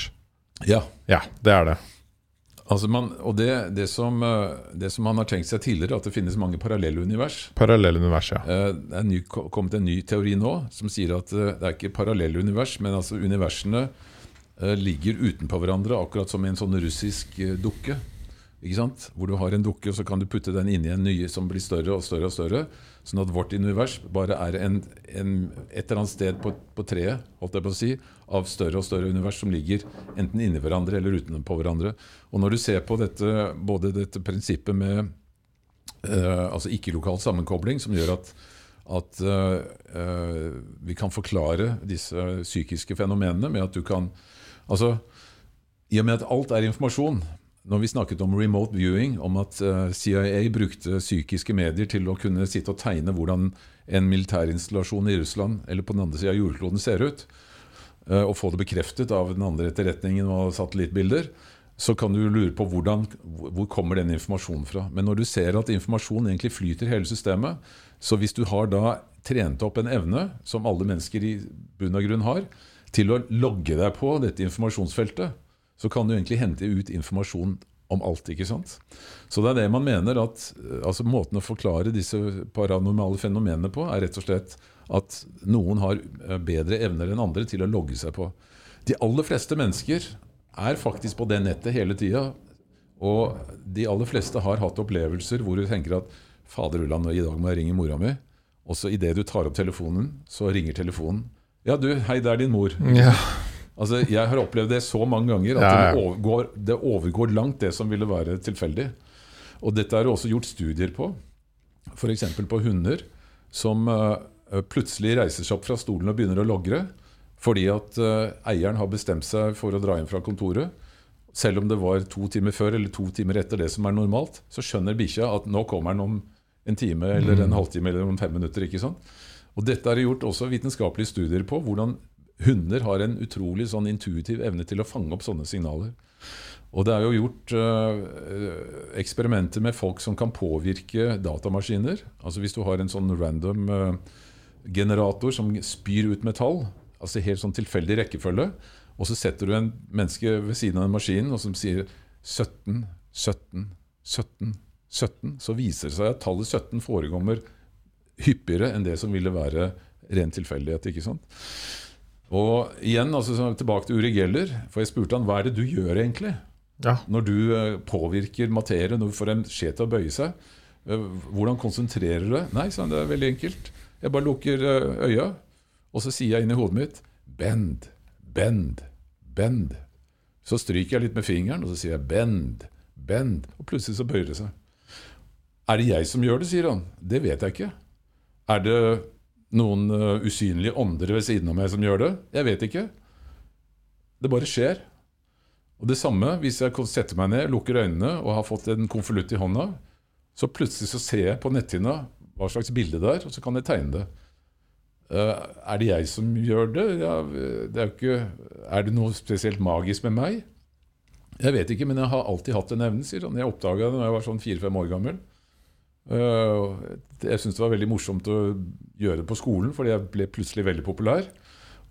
Speaker 2: Ja.
Speaker 1: Ja, det er det.
Speaker 2: Altså man, og det, det, som, uh, det, som, man har tenkt seg tidligere, at det finnes mange parallelle univers.
Speaker 1: Parallelle univers, ja.
Speaker 2: Det er ny, kommet en ny teori nå som sier at det er ikke parallelle univers, men altså universene Eh, ligger utenpå hverandre, akkurat som en sånn russisk eh, dukke. Hvor du har en dukke, og så kan du putte den inni en ny som blir større og større. og større, Sånn at vårt univers bare er en, en, et eller annet sted på, på, treet holdt jeg på å si, av større og større univers som ligger enten inni hverandre eller utenpå hverandre. Og når du ser på dette, både dette prinsippet med eh, altså ikke-lokal sammenkobling, som gjør at, at uh, uh, vi kan forklare disse psykiske fenomenene med at du kan Altså, I og med at alt er informasjon Når vi snakket om remote viewing, om at eh, CIA brukte psykiske medier til å kunne sitte og tegne hvordan en militærinstallasjon i Russland eller på den andre sida av jordkloden ser ut, eh, og få det bekreftet av den andre etterretningen og satellittbilder, så kan du lure på hvordan, hvor kommer den informasjonen fra. Men når du ser at informasjon egentlig flyter hele systemet, så hvis du har da trent opp en evne, som alle mennesker i bunn og grunn har, til å logge deg på dette informasjonsfeltet, så kan du egentlig hente ut informasjon om alt. ikke sant? Så det er det man mener at altså Måten å forklare disse paranormale fenomenene på, er rett og slett at noen har eh, bedre evner enn andre til å logge seg på. De aller fleste mennesker er faktisk på det nettet hele tida. Og de aller fleste har hatt opplevelser hvor du tenker at Fader Ulland, i dag må jeg ringe mora mi. Og så idet du tar opp telefonen, så ringer telefonen. Ja, du, hei, det er din mor.
Speaker 1: Ja.
Speaker 2: Altså, Jeg har opplevd det så mange ganger at ja, ja. Det, overgår, det, overgår, langt det som ville være tilfeldig. Og dette er også gjort studier på, f.eks. på hunder som uh, plutselig reiser seg opp fra stolen og begynner å logre fordi at uh, eieren har bestemt seg for å dra inn fra kontoret. Selv om det var to timer før eller to timer etter det som er normalt, så skjønner bikkja at nå kommer han om en time eller en mm. halvtime eller om fem minutter. ikke sant? Og Dette er gjort også vitenskapelige studier på, hvordan hunder har en utrolig sånn intuitiv evne til å fange opp sånne signaler. Og det er jo gjort uh, eksperimenter med folk som kan påvirke datamaskiner. Altså Hvis du har en sånn random uh, generator som spyr ut metall, altså helt sånn tilfeldig rekkefølge, og så setter du en menneske ved siden av en maskin og som sier 17, 17, 17, 17, så viser det seg at tallet 17 forekommer hyppigere enn det som ville være ren tilfeldighet. ikke sant? Og igjen, altså så tilbake til Uri Geller. For jeg spurte han hva er det du gjør egentlig?
Speaker 1: Ja.
Speaker 2: Når du eh, påvirker materie, når du får en skje til å bøye seg. eh, Hvordan konsentrerer du deg? Nei, sa han, det er veldig enkelt. Jeg bare lukker eh, øya, og så sier jeg inni hodet mitt Bend, bend, bend. Så stryker jeg litt med fingeren, og så sier jeg bend, bend. Og plutselig så bøyer det seg. Er det jeg som gjør det, sier han. Det vet jeg ikke. Er det noen eh, usynlige ånder ved siden av meg som gjør det? Jeg vet ikke. Det bare skjer. Og det samme hvis jeg setter meg ned, lukker øynene og har fått en konvolutt i hånda, så plutselig så ser jeg på netthinna hva slags bilde det er, og så kan jeg tegne det. Eh, er det jeg som gjør det? Ja, det er, ikke, er det noe spesielt magisk med meg? Jeg vet ikke, men jeg har alltid hatt den evnen, sier han. Jeg oppdaga det da jeg var sånn fire-fem år gammel. Eh, jeg syntes det var veldig morsomt å gjøre det på skolen, fordi jeg ble plutselig veldig populær.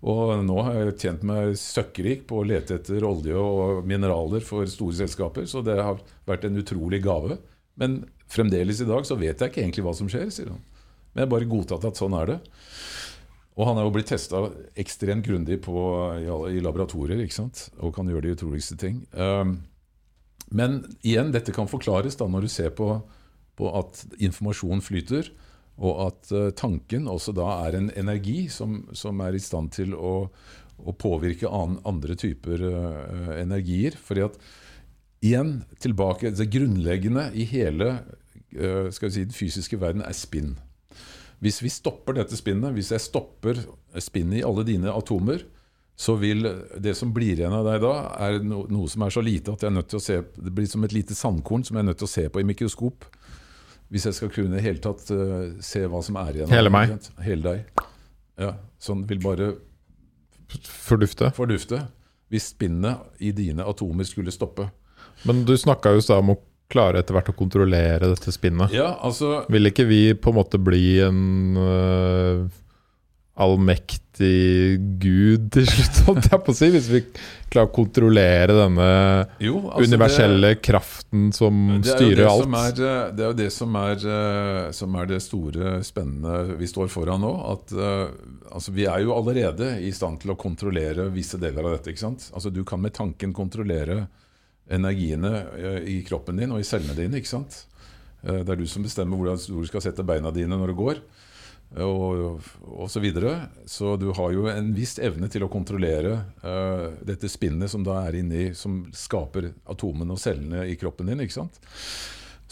Speaker 2: Og nå har jeg tjent meg søkkrik på å lete etter olje og mineraler for store selskaper, så det har vært en utrolig gave. Men fremdeles i dag så vet jeg ikke egentlig hva som skjer, sier han. Men jeg har bare godtatt at sånn er det. Og han er jo blitt testa ekstremt grundig på, i, laboratorier ikke sant? og kan gjøre de utroligste ting. Um, men igjen, dette kan forklares da når du ser på, på at informasjon flyter, og at eh, tanken også da er en energi som, som er i stand til å, å påvirke an, andre typer uh, energier. Fordi at igjen, tilbake Det grunnleggende i hele uh, si, den fysiske verden er spinn. Hvis vi stopper dette spinnet, hvis jeg stopper spinnet i alle dine atomer, så vil det som blir igjen av deg da, er no, noe som er så lite at jeg er nødt til å se Det blir som et lite sandkorn som jeg er nødt til å se på i mikroskop. Hvis jeg skal kunne i det hele tatt uh, se hva som er igjen.
Speaker 1: Hele meg.
Speaker 2: Hele deg. Ja, Sånn vil bare
Speaker 1: Fordufte.
Speaker 2: fordufte hvis spinnet i dine atomer skulle stoppe.
Speaker 1: Men du snakka jo om å klare etter hvert å kontrollere dette spinnet.
Speaker 2: Ja, altså
Speaker 1: Vil ikke vi på en måte bli en øh, allmektig gud til slutt, holdt jeg på å si? Hvis vi klarer å kontrollere denne
Speaker 2: Jo, altså
Speaker 1: universelle kraften som
Speaker 2: det, er jo
Speaker 1: styrer alt?
Speaker 2: Som er, eh, det er jo det som er, eh, som er det store, spennende vi står foran nå. At eh, altså, Vi er jo allerede i stand til å kontrollere visse deler av dette. ikke sant? Altså Du kan med tanken kontrollere energiene i kroppen din og i cellene dine. ikke sant? Det er du som bestemmer hvor du skal sette beina dine når du går. Og, og så videre. Så du har jo en viss evne til å kontrollere uh, dette spinnet som da er inni, som skaper atomene og cellene i kroppen din. ikke sant?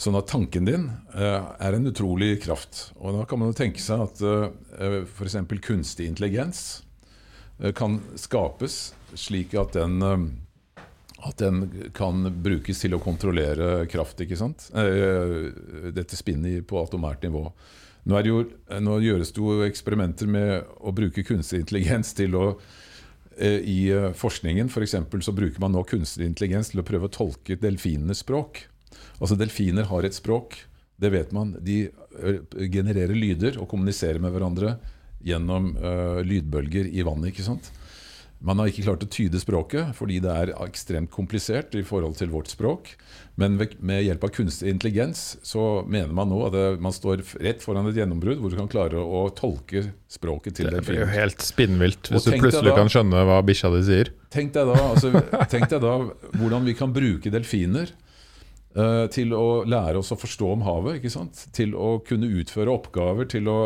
Speaker 2: Sånn at tanken din uh, er en utrolig kraft. Og da kan man jo tenke seg at uh, f.eks. kunstig intelligens uh, kan skapes slik at den eh, at den kan brukes til å kontrollere kraft. ikke sant? Eh, dette spinnet på atomært nivå. Nå, jo, nå gjøres det jo eksperimenter med å bruke kunstig intelligens til å eh, I eh, forskningen for eksempel, så bruker man nå kunstig intelligens til å prøve å tolke delfinenes språk. Altså Delfiner har et språk, det vet man. De eh, genererer lyder og kommuniserer med hverandre gjennom eh, lydbølger i vannet. ikke sant? Man har ikke klart å tyde språket fordi det er ekstremt komplisert i forhold til vårt språk. Men med hjelp av kunstig intelligens så mener man nå at det, man står rett foran et gjennombrudd hvor du kan klare å tolke språket til
Speaker 1: Det blir jo helt spinnvilt hvis du plutselig
Speaker 2: da-
Speaker 1: kan skjønne hva bikkja di sier.
Speaker 2: Tenk deg da, altså, tenk deg da hvordan vi kan bruke delfiner uh, til å lære oss å forstå om havet. Til å kunne utføre oppgaver, til å,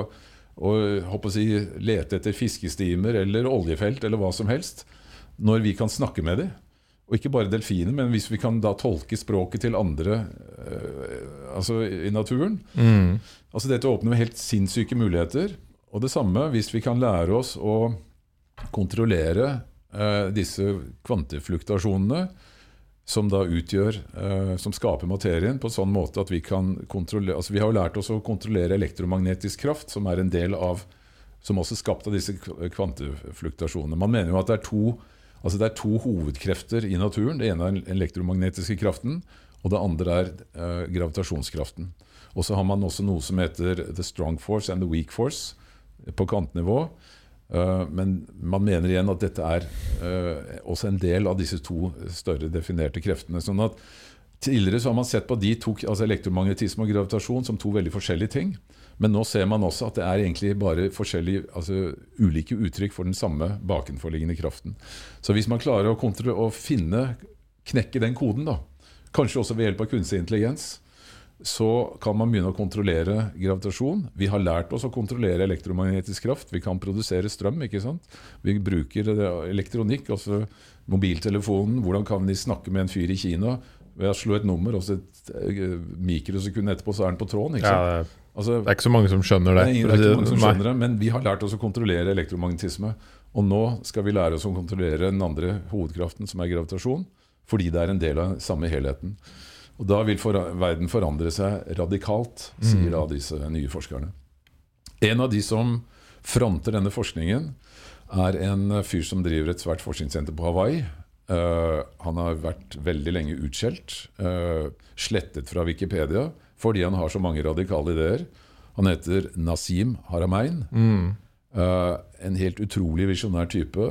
Speaker 2: å håper å si, lete etter fiskestimer eller oljefelt eller hva som helst. Når vi kan snakke med dem. Og ikke bare delfiner, men hvis vi kan da tolke språket til andre eh, altså i naturen.
Speaker 1: Mm.
Speaker 2: Altså Dette åpner helt sinnssyke muligheter. Og det samme hvis vi kan lære oss å kontrollere eh, disse kvantefluktuasjonene som da utgjør, uh, som skaper materien, på en sånn måte at vi kan kontrollere altså Vi har jo lært oss å kontrollere elektromagnetisk kraft, som er en del av som også skapt av disse kvantefluktasjonene. Man mener jo at det er to Altså Det er to hovedkrefter i naturen. Det ene er den elektromagnetiske kraften, og det andre er uh, gravitasjonskraften. Og så har man også noe som heter the strong force and the weak force på kvantnivå. Eh, men man mener igjen at dette er eh, også en del av disse to større definerte kreftene. Sånn at Tidligere så har man sett på de to, altså elektromagnetisme og gravitasjon som to veldig forskjellige ting. Men nå ser man også at det er egentlig bare forskjellige, altså ulike uttrykk for den samme bakenforliggende kraften. Så hvis man klarer å, å finne, knekke den koden, da, kanskje også ved hjelp av kunstig intelligens, så kan man begynne å kontrollere gravitasjon. Vi har lært oss å kontrollere elektromagnetisk kraft. Vi kan produsere strøm. ikke sant? Vi bruker elektronikk, altså mobiltelefonen. Hvordan kan vi snakke med en fyr i Kina ved å slå et nummer, og så et eh, mikrosekund etterpå så er den på tråden? ikke sant? Ja,
Speaker 1: altså, det, er ikke så mange som skjønner det.
Speaker 2: er, det er ikke mange som skjønner det, Men vi har lært oss å kontrollere elektromagnetisme. Og nå skal vi lære oss å kontrollere den andre hovedkraften, som er gravitasjon. Fordi det er en del av samme helheten. Og Da vil for, verden forandre seg radikalt, sier da disse nye forskerne. En av de som fronter denne forskningen, er en fyr som driver et svært forskningssenter på Hawaii. Uh, han har vært veldig lenge utskjelt, uh, slettet fra Wikipedia fordi han har så mange radikale ideer. Han heter Nasim Haramein. Mm. Uh, en helt utrolig visjonær type.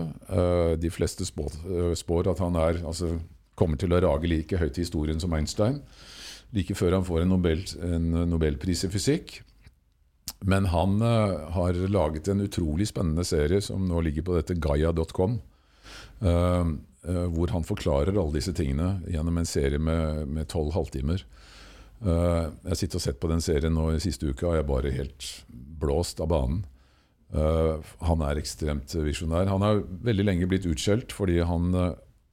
Speaker 2: de fleste spår, spår, at han er altså, kommer til å rage like høyt i historien som Einstein. Like før han får en, Nobel, en nobelpris i fysikk. Men han uh, har laget en utrolig spennende serie som nå ligger på dette gaia.com. Uh, uh, hvor han forklarer alle disse tingene gjennom en serie med tolv halvtimer. jeg har og sett på den serien nå i siste uka, og jeg er bare helt blåst av banen. han er ekstremt visjonær. Han har veldig lenge blitt utskjelt fordi han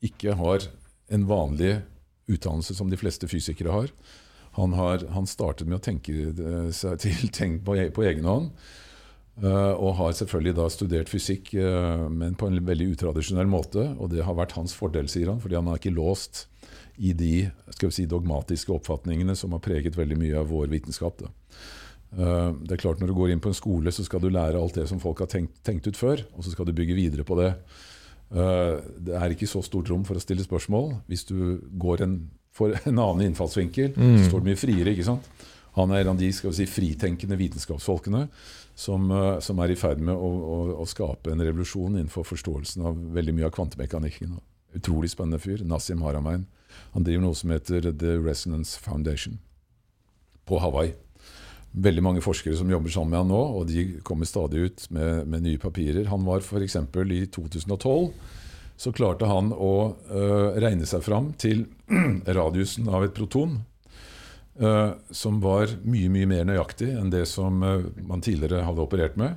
Speaker 2: ikke har en vanlig utdannelse som de fleste fysikere har. Han, har, han startet med å tenke seg til tenk på, på egen hånd. Uh, og har selvfølgelig da studert fysikk, uh, men på en veldig utradisjonell måte. Og det har vært hans fordel, sier han, fordi han er ikke låst i de si, dogmatiske oppfatningene som har preget veldig mye av vår vitenskap. Uh, det er klart Når du går inn på en skole, så skal du lære alt det som folk har tenkt, tenkt ut før, og så skal du bygge videre på det. Eh, det er ikke så stort rom for å stille spørsmål. Hvis du går en, for en annen innfallsvinkel, mm. så står du mye friere. ikke sant? Han er en av de skal vi si, fritenkende vitenskapsfolkene som, eh, som er i ferd med å, å, å, skape en revolusjon innenfor forståelsen av veldig mye av kvantemekanikken. Utrolig spennende fyr. Nasim Haramein. Han driver noe som heter The Resonance Foundation på Hawaii veldig mange forskere som jobber sammen med han nå, og de kommer stadig ut med, med nye papirer. Han var f.eks. i 2012 så klarte han å uh, regne seg fram til radiusen av et proton uh, som var mye mye mer nøyaktig enn det som uh, man tidligere hadde operert med.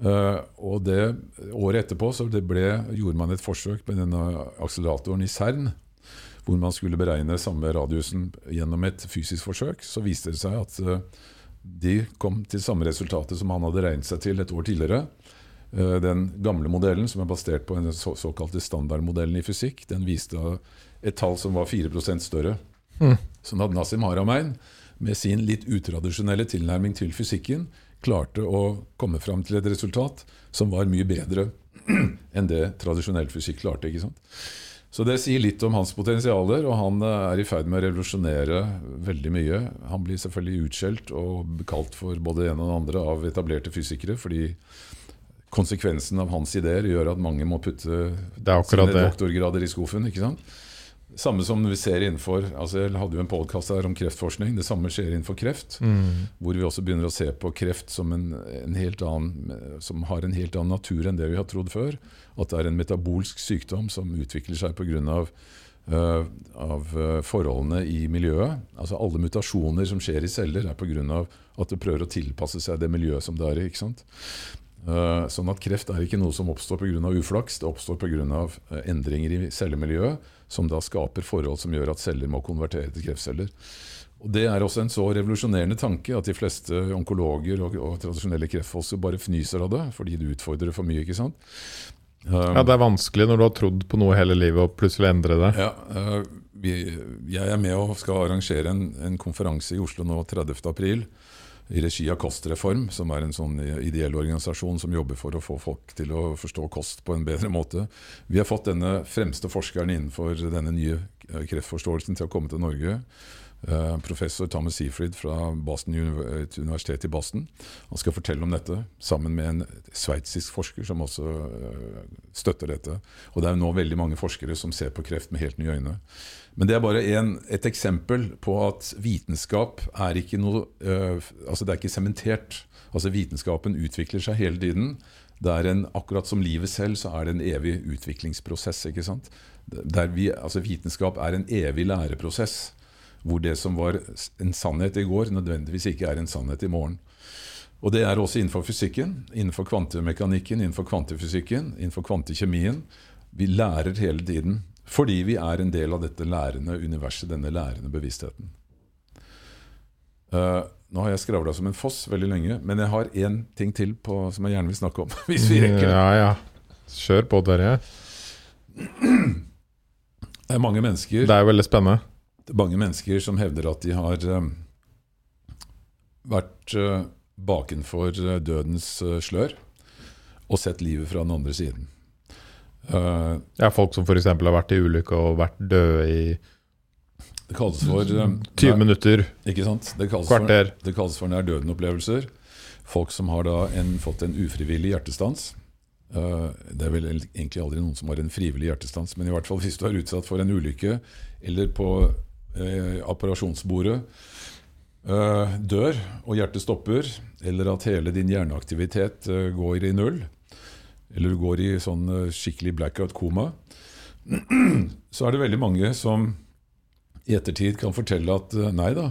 Speaker 2: og det, Året etterpå så ble, gjorde man et forsøk med denne akseleratoren i CERN, hvor man skulle beregne samme radiusen gjennom et fysisk forsøk. Så viste det seg at de kom til samme resultatet som han hadde regnet seg til et år tidligere. Eh, den gamle modellen, som er basert på den såkalte standardmodellen i fysikk, den viste et tall som var 4% større. Mm. Sånn at Nasim Haramein, med sin litt utradisjonelle tilnærming til fysikken, klarte å komme fram til et resultat som var mye bedre enn det tradisjonell fysikk klarte. ikke sant? Så det sier litt om hans potensialer, og han eh, er i ferd med å revolusjonere veldig mye. Han blir selvfølgelig utskjelt og kalt for både det ene og det andre av etablerte fysikere, fordi konsekvensen av hans ideer gjør at mange må putte sine doktorgrader i skuffen. ikke sant? Samme som vi ser innenfor altså Jeg hadde jo en podkast om kreftforskning. Det samme skjer innenfor kreft. Mm. Hvor vi også begynner å se på kreft som, en, en annen, som, har en helt annen natur enn det vi har trodd før. At det er en metabolsk sykdom som utvikler seg pga. Uh, av uh, forholdene i miljøet. Altså Alle mutasjoner som skjer i celler, er pga. at det prøver å tilpasse seg det miljøet som det er i. ikke sant? Uh, sånn at Kreft er ikke noe som oppstår pga. uflaks, det oppstår pga. Endringer i cellemiljøet som da skaper forhold som gjør at celler må konvertere til kreftceller. Og Det er også en så revolusjonerende tanke at de fleste onkologer og, og tradisjonelle kreftfolk bare fnyser av det, fordi det utfordrer for mye. ikke sant?
Speaker 1: Um, ja, Det er vanskelig når du har trodd på noe hele livet og plutselig endre det.
Speaker 2: Ja, uh, vi, Jeg er med og skal arrangere en, en konferanse i Oslo nå 30.4 i regi av Kostreform, som er en sånn ideell organisasjon som jobber for å få folk til å forstå kost på en bedre måte. Vi har fått denne fremste forskeren innenfor denne nye kreftforståelsen til å komme til Norge. Eh, professor Thomas Seafried fra Boston universitetet et universitet i Boston. Han skal fortelle om dette sammen med en sveitsisk forsker som også eh, støtter dette. Og det er nå veldig mange forskere som ser på kreft med helt nye øyne. Men det er bare en, et eksempel på at vitenskap er ikke noe eh, Altså det er ikke sementert. Altså Vitenskapen utvikler seg hele tiden. Det er en, akkurat som livet selv, så er det en evig utviklingsprosess. ikke sant? Vi, altså Vitenskap er en evig læreprosess hvor det som var en sannhet i går, nødvendigvis ikke er en sannhet i morgen. Og det er også innenfor fysikken, innenfor kvantemekanikken, innenfor kvantefysikken, innenfor kvantekjemien. Vi lærer hele tiden fordi vi er en del av dette lærende universet, denne lærende bevisstheten. Uh, nå har jeg skravla som en foss veldig lenge, men jeg har én ting til på, som jeg gjerne vil snakke om. hvis vi rekker det.
Speaker 1: Ja, ja. Kjør på, Terje.
Speaker 2: Det er mange mennesker
Speaker 1: Det er veldig spennende.
Speaker 2: Det er mange mennesker som hevder at de har eh, vært eh, bakenfor eh, dødens slør og sett livet fra den andre siden.
Speaker 1: Ja, folk som f.eks. har vært i ulykke og vært døde i
Speaker 2: det kalles for eh,
Speaker 1: 20 minutter,
Speaker 2: Ikke sant? Det kalles for,
Speaker 1: kvarter.
Speaker 2: det kalles for nær døden-opplevelser. Folk som har da en, fått en ufrivillig hjertestans. Det er vel egentlig aldri noen som har en frivillig hjertestans, men i hvert fall hvis du er utsatt for en ulykke eller på eh, operasjonsbordet eh, dør og hjertet stopper, eller at hele din hjerneaktivitet eh, går i null, eller du går i sånn eh, skikkelig blackout-koma, så er det veldig mange som i ettertid kan fortelle at eh, nei da,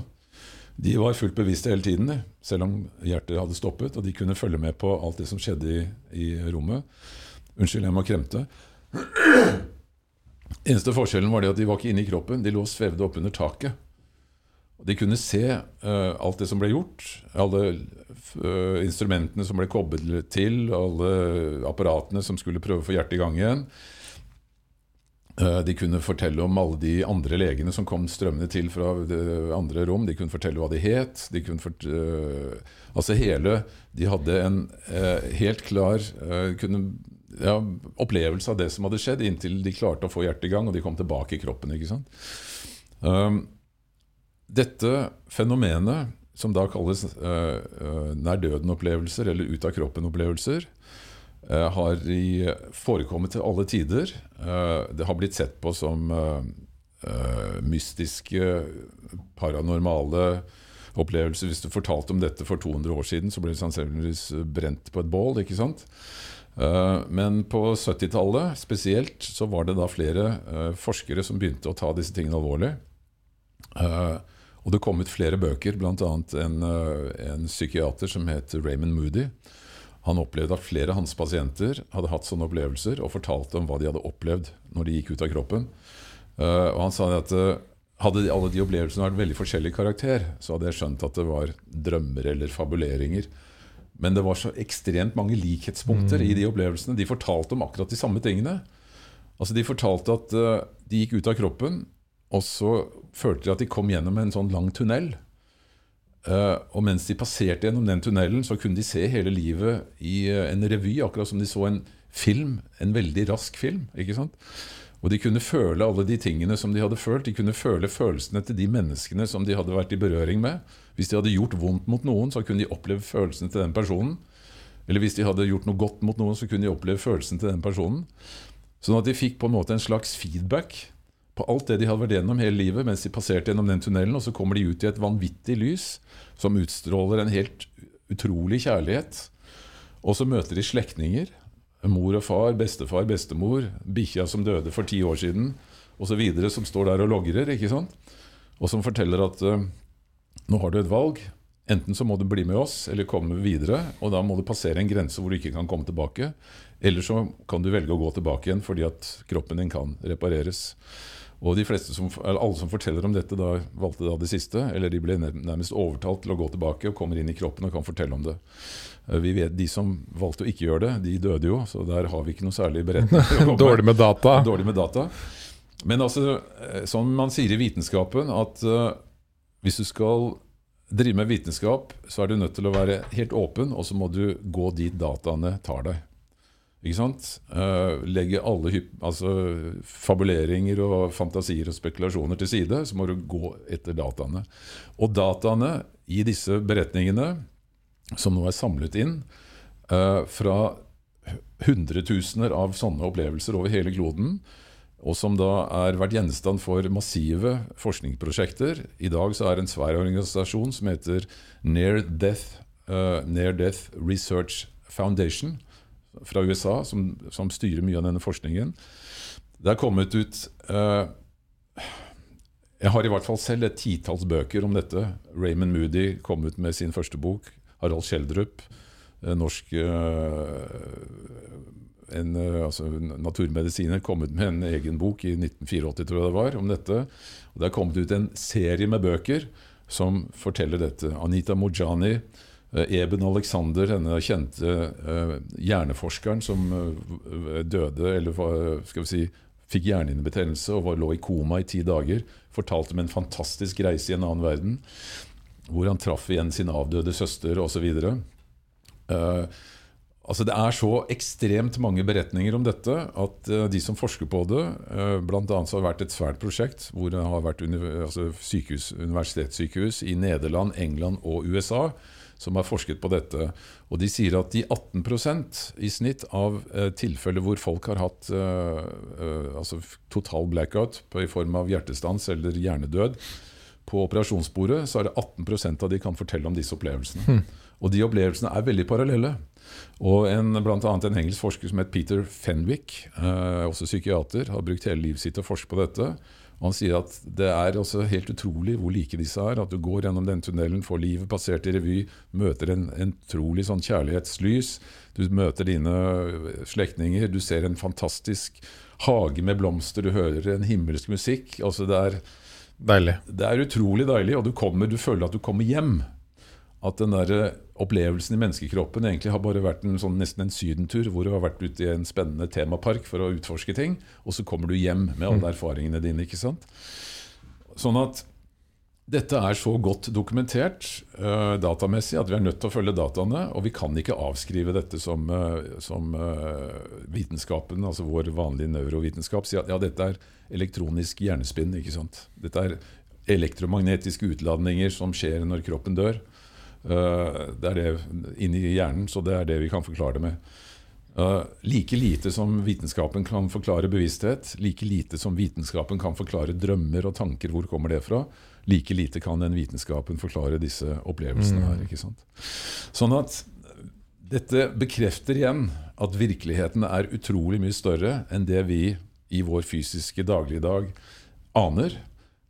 Speaker 2: de var fullt bevisste hele tiden, selv om hjertet hadde stoppet, og de kunne følge med på alt det som skjedde i, i rommet. Unnskyld, jeg må kremte. Eneste forskjellen var det at de var ikke inne i kroppen, de lå og svevde oppunder taket. De kunne se uh, alt det som ble gjort, alle uh, instrumentene som ble koblet til, alle apparatene som skulle prøve å få hjertet i gang igjen. Uh, De kunne fortelle om alle de andre legene som kom strømmende til fra andre rom. De kunne fortelle hva de het. De altså hele De hadde en helt klar kunne, ja, opplevelse av det som hadde skjedd, inntil de klarte å få hjertet i gang, og de kom tilbake i kroppen. ikke sant? Um, dette fenomenet, som da kalles uh, eh, nær døden-opplevelser eller ut av kroppen-opplevelser, uh, har i, forekommet til alle tider. Eh, det har blitt sett på som eh, eh, mystiske, paranormale opplevelser. Hvis du fortalte om dette for 200 år siden, så ble det sannsynligvis brent på et bål. ikke sant? Eh, Men på 70-tallet spesielt så var det da flere eh, forskere som begynte å ta disse tingene alvorlig. Eh, og det kom ut flere bøker, bl.a. En, en psykiater som het Raymond Moody. Han opplevde at flere av hans pasienter hadde hatt sånne opplevelser og fortalte om hva de hadde opplevd når de gikk ut av kroppen. Og han sa at hadde alle de opplevelsene vært veldig forskjellig karakter, så hadde jeg skjønt at det var drømmer eller fabuleringer. Men det var så ekstremt mange likhetspunkter i de opplevelsene. De fortalte om akkurat de samme tingene. Altså De fortalte at eh, de gikk ut av kroppen, og så følte de at de kom gjennom en sånn lang tunnel. Eh, og mens de passerte gjennom den tunnelen, så kunne de se hele livet i eh, en revy, akkurat som de så en film. En veldig rask film. ikke sant? Og de kunne føle alle de tingene som de hadde følt. De kunne føle følelsene til de menneskene som de hadde vært i berøring med. Hvis de hadde gjort vondt mot noen, så kunne de oppleve følelsene til den personen. Eller hvis de hadde gjort noe godt mot noen, så kunne de oppleve følelsen til den personen. Sånn at de fikk på en måte en slags feedback på alt det de hadde vært gjennom hele livet mens de passerte gjennom den tunnelen, og så kommer de ut i et vanvittig lys som utstråler en helt utrolig kjærlighet. Og så møter de slektninger. Mor og far, bestefar, bestemor, bikkja som døde for ti år siden, osv., som står der og logrer, ikke sant? og som forteller at eh, nå har du et valg. Enten så må du bli med oss, eller komme videre. Og da må du passere en grense hvor du ikke kan komme tilbake. Eller så kan du velge å gå tilbake igjen fordi at kroppen din kan repareres. Og de fleste som, Alle som forteller om dette, da valgte da det siste. Eller de ble nærmest overtalt til å gå tilbake og kommer inn i kroppen og kan fortelle om det. Eh, Vi vet, De som valgte å ikke gjøre det, de døde jo, så der har vi ikke noe særlig beretning.
Speaker 1: Dårlig med data.
Speaker 2: Dårlig med data. Men altså, sånn som man sier i vitenskapen, at eh, hvis du skal drive med vitenskap, så er du nødt til å være helt åpen, og så må du gå dit dataene tar deg. Ikke sant? Uh, legge alle altså, fabuleringer og fantasier og spekulasjoner til side, så må du gå etter dataene. Og dataene i disse beretningene, som nå er samlet inn uh, fra hundretusener av sånne opplevelser over hele kloden, og som da er vært gjenstand for massive forskningsprosjekter. I dag så er det en svær organisasjon som heter Near Death, uh, Near Death Research Foundation fra USA, som, som, styrer mye av denne forskningen. Det er kommet ut uh, Jeg har i hvert fall selv et titalls bøker om dette. Raymond Moody kom ut med sin første bok. Harald Schjelderup, uh, norsk en, altså, naturmedisiner kommet med en egen bok i 1984 tror jeg det var, om dette. Og Det er kommet ut en serie med bøker som forteller dette. Anita Mojani, Eben Alexander, denne kjente uh, hjerneforskeren som døde, eller skal vi si, fikk hjernehinnebetennelse og var, lå i koma i ti dager, fortalte om en fantastisk reise i en annen verden, hvor han traff igjen sin avdøde søster osv. Uh, Altså Det er så ekstremt mange beretninger om dette at uh, de som forsker på det Bl.a. Annet så har det vært et svært prosjekt hvor det har vært altså sykehus, universitetssykehus i Nederland, England og USA som har forsket på dette. Og De sier at de 18% i snitt av uh, tilfeller hvor folk har hatt altså total blackout i form av hjertestans eller hjernedød på operasjonsbordet, så er det 18% av de kan fortelle om disse opplevelsene. Hmm. Og de opplevelsene er veldig parallelle. Og en, blant annet en engelsk forsker som het Peter Fenwick, eh, også psykiater, har brukt hele livet sitt til å forske på dette. Og Han sier at det er også helt utrolig hvor like disse er. At du går gjennom den tunnelen, får livet passert i revy, møter en, en utrolig sånn kjærlighetslys. Du møter dine slektninger, du ser en fantastisk hage med blomster, du hører en himmelsk musikk. altså det er Det er utrolig deilig, og du, kommer, du føler at du kommer hjem at den der opplevelsen i menneskekroppen egentlig har bare vært en, sånn, nesten en sydentur, hvor du har vært ute i en spennende temapark for å utforske ting, og så kommer du hjem med alle mm. erfaringene dine. ikke sant? Sånn at dette er så godt dokumentert uh, datamessig at vi er nødt til å følge dataene. Og vi kan ikke avskrive dette som, uh, som uh, vitenskapen, altså vår vanlige neurovitenskap, sier at ja, dette er elektronisk hjernespinn. ikke sant? Dette er elektromagnetiske utladninger som skjer når kroppen dør. Eh, det er det inni hjernen, så det er det vi kan forklare det med. Uh, like lite som vitenskapen kan forklare bevissthet, like lite som vitenskapen kan forklare drømmer og tanker, hvor kommer det fra, like lite kan den vitenskapen forklare disse opplevelsene her. ikke sant? Sånn at dette bekrefter igjen at virkeligheten er utrolig mye større enn det vi i vår fysiske dagligdag aner.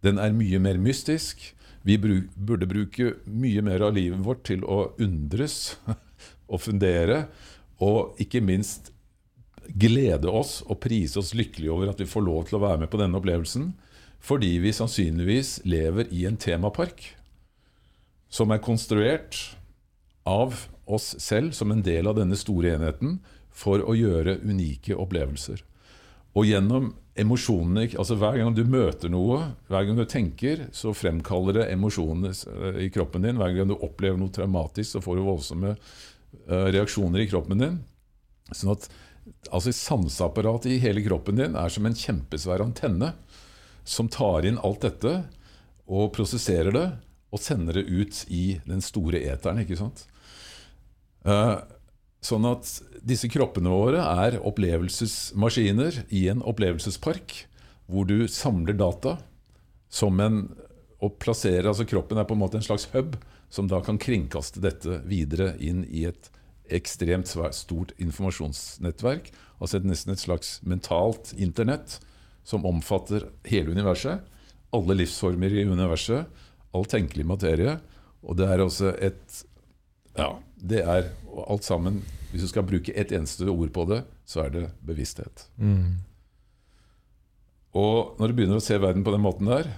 Speaker 2: Den er mye mer mystisk. Vi burde bruke mye mer av livet vårt til å undres og fundere, og ikke minst glede oss og prise oss lykkelige over at vi får lov til å være med på denne opplevelsen, fordi vi sannsynligvis lever i en temapark som er konstruert av oss selv som en del av denne store enheten for å gjøre unike opplevelser. Og gjennom emosjonene altså Hver gang du møter noe, hver gang du tenker, så fremkaller det emosjoner eh, i kroppen din. Hver gang du opplever noe traumatisk, så får du voldsomme uh, reaksjoner i kroppen din. Sånn at altså Sanseapparatet i hele kroppen din er som en kjempesvær antenne som tar inn alt dette og prosesserer det og sender det ut i den store eteren. ikke sant? Uh, Sånn at disse kroppene våre er opplevelsesmaskiner i en opplevelsespark, hvor du samler data som en og plasserer, altså Kroppen er på en måte en slags hub som da kan kringkaste dette videre inn i et ekstremt stort informasjonsnettverk. Altså et, nesten et slags mentalt internett som omfatter hele universet. Alle livsformer i universet. All tenkelig materie. Og det er også et Ja, det er alt sammen Hvis du skal bruke ett eneste ord på det, så er det bevissthet. Mm. Og når du begynner å se verden på den måten der,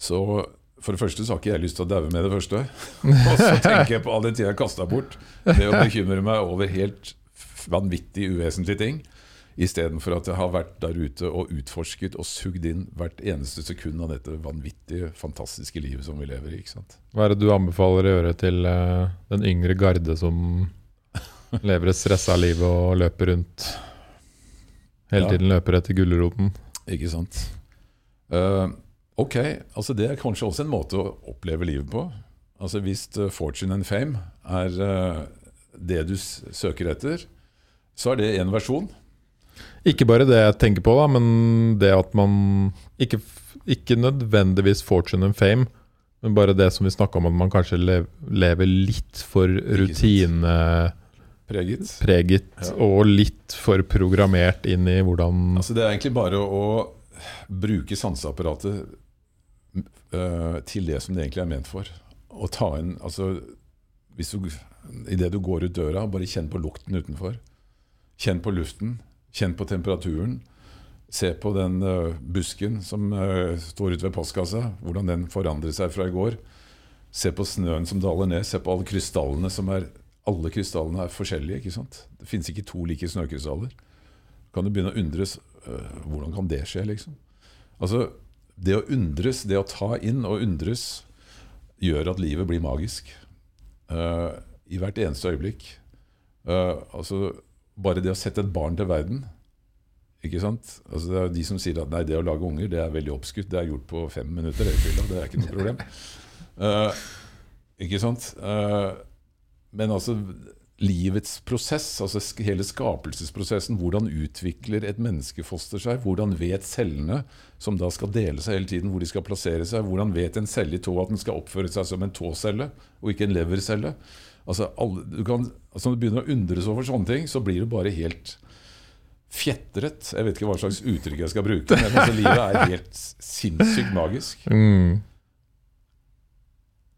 Speaker 2: så for det første så har ikke jeg lyst til å daue med det første. Og så tenker jeg på all den tida jeg kasta bort ved å bekymre meg over helt vanvittig uvesentlige ting. Istedenfor at jeg har vært der ute og utforsket og sugd inn hvert eneste sekund av dette vanvittige, fantastiske livet som vi lever i. ikke sant?
Speaker 1: Hva er det du anbefaler å gjøre til uh, den yngre garde som Lever et stressa liv og løper rundt. Hele
Speaker 2: Ja.
Speaker 1: tiden løper etter gulroten.
Speaker 2: Ikke sant? Uh, ok, altså det er kanskje også en måte å oppleve livet på. Altså Hvis eh, fortune and fame er uh, det du søker etter, så er det én versjon.
Speaker 1: Ikke bare det jeg tenker på, da, men det at man Ikke, ikke nødvendigvis fortune and fame, men bare det som vi snakka om, at man kanskje lev, lever litt for rutinepreget
Speaker 2: Preget. Ja.
Speaker 1: og litt for programmert inn i hvordan
Speaker 2: Altså Det er egentlig bare å bruke sanseapparatet eh, til det som det egentlig er ment for. Og ta inn altså hvis du, Idet du går ut døra, bare kjenn på lukten utenfor. Kjenn på luften. Kjenn på temperaturen. Se på den eh, busken som eh, står ute ved postkassa, hvordan den forandrer seg fra i går. Se på snøen som daler ned. Se på alle krystallene som er Alle krystallene er forskjellige. ikke sant? Det fins ikke to like snøkrystaller. Kan du begynne å undres øh, Hvordan kan det skje, liksom? Altså, det å undres, det å ta inn og undres, gjør at livet blir magisk. Uh, I hvert eneste øyeblikk. Uh, altså, bare det å sette et barn til verden ikke sant? Altså, det er de som sier at nei, det å lage unger det er veldig oppskutt. Det er gjort på fem minutter. Det, er ikke noe problem. Uh, ikke sant? Uh, men altså livets prosess, altså hele skapelsesprosessen, hvordan utvikler et menneskefoster seg? Hvordan vet cellene, som da skal dele seg hele tiden, hvor de skal plassere seg? Hvordan vet en celle i tå at den skal oppføre seg som en tåcelle, og ikke en levercelle? Altså, alle, du kan, altså Når du begynner å undres over sånne ting, så blir du bare helt fjetret. Jeg vet ikke hva slags uttrykk jeg skal bruke, men altså, livet er helt sinnssykt magisk.
Speaker 1: mm.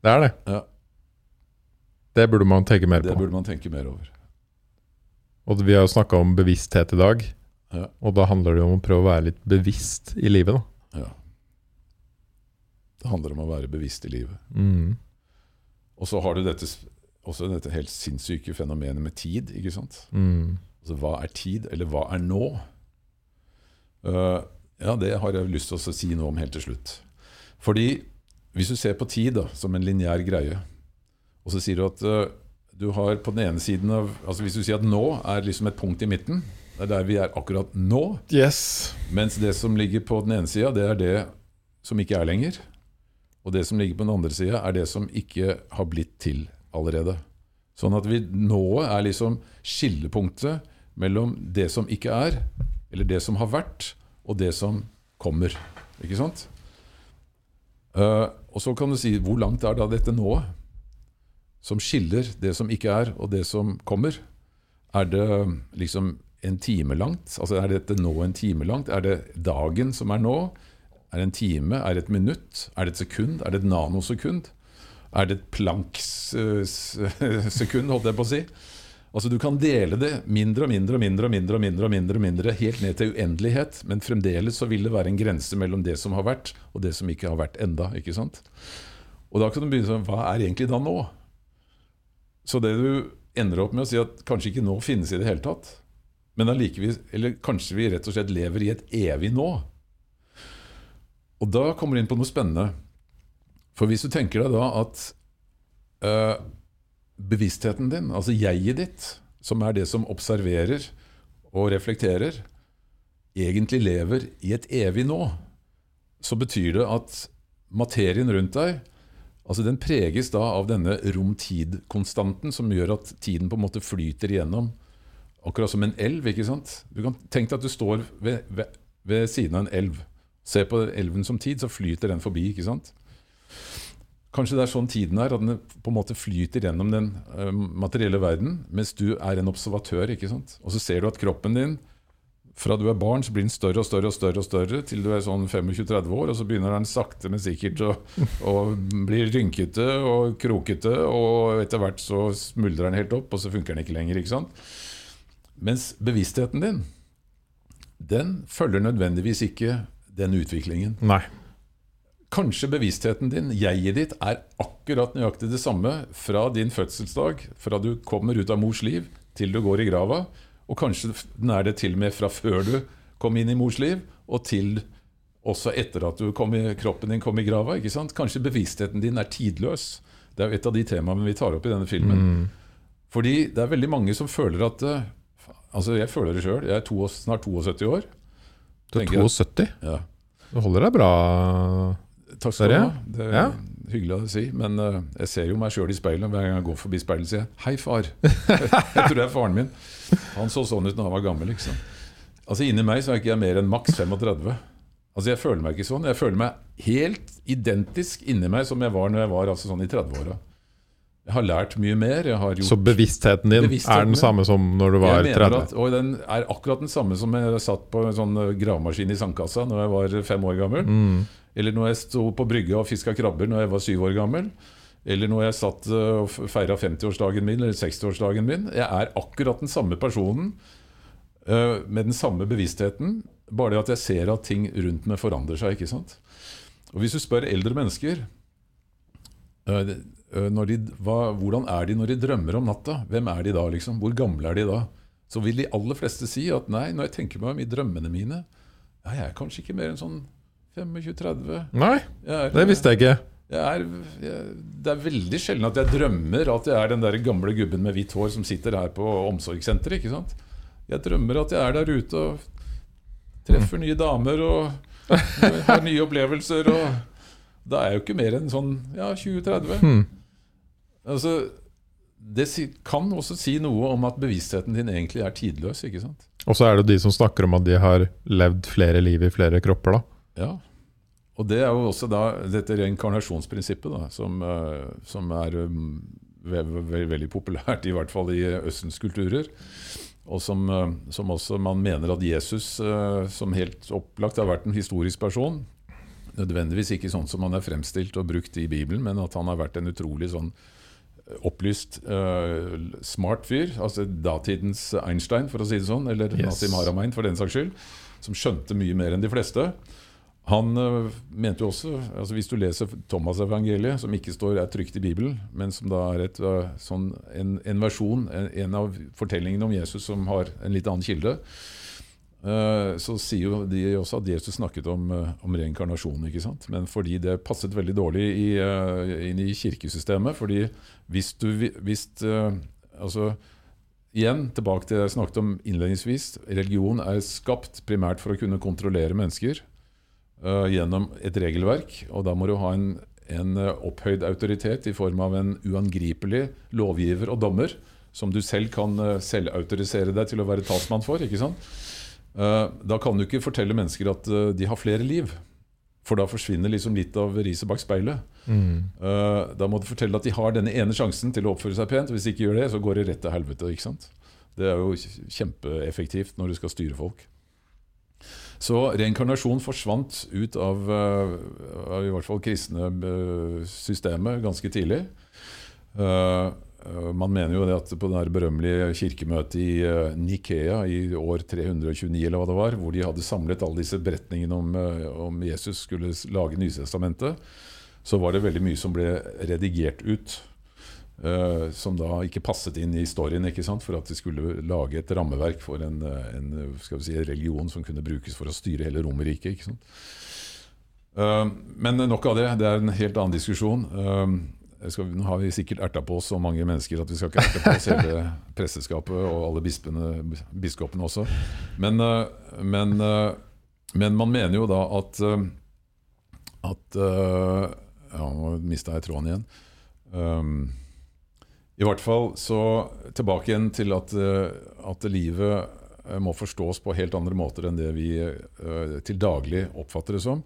Speaker 1: Det er det.
Speaker 2: Ja,
Speaker 1: Det burde man tenke mer
Speaker 2: det
Speaker 1: på.
Speaker 2: burde man tenke mer over.
Speaker 1: Og vi har jo snakka om bevissthet i dag.
Speaker 2: Ja.
Speaker 1: Og da handler det jo om å prøve å være litt bevisst i livet, da.
Speaker 2: Ja. Det handler om å være bevisst i livet.
Speaker 1: Mm.
Speaker 2: Og så har du dette, også dette helt sinnssyke fenomenet med tid. ikke sant?
Speaker 1: Mm.
Speaker 2: Altså, Hva er tid, eller hva er nå? Uh, ja, Det har jeg lyst til å si noe om helt til slutt. Fordi hvis du ser på tid da, som en lineær greie, og så sier du at uh, du har på den ene siden av altså Hvis du sier at nå er liksom et punkt i midten, det er der vi er akkurat nå,
Speaker 1: Yes.
Speaker 2: mens det som ligger på den ene sida, det er det som ikke er lenger. Og det som ligger på den andre sida, er det som ikke har blitt til allerede. Sånn at vi nå er liksom skillepunktet mellom det som ikke er, eller det som har vært, og det som kommer. Ikke sant? Uh, og så kan du si hvor langt er da dette nået? Som skiller det som ikke er, og det som kommer? Er det liksom en time langt? Altså Er dette nå en time langt? Er det dagen som er nå? Er det en time? Er det et minutt? Er det et sekund? Er det et nanosekund? Er det et planksekund, holdt jeg på å si? Altså Du kan dele det mindre og mindre og mindre og mindre og mindre, og mindre, mindre helt ned til uendelighet, men fremdeles så vil det være en grense mellom det som har vært, og det som ikke har vært enda, ikke sant? Og da kan du begynne sånn Hva er egentlig da nå? Så det du ender opp med å si at kanskje ikke nå finnes i det hele tatt, men allikevel, eller kanskje vi rett og slett lever i et evig nå. Og da kommer du inn på noe spennende. For hvis du tenker deg da at øh, bevisstheten din, altså jeget ditt, som er det som observerer og reflekterer, egentlig lever i et evig nå, så betyr det at materien rundt deg altså den preges da av denne rom-tid-konstanten som gjør at tiden på en måte flyter igjennom. Akkurat som en elv. ikke sant? Du kan Tenk deg at du står ved, ved, ved siden av en elv. Se på elven som tid, så flyter den forbi. ikke sant? Kanskje det er sånn tiden er, at den på en måte flyter gjennom den eh, materielle verden, mens du er en observatør. ikke sant? Og så ser du at kroppen din, fra du er barn, så blir den større og større og større, og større, til du er sånn 25-30 år, og så begynner den sakte, men sikkert å, å bli rynkete og krokete, og etter hvert så smuldrer den helt opp, og så funker den ikke lenger. ikke sant? Mens bevisstheten din, den følger nødvendigvis ikke den utviklingen.
Speaker 1: Nei.
Speaker 2: Kanskje bevisstheten din, jeget ditt, er akkurat nøyaktig det samme fra din fødselsdag, fra du kommer ut av mors liv til du går i grava, og kanskje den er det til og med fra før du kom inn i mors liv, og til også etter at du kom i, kroppen din kom i grava. ikke sant? Kanskje bevisstheten din er tidløs. Det er jo et av de temaene vi tar opp i denne filmen. Fordi det er veldig mange som føler at eh, Altså, jeg føler det sjøl. Jeg er to, snart 72 år.
Speaker 1: Du er
Speaker 2: tenker jeg-
Speaker 1: 72.
Speaker 2: Ja.
Speaker 1: Du holder deg bra.
Speaker 2: Takk skal du ha. Det er
Speaker 1: Ja.
Speaker 2: hyggelig å si. Men uh, jeg ser jo meg sjøl i speilet. Hver gang jeg går forbi speilet, sier jeg 'hei, far'. jeg tror det er faren min. Han så sånn ut da han var gammel. liksom. Altså Inni meg så er ikke jeg mer enn maks 35. Altså Jeg føler meg ikke sånn. Jeg føler meg helt identisk inni meg som jeg var når jeg var altså sånn i 30-åra. Jeg har lært mye mer. Jeg har gjort
Speaker 1: Så bevisstheten din
Speaker 2: Bevisstheten
Speaker 1: er den samme som når du var
Speaker 2: jeg mener
Speaker 1: 30?
Speaker 2: at, Og den er akkurat den samme som jeg satt på en sånn eh, gravemaskin i sandkassa når jeg var fem år gammel.
Speaker 1: Mm.
Speaker 2: Eller når jeg sto på brygga og fiska krabber når jeg var syv år gammel. Eller når jeg satt eh, og feira 50-årsdagen min eller 60-årsdagen min. Jeg er akkurat den samme personen eh, med den samme bevisstheten. Bare det at jeg ser at ting rundt meg forandrer seg. ikke sant? Og Hvis du spør eldre mennesker eh, de, hva, hvordan er de når de drømmer om natta, hvem er de da? liksom? Hvor gamle er de da? Så vil de aller fleste si at nei, når jeg tenker meg om i drømmene mine, ja, jeg er kanskje ikke mer enn sånn 25-30.
Speaker 1: Nei,
Speaker 2: er-
Speaker 1: det visste jeg ikke.
Speaker 2: jeg er, jeg, det er veldig sjelden at jeg drømmer at jeg er den der gamle gubben med hvitt hår som sitter her på omsorgssenteret. ikke sant? Jeg drømmer at jeg er der ute og treffer nye damer og har nye opplevelser. og Da er jeg jo ikke mer enn sånn ja, 20-30.
Speaker 1: Hmm.
Speaker 2: Altså, det kan også si noe om at bevisstheten din egentlig er tidløs. ikke sant?
Speaker 1: Og så er det de som snakker om at de har levd flere liv i flere kropper, da.
Speaker 2: Ja. Og det er jo også da dette reinkarnasjonsprinsippet, da, som, eh, som er um, ve ve veldig populært, i hvert fall i Østens kulturer. Og som, eh, som også man mener at Jesus, eh, som helt opplagt har vært en historisk person, nødvendigvis ikke sånn som han er fremstilt og brukt i Bibelen, men at han har vært en utrolig sånn opplyst, uh, smart fyr. Altså datidens Einstein, for å si det sånn, eller
Speaker 1: Yes.
Speaker 2: Nassim Haramein, for den saks skyld. Som skjønte mye mer enn de fleste. Han øh, mente jo også, altså Hvis du leser Thomas-evangeliet, som ikke står er trygt i Bibelen, men som da er et, øh, sånn, en, en versjon, en, en av fortellingene om Jesus som har en litt annen kilde, øh, så sier jo de også at Jesus snakket om, om reinkarnasjon. ikke sant? Men fordi det passet veldig dårlig i, inn i kirkesystemet. fordi hvis du hvis, altså Igjen tilbake til det jeg snakket om innledningsvis. Religion er skapt primært for å kunne kontrollere mennesker gjennom et regelverk. Og da må du ha en, en øh, opphøyd autoritet i form av en uangripelig lovgiver og dommer, som du selv kan øh, selvautorisere deg til å være talsmann for. ikke sant? Eh, da kan du ikke fortelle mennesker at de har flere liv. For da forsvinner liksom litt av riset bak speilet.
Speaker 1: Mm.
Speaker 2: Eh, da må du fortelle at de har denne ene sjansen til å oppføre seg pent. Hvis de ikke gjør det, så går det rett til helvete. ikke sant? Det er jo kjempeeffektivt når du skal styre folk. Så reinkarnasjon forsvant ut eh, av i hvert fall kristne eh, systemet ganske tidlig. Eh, man mener jo det at på det berømmelige kirkemøtet i Nikea i år 329, eller hva det var, hvor de hadde samlet alle disse beretningene om, om Jesus skulle lage Nytestamentet, så var det veldig mye som ble redigert ut. Eh, som da ikke passet inn i storyen, for at de skulle lage et rammeverk for en, eh, en eh, skal vi si, religion som kunne brukes for å styre hele Romerriket. Uh. Men nok av det. Det er en helt annen diskusjon. Uh, skal, nå har vi sikkert erta på oss så mange mennesker at vi skal ikke erte på oss hele presteskapet og alle bispene, biskopene også. Men, men, men man mener jo da at, at Ja, nå mista jeg tråden igjen. Um, I hvert fall så tilbake igjen til at, eh, at livet eh, må forstås på helt andre måter enn det vi eh, til daglig oppfatter det som.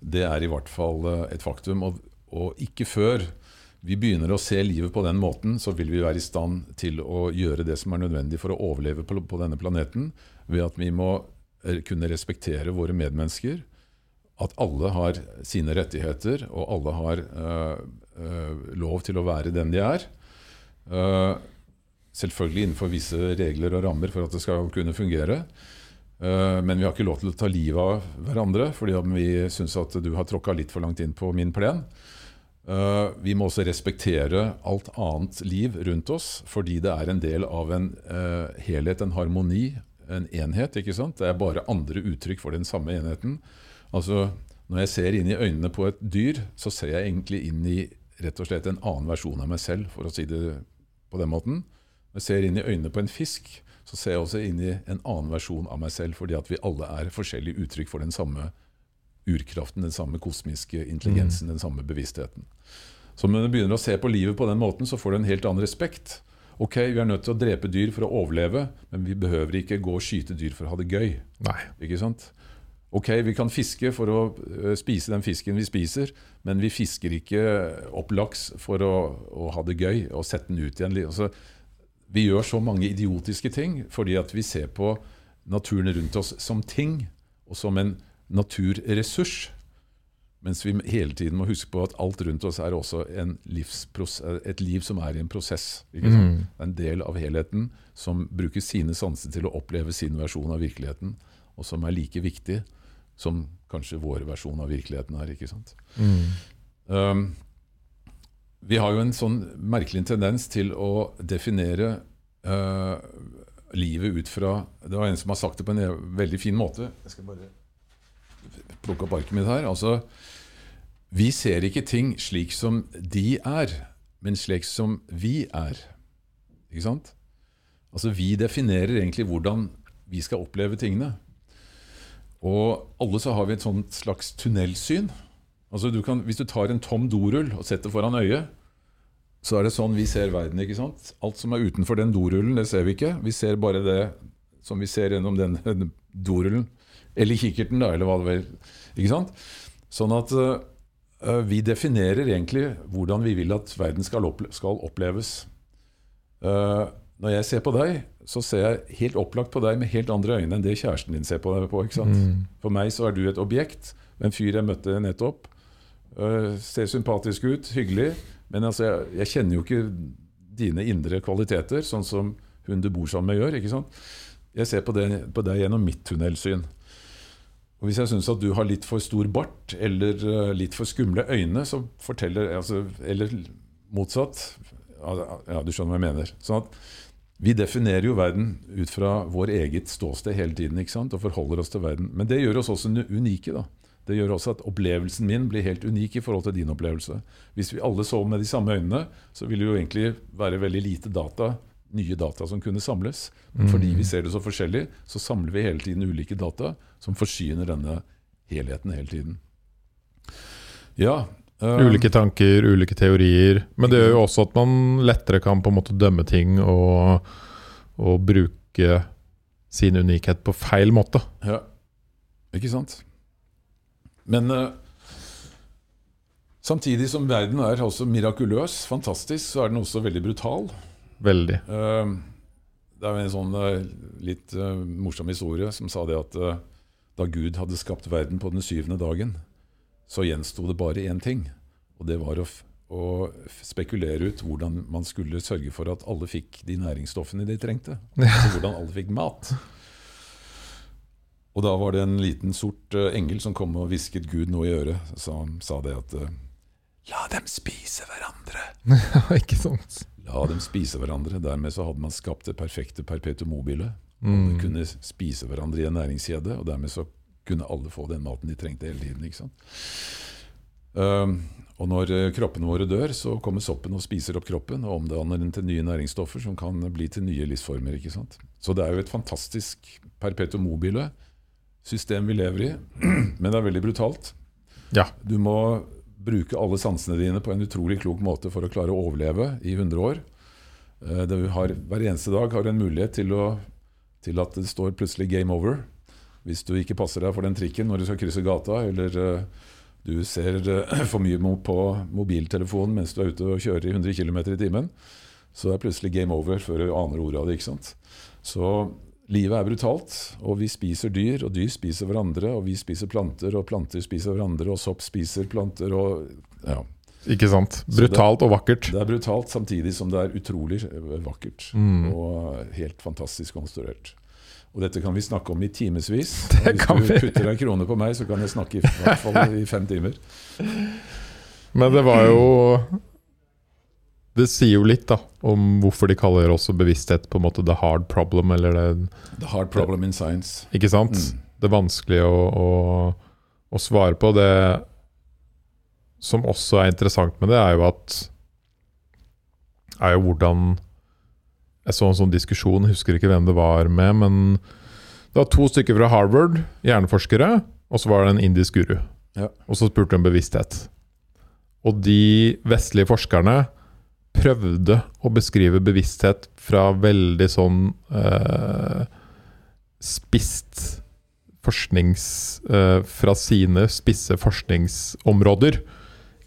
Speaker 2: Det er i hvert fall et faktum. Og, og ikke før vi begynner å se livet på den måten, så vil vi være i stand til å gjøre det som er nødvendig for å overleve på, på denne planeten, ved at vi må kunne respektere våre medmennesker. At alle har sine rettigheter, og alle har øh, øh, lov til å være den de er. Eh, selvfølgelig innenfor visse regler og rammer for at det skal kunne fungere. Eh, men vi har ikke lov til å ta livet av hverandre fordi om vi syns at du har tråkka litt for langt inn på min plen. Eh, vi må også respektere alt annet liv rundt oss fordi det er en del av en helhet, en harmoni, en enhet. ikke sant? Det er bare andre uttrykk for den samme enheten. Altså, Når jeg ser inn i øynene på et dyr, så ser jeg egentlig inn i rett og slett en annen versjon av meg selv, for å si det på den måten. Når jeg ser inn i øynene på en fisk, så ser jeg også inn i en annen versjon av meg selv, fordi at vi alle er forskjellige uttrykk for den samme urkraften, den samme kosmiske intelligensen, den samme bevisstheten. Så når du begynner å se på livet på den måten, så får du en helt annen respekt. Ok, vi er nødt til å drepe dyr for å overleve, men vi behøver ikke gå og skyte dyr for å ha det gøy.
Speaker 1: Nei.
Speaker 2: Ikke sant? Ok, vi kan fiske for å spise den fisken vi spiser, men vi fisker ikke opp laks for å, å ha det gøy og sette den ut igjen. Altså, vi gjør så mange idiotiske ting fordi at vi ser på naturen rundt oss som ting, og som en naturressurs. Mens vi hele tiden må huske på at alt rundt oss er også en et liv som er i en prosess.
Speaker 1: Mm.
Speaker 2: Det er en del av helheten som bruker sine sanser til å oppleve sin versjon av virkeligheten, og som er like viktig som kanskje vår versjon av virkeligheten er. ikke sant?
Speaker 1: Mm.
Speaker 2: Um, vi har jo en sånn merkelig tendens til å definere uh, livet ut fra Det var en som har sagt det på en veldig fin måte. Jeg skal bare plukke opp arket mitt her. Altså, vi ser ikke ting slik som de er, men slik som vi er. Ikke sant? Altså, vi definerer egentlig hvordan vi skal oppleve tingene. Og alle så har vi et sånt slags tunnelsyn. Altså du kan, hvis du tar en tom dorull og setter foran øyet, så er det sånn vi ser verden. ikke sant? Alt som er utenfor den dorullen, det ser vi ikke. Vi ser bare det som vi ser gjennom den, dorullen. Eller kikkerten, da, eller hva det vil. Ikke sant? Sånn at uh, vi definerer egentlig hvordan vi vil at verden skal, opple skal oppleves. Uh, når jeg ser på deg, så ser jeg helt opplagt på deg med helt andre øyne enn det kjæresten din ser på deg på. ikke?
Speaker 1: Mm.
Speaker 2: For meg så er du et objekt. En fyr jeg møtte nettopp. Uh, ser sympatisk ut, hyggelig. Men altså, jeg, jeg kjenner jo ikke dine indre kvaliteter, sånn som hun du bor sammen med, gjør. ikke sant? Jeg ser på, det, på deg gjennom mitt tunnelsyn. Og Hvis jeg syns at du har litt for stor bart eller øh, litt for skumle øyne, så forteller altså, Eller motsatt. Ja, ja, du skjønner hva jeg mener. Sånn at vi definerer jo verden ut fra vår eget ståsted hele tiden ikke sant? og forholder oss til verden. Men det gjør oss også unike. da. Det gjør også at opplevelsen min blir helt unik i forhold til din opplevelse. Hvis vi alle så med de samme øynene, så ville det jo egentlig være veldig lite data, nye data som kunne samles. Men fordi vi ser det så forskjellig, så samler vi hele tiden ulike data som forsyner denne helheten hele tiden. Ja. Øh,
Speaker 1: Ulike tanker, ulike teorier. Men det gjør jo også at man lettere kan på en måte dømme ting og, og bruke sin unikhet på feil måte.
Speaker 2: Ja, ikke sant? Men uh, samtidig som verden er også mirakuløs, fantastisk, så er den også veldig brutal.
Speaker 1: Veldig.
Speaker 2: Uh, det er en sånn uh, litt eh, morsom historie som sa det at eh, da Gud hadde skapt verden på den syvende dagen, så gjensto det bare én ting, og det var å, å spekulere ut hvordan man skulle sørge for at alle fikk de næringsstoffene de trengte. Altså hvordan alle fikk mat. Og da var det en liten sort eh, engel som kom og hvisket Gud noe i øret. Som sa det at eh, La dem spise hverandre!
Speaker 1: ikke sant?
Speaker 2: La dem spise hverandre. Dermed så hadde man skapt det perfekte perpetuum mobile.
Speaker 1: Mm.
Speaker 2: Kunne spise hverandre i en næringskjede, og dermed så kunne alle få den maten de trengte hele tiden. ikke sant? Um, og når eh, kroppene våre dør, så kommer soppen og spiser opp kroppen og omdanner den til nye næringsstoffer som kan bli til nye livsformer. ikke sant? Så det er jo et fantastisk perpetuum mobile system vi lever i, men det er veldig brutalt.
Speaker 1: Ja.
Speaker 2: Du må bruke alle sansene dine på en utrolig klok måte for å klare å overleve i 100 år. Eh, har, hver eneste dag har du en mulighet til, å, til at det står plutselig 'game over'. Hvis du ikke passer deg for den trikken når du skal krysse gata, eller eh, du ser eh, for mye på mobiltelefonen mens du er ute og kjører i 100 km i timen, så er plutselig game over før du aner ordet av det. ikke sant? Så livet er brutalt, og vi spiser dyr, og dyr spiser hverandre, og vi spiser planter, og planter spiser hverandre, og sopp spiser planter, og ja.
Speaker 1: Ikke sant?
Speaker 2: Brutalt det-
Speaker 1: og vakkert.
Speaker 2: Det er brutalt samtidig som det er utrolig eh, vakkert
Speaker 1: Mm.
Speaker 2: og helt fantastisk konstruert. Og dette kan vi snakke om i timevis. Hvis du putter en krone på meg, så kan jeg snakke i hvert fall i fem timer.
Speaker 1: Men det var jo Det sier jo litt da om hvorfor de kaller også bevissthet på en måte the hard problem, eller det
Speaker 2: The hard problem in science.
Speaker 1: Ikke sant?
Speaker 2: Mm.
Speaker 1: Det vanskelige å, å, å svare på. Det som også er interessant med det, er jo at Er jo hvordan Jeg så en sånn diskusjon, husker ikke hvem det var med, men det var to stykker fra Harvard, hjerneforskere, og så var det en indisk guru.
Speaker 2: Ja.
Speaker 1: Og så spurte de om bevissthet. Og de vestlige forskerne prøvde å beskrive bevissthet fra veldig sånn eh, spisst forsknings eh, Fra sine spisse forskningsområder.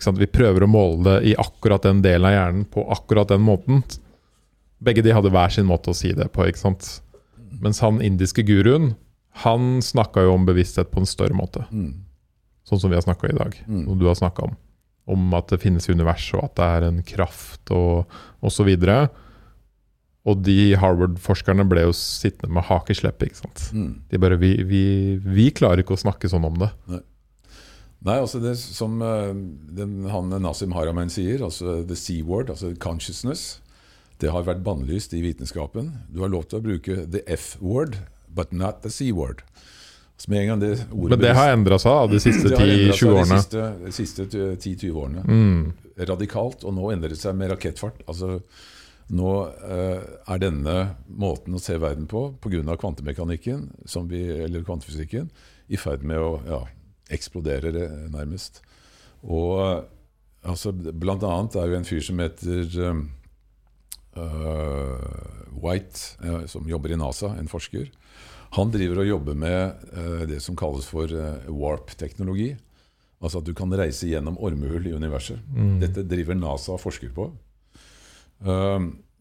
Speaker 1: Vi prøver å måle det i akkurat den delen av hjernen på akkurat den måten. Begge de hadde hver sin måte å si det på. ikke sant? Mens han indiske guruen, han snakka jo om bevissthet på en større måte.
Speaker 2: Mm.
Speaker 1: Sånn som vi har snakka i dag,
Speaker 2: Mm.
Speaker 1: som du har snakka om. Om at det finnes univers, og at det er en kraft, og osv. Og de Harvard-forskerne ble jo sittende med hakeslepp. ikke sant?
Speaker 2: Mm.
Speaker 1: De bare vi, vi, vi klarer ikke å snakke sånn om det.
Speaker 2: Nei, altså det som eh, den, han Nasim Haramein sier, altså the C-word, altså consciousness, det har vært bannlyst i vitenskapen. Du har lov til å bruke the F-word, but not the C-word.
Speaker 1: Men det har endra seg da, de siste
Speaker 2: Det har endret seg
Speaker 1: 10-20 årene.
Speaker 2: De siste, de siste 10-20 årene.
Speaker 1: Mm.
Speaker 2: Radikalt, og nå endrer det seg med rakettfart. Altså, nå eh, er denne måten å se verden på, pga. kvantemekanikken, som vi, eller kvantefysikken, i ferd med å ja, eksplodere, re- nærmest. Og eh, altså, blant annet er jo en fyr som heter um, eh, White, eh, som jobber i NASA, en forsker. Han driver og jobber med eh, det som kalles for eh, warp-teknologi. Altså at du kan reise gjennom ormehull i universet.
Speaker 1: Mm.
Speaker 2: Dette driver NASA og forsker på.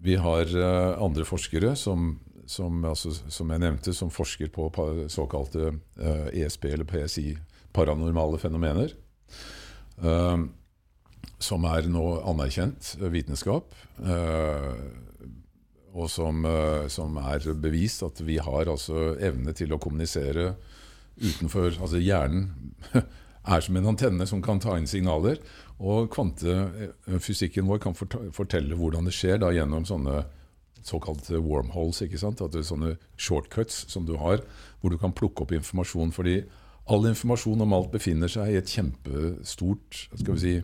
Speaker 2: Vi har eh, andre forskere som, som, altså, som jeg nevnte, som forsker på såkalte eh, ESP eller PSI, paranormale fenomener. Um, som er nå anerkjent eh, vitenskap. eh, og som, eh, som er bevist at vi har altså evne til å kommunisere utenfor Altså hjernen er som en antenne som kan ta inn signaler. Og kvantefysikken vår kan fortelle hvordan det skjer da gjennom sånne såkalte wormholes. ikke sant? At det er sånne shortcuts som du har, hvor du kan plukke opp informasjon. Fordi all informasjon om alt befinner seg i et kjempestort skal vi si,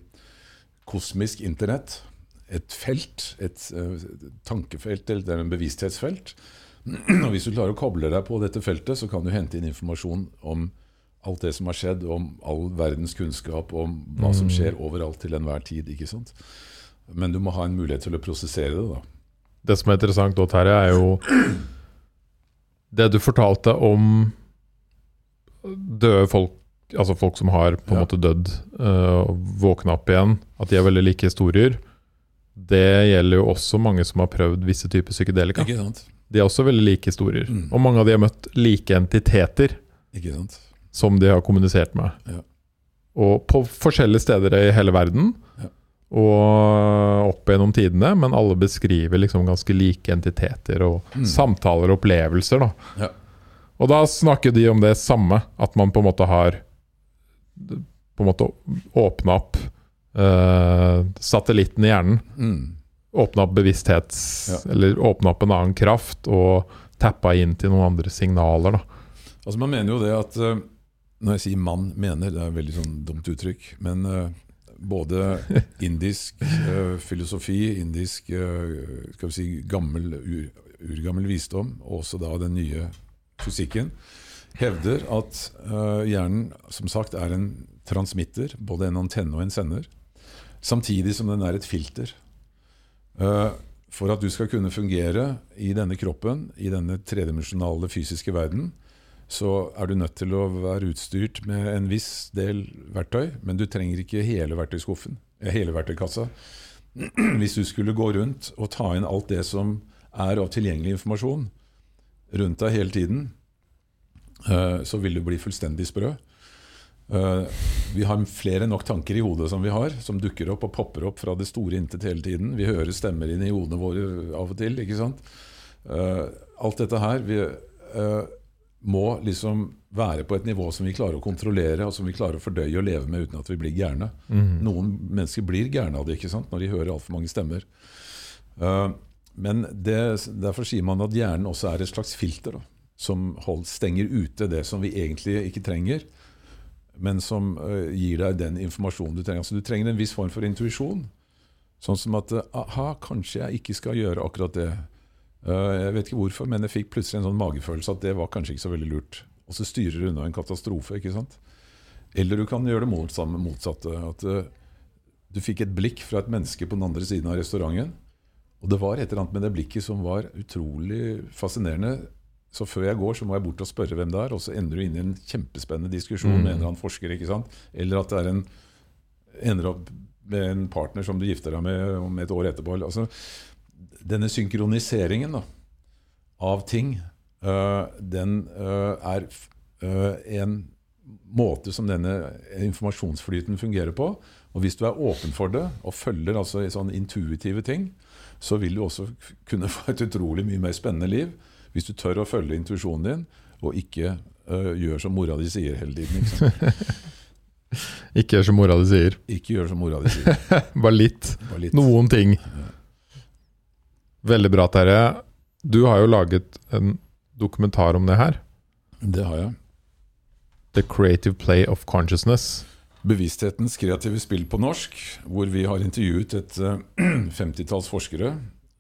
Speaker 2: kosmisk internett. Et felt, et eh, tankefelt eller en bevissthetsfelt. Og Hvis du klarer å koble deg på dette feltet, så kan du hente inn informasjon om alt det som har skjedd, om all verdens kunnskap, om hva som skjer overalt til enhver tid. ikke sant? Men du må ha en mulighet til å prosessere det. da.
Speaker 1: Det som er interessant, da, Terje, er jo det du fortalte om døde folk, altså folk som har på en
Speaker 2: Ja.
Speaker 1: måte dødd uh, og våkna opp igjen, at de er veldig like historier. Det gjelder jo også mange som har prøvd visse typer psykedelika. De er også veldig like historier.
Speaker 2: Mm.
Speaker 1: Og mange av de har møtt like entiteter som de har kommunisert med.
Speaker 2: Ja.
Speaker 1: Og på forskjellige steder i hele verden.
Speaker 2: Ja.
Speaker 1: Og opp gjennom tidene, men alle beskriver liksom ganske like entiteter og
Speaker 2: Mm.
Speaker 1: samtaler og opplevelser. Da.
Speaker 2: Ja.
Speaker 1: Og da snakker de om det samme, at man på en måte har på en måte åpna opp uh, satellitten i hjernen.
Speaker 2: Mm.
Speaker 1: Åpna opp bevissthets...
Speaker 2: Ja.
Speaker 1: Eller åpna opp en annen kraft og tappa inn til noen andre signaler. Da.
Speaker 2: Altså Man mener jo det at uh, Når jeg sier 'mann mener', det er et veldig sånn dumt uttrykk. Men Uh, både indisk uh, filosofi, indisk uh, skal vi si gammel, ur, urgammel visdom, og også da den nye fysikken, hevder at uh, hjernen som sagt er en transmitter, både en antenne og en sender, samtidig som den er et filter. Uh, for at du skal kunne fungere i denne kroppen, i denne tredimensjonale fysiske verden, så er du nødt til å være utstyrt med en viss del verktøy, men du trenger ikke hele verktøyskuffen, eh, hele verktøykassa. Hvis du skulle gå rundt og ta inn alt det som er av tilgjengelig informasjon rundt deg hele tiden, så vil du bli fullstendig sprø. Eh, Vi har flere nok tanker i hodet som vi har, som dukker opp og popper opp fra det store intet hele tiden. Vi hører stemmer inn i hodene våre av og til. ikke sant? Eh, Alt dette her vi, eh, må liksom være på et nivå som vi klarer å kontrollere, og som vi klarer å fordøye og leve med uten at vi blir gærne. Noen mennesker blir gærne av det ikke sant? når de hører altfor mange stemmer. Eh, men det, derfor sier man at hjernen også er et slags filter, da, som hold, stenger ute det som vi egentlig ikke trenger, men som uh, gir deg den informasjonen du trenger. Altså, du trenger en viss form for intuisjon. Sånn som at eh, aha, kanskje jeg ikke skal gjøre akkurat det Eh, jeg vet ikke hvorfor, men jeg fikk plutselig en sånn magefølelse at det var kanskje ikke så veldig lurt. Og så styrer du unna en katastrofe. ikke sant? Eller du kan gjøre det motsatte. at du fikk et blikk fra et menneske på den andre siden av restauranten. Og det var et eller annet med det blikket som var utrolig fascinerende. Så før jeg går, så må jeg bort og spørre hvem det er, og så ender du inn i en kjempespennende diskusjon
Speaker 1: Mm.
Speaker 2: med en eller annen forsker. ikke sant? Eller at det er en ender opp med en partner som du gifter deg med om et år etterpå. Altså, denne synkroniseringen da, av ting, øh, den øh, er øh, en måte som denne informasjonsflyten fungerer på. Og hvis du er åpen for det, og følger altså i sånne intuitive ting, så vil du også kunne få et utrolig mye mer spennende liv. Hvis du tør å følge intuisjonen din, og ikke uh, gjør som mora di sier hele tiden. Ikke?
Speaker 1: Ikke gjør som mora di sier.
Speaker 2: ikke gjør som mora di sier.
Speaker 1: Bare litt.
Speaker 2: Bare litt.
Speaker 1: Noen ting. Veldig bra, Terje. Du har jo laget en dokumentar om det her.
Speaker 2: Det har jeg.
Speaker 1: The Creative Play of Consciousness.
Speaker 2: Bevissthetens kreative spill på norsk, hvor vi har intervjuet et femtitalls uh, forskere.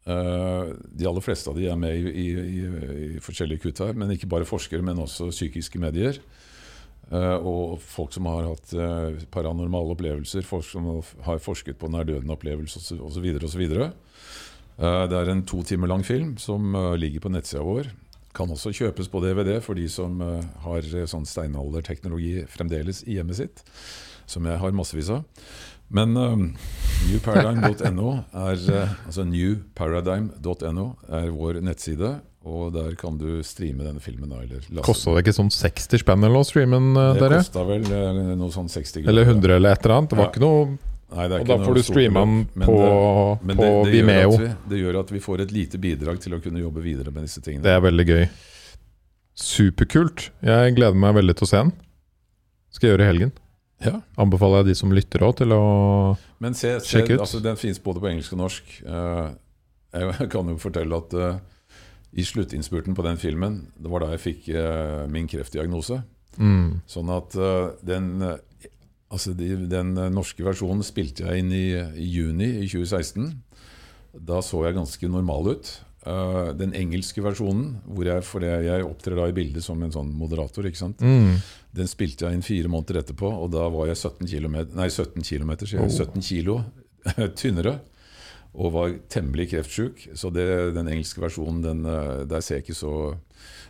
Speaker 2: Eh, de aller fleste av de er med i, i, i, forskjellige kutt her, men ikke bare forskere, men også psykiske medier. Eh, og folk som har hatt eh, paranormale opplevelser, folk som har forsket på nær-døden-opplevelser osv. osv. Uh, det er en to timer lang film som ligger på nettsida vår. Kan også kjøpes på DVD for de som har sånn steinalderteknologi fremdeles i hjemmet sitt, som jeg har massevis av. Men um, newparadigm.no er eh, altså newparadigm.no er vår nettside, og der kan du streame denne filmen.
Speaker 1: Kosta det ikke sånn 60 spenn eller noe, streamen, eh,
Speaker 2: det kosta vel eh, noe sånn 60
Speaker 1: Eller 100 eller et eller annet? Det var
Speaker 2: Ja.
Speaker 1: ikke noe
Speaker 2: Nei,
Speaker 1: Og da får du streame den på,
Speaker 2: det-
Speaker 1: på
Speaker 2: det, det
Speaker 1: Vimeo.
Speaker 2: Vi, det gjør at vi får et lite bidrag til å kunne jobbe videre med disse tingene.
Speaker 1: Det er veldig gøy. Superkult. Jeg gleder meg veldig til å se den. Skal jeg gjøre i helgen.
Speaker 2: Ja.
Speaker 1: Anbefaler jeg de som lytter òg, til å
Speaker 2: Men se, se
Speaker 1: sjekke ut.
Speaker 2: altså, den fins både på engelsk og norsk. Eh, jeg kan jo fortelle at eh, i sluttinnspurten på den filmen, det var da jeg fikk eh, min kreftdiagnose.
Speaker 1: mm,
Speaker 2: Sånn at den, altså den norske versjonen spilte jeg inn i, i juni i 2016. Da så jeg ganske normal ut. Eh, den engelske versjonen, hvor jeg, for jeg, jeg opptrer da i bildet som en sånn moderator, ikke sant?
Speaker 1: mm,
Speaker 2: den spilte jeg inn fire måneder etterpå, og da var jeg 17 km, nei, 17 km, jeg,
Speaker 1: Oh.
Speaker 2: 17 kilo tynnere. Og var temmelig kreftsjuk. Så det, den engelske versjonen den, eh, der ser jeg ikke så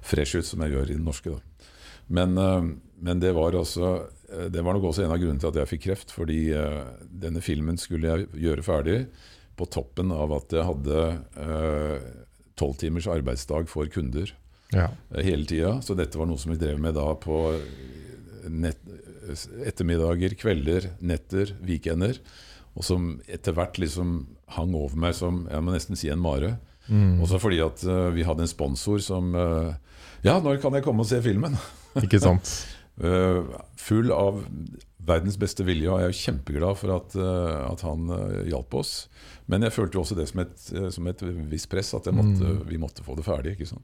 Speaker 2: fresh ut som jeg gjør i den norske. Da. Men, eh, men det var altså Det var nok også en av grunnene til at jeg fikk kreft. Fordi denne filmen skulle jeg gjøre ferdig på toppen av at jeg hadde tolv timers arbeidsdag for kunder
Speaker 1: ja.
Speaker 2: eh, hele tida. Så dette var noe som vi drev med da på nett, ettermiddager, kvelder, netter, weekender. Og som etter hvert liksom hang over meg som jeg må nesten si en mare.
Speaker 1: Mm,
Speaker 2: Også fordi at uh, vi hadde en sponsor som uh, Ja, når kan jeg komme og se filmen?
Speaker 1: ikke sant?
Speaker 2: uh, full av verdens beste vilje, og jeg er kjempeglad for at, eh, at han eh, hjalp oss. Men jeg følte jo også det som et, eh, som et visst press, at måtte,
Speaker 1: Mm.
Speaker 2: vi måtte få det ferdig. ikke sant?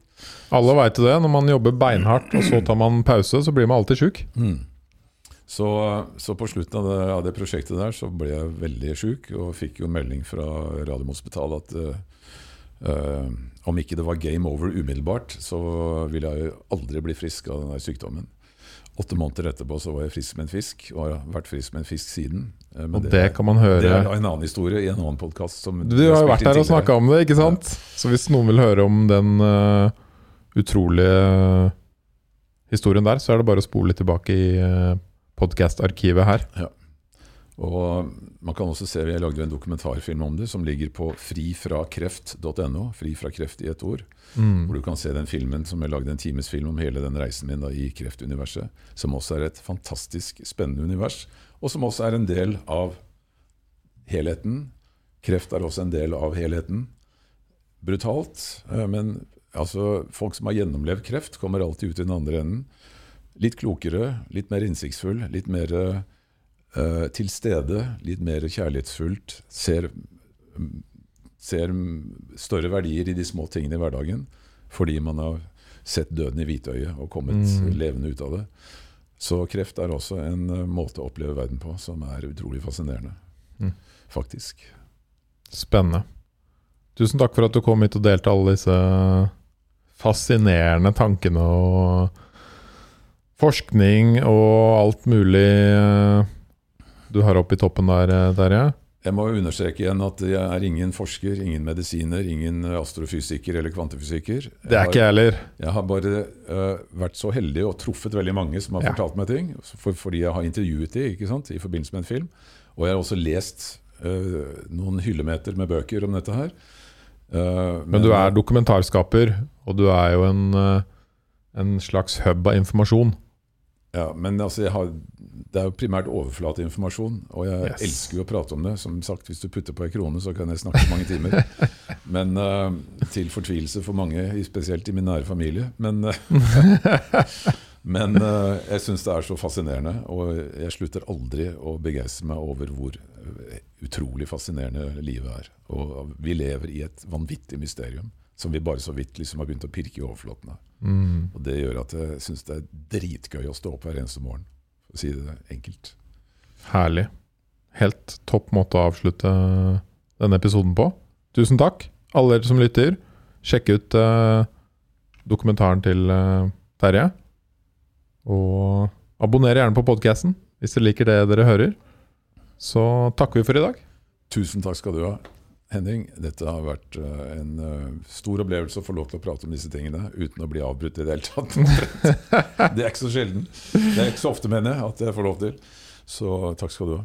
Speaker 1: Alle veit det. Når man jobber beinhardt, og så tar man pause, så blir man alltid sjuk.
Speaker 2: Mm. Så, så på slutten av det, av det prosjektet der så ble jeg veldig sjuk og fikk jo melding fra Radiumhospitalet at eh, om ikke det var game over umiddelbart, så ville jeg jo aldri bli frisk av denne sykdommen. Åtte måneder etterpå så var jeg frisk med en fisk, og har vært frisk med en fisk siden. Eh, men
Speaker 1: Og det kan man høre
Speaker 2: det er en annen historie i en annen podkast.
Speaker 1: Du har jo vært her og snakka om det, ikke sant? Så hvis noen vil høre om den uh, utrolige historien der, så er det bare å spole litt tilbake i uh, podkastarkivet her. her.
Speaker 2: Og man kan også se, Jeg lagde en dokumentarfilm om det, som ligger på frifrakreft.no. Fri fra kreft i ett ord.
Speaker 1: Mm.
Speaker 2: Hvor du kan se den filmen som jeg lagde en timesfilm om hele den reisen min da, i kreftuniverset. Som også er et fantastisk spennende univers, og som også er en del av helheten. Kreft er også en del av helheten. Brutalt, eh, men altså, folk som har gjennomlevd kreft, kommer alltid ut i den andre enden. Litt klokere, litt mer innsiktsfull, litt mer eh, til stede, litt mer kjærlighetsfullt. Ser, ser større verdier i de små tingene i hverdagen fordi man har sett døden i hvitøyet og kommet
Speaker 1: Mm.
Speaker 2: levende ut av det. Så kreft er også en eh, måte å oppleve verden på som er utrolig fascinerende.
Speaker 1: Mm.
Speaker 2: Faktisk.
Speaker 1: Spennende. Tusen takk for at du kom hit og delte alle disse fascinerende tankene og forskning og alt mulig eh, du har oppe i toppen der, eh, Terje.
Speaker 2: Jeg må understreke igjen at jeg er ingen forsker, ingen medisiner, ingen astrofysiker eller kvantefysiker.
Speaker 1: Det er ikke jeg heller.
Speaker 2: Jeg har bare uh, vært så heldig og truffet veldig mange som har
Speaker 1: Ja.
Speaker 2: fortalt meg ting. For, fordi jeg har intervjuet dem i forbindelse med en film. Og jeg har også lest uh, noen hyllemeter med bøker om dette her. Uh,
Speaker 1: Men du er dokumentarskaper, og du er jo en, eh, en slags hub av informasjon.
Speaker 2: Ja, men altså jeg har, det er jo primært overflateinformasjon, og jeg
Speaker 1: Yes.
Speaker 2: elsker jo å prate om det. Som sagt, Hvis du putter på ei krone, så kan jeg snakke i mange timer. Men uh, Til fortvilelse for mange, spesielt i min nære familie. Men, uh, men uh, jeg syns det er så fascinerende, og jeg slutter aldri å begeistre meg over hvor utrolig fascinerende livet er. Og vi lever i et vanvittig mysterium som vi bare så vidt liksom har begynt å pirke i overflaten av.
Speaker 1: Mm.
Speaker 2: Og det gjør at jeg syns det er dritgøy å stå opp hver eneste morgen. For å si det enkelt.
Speaker 1: Herlig. Helt topp måte å avslutte denne episoden på. Tusen takk, alle dere som lytter. Sjekk ut eh, dokumentaren til eh, Terje. Og abonner gjerne på podkasten hvis dere liker det dere hører. Så takker vi for i dag.
Speaker 2: Tusen takk skal du ha, Henning. Dette har vært eh, en eh, stor opplevelse å få lov til å prate om disse tingene uten å bli avbrutt i det hele tatt. Det er ikke så sjelden. Det er ikke så ofte, mener jeg, at jeg får lov til. Så takk skal du ha.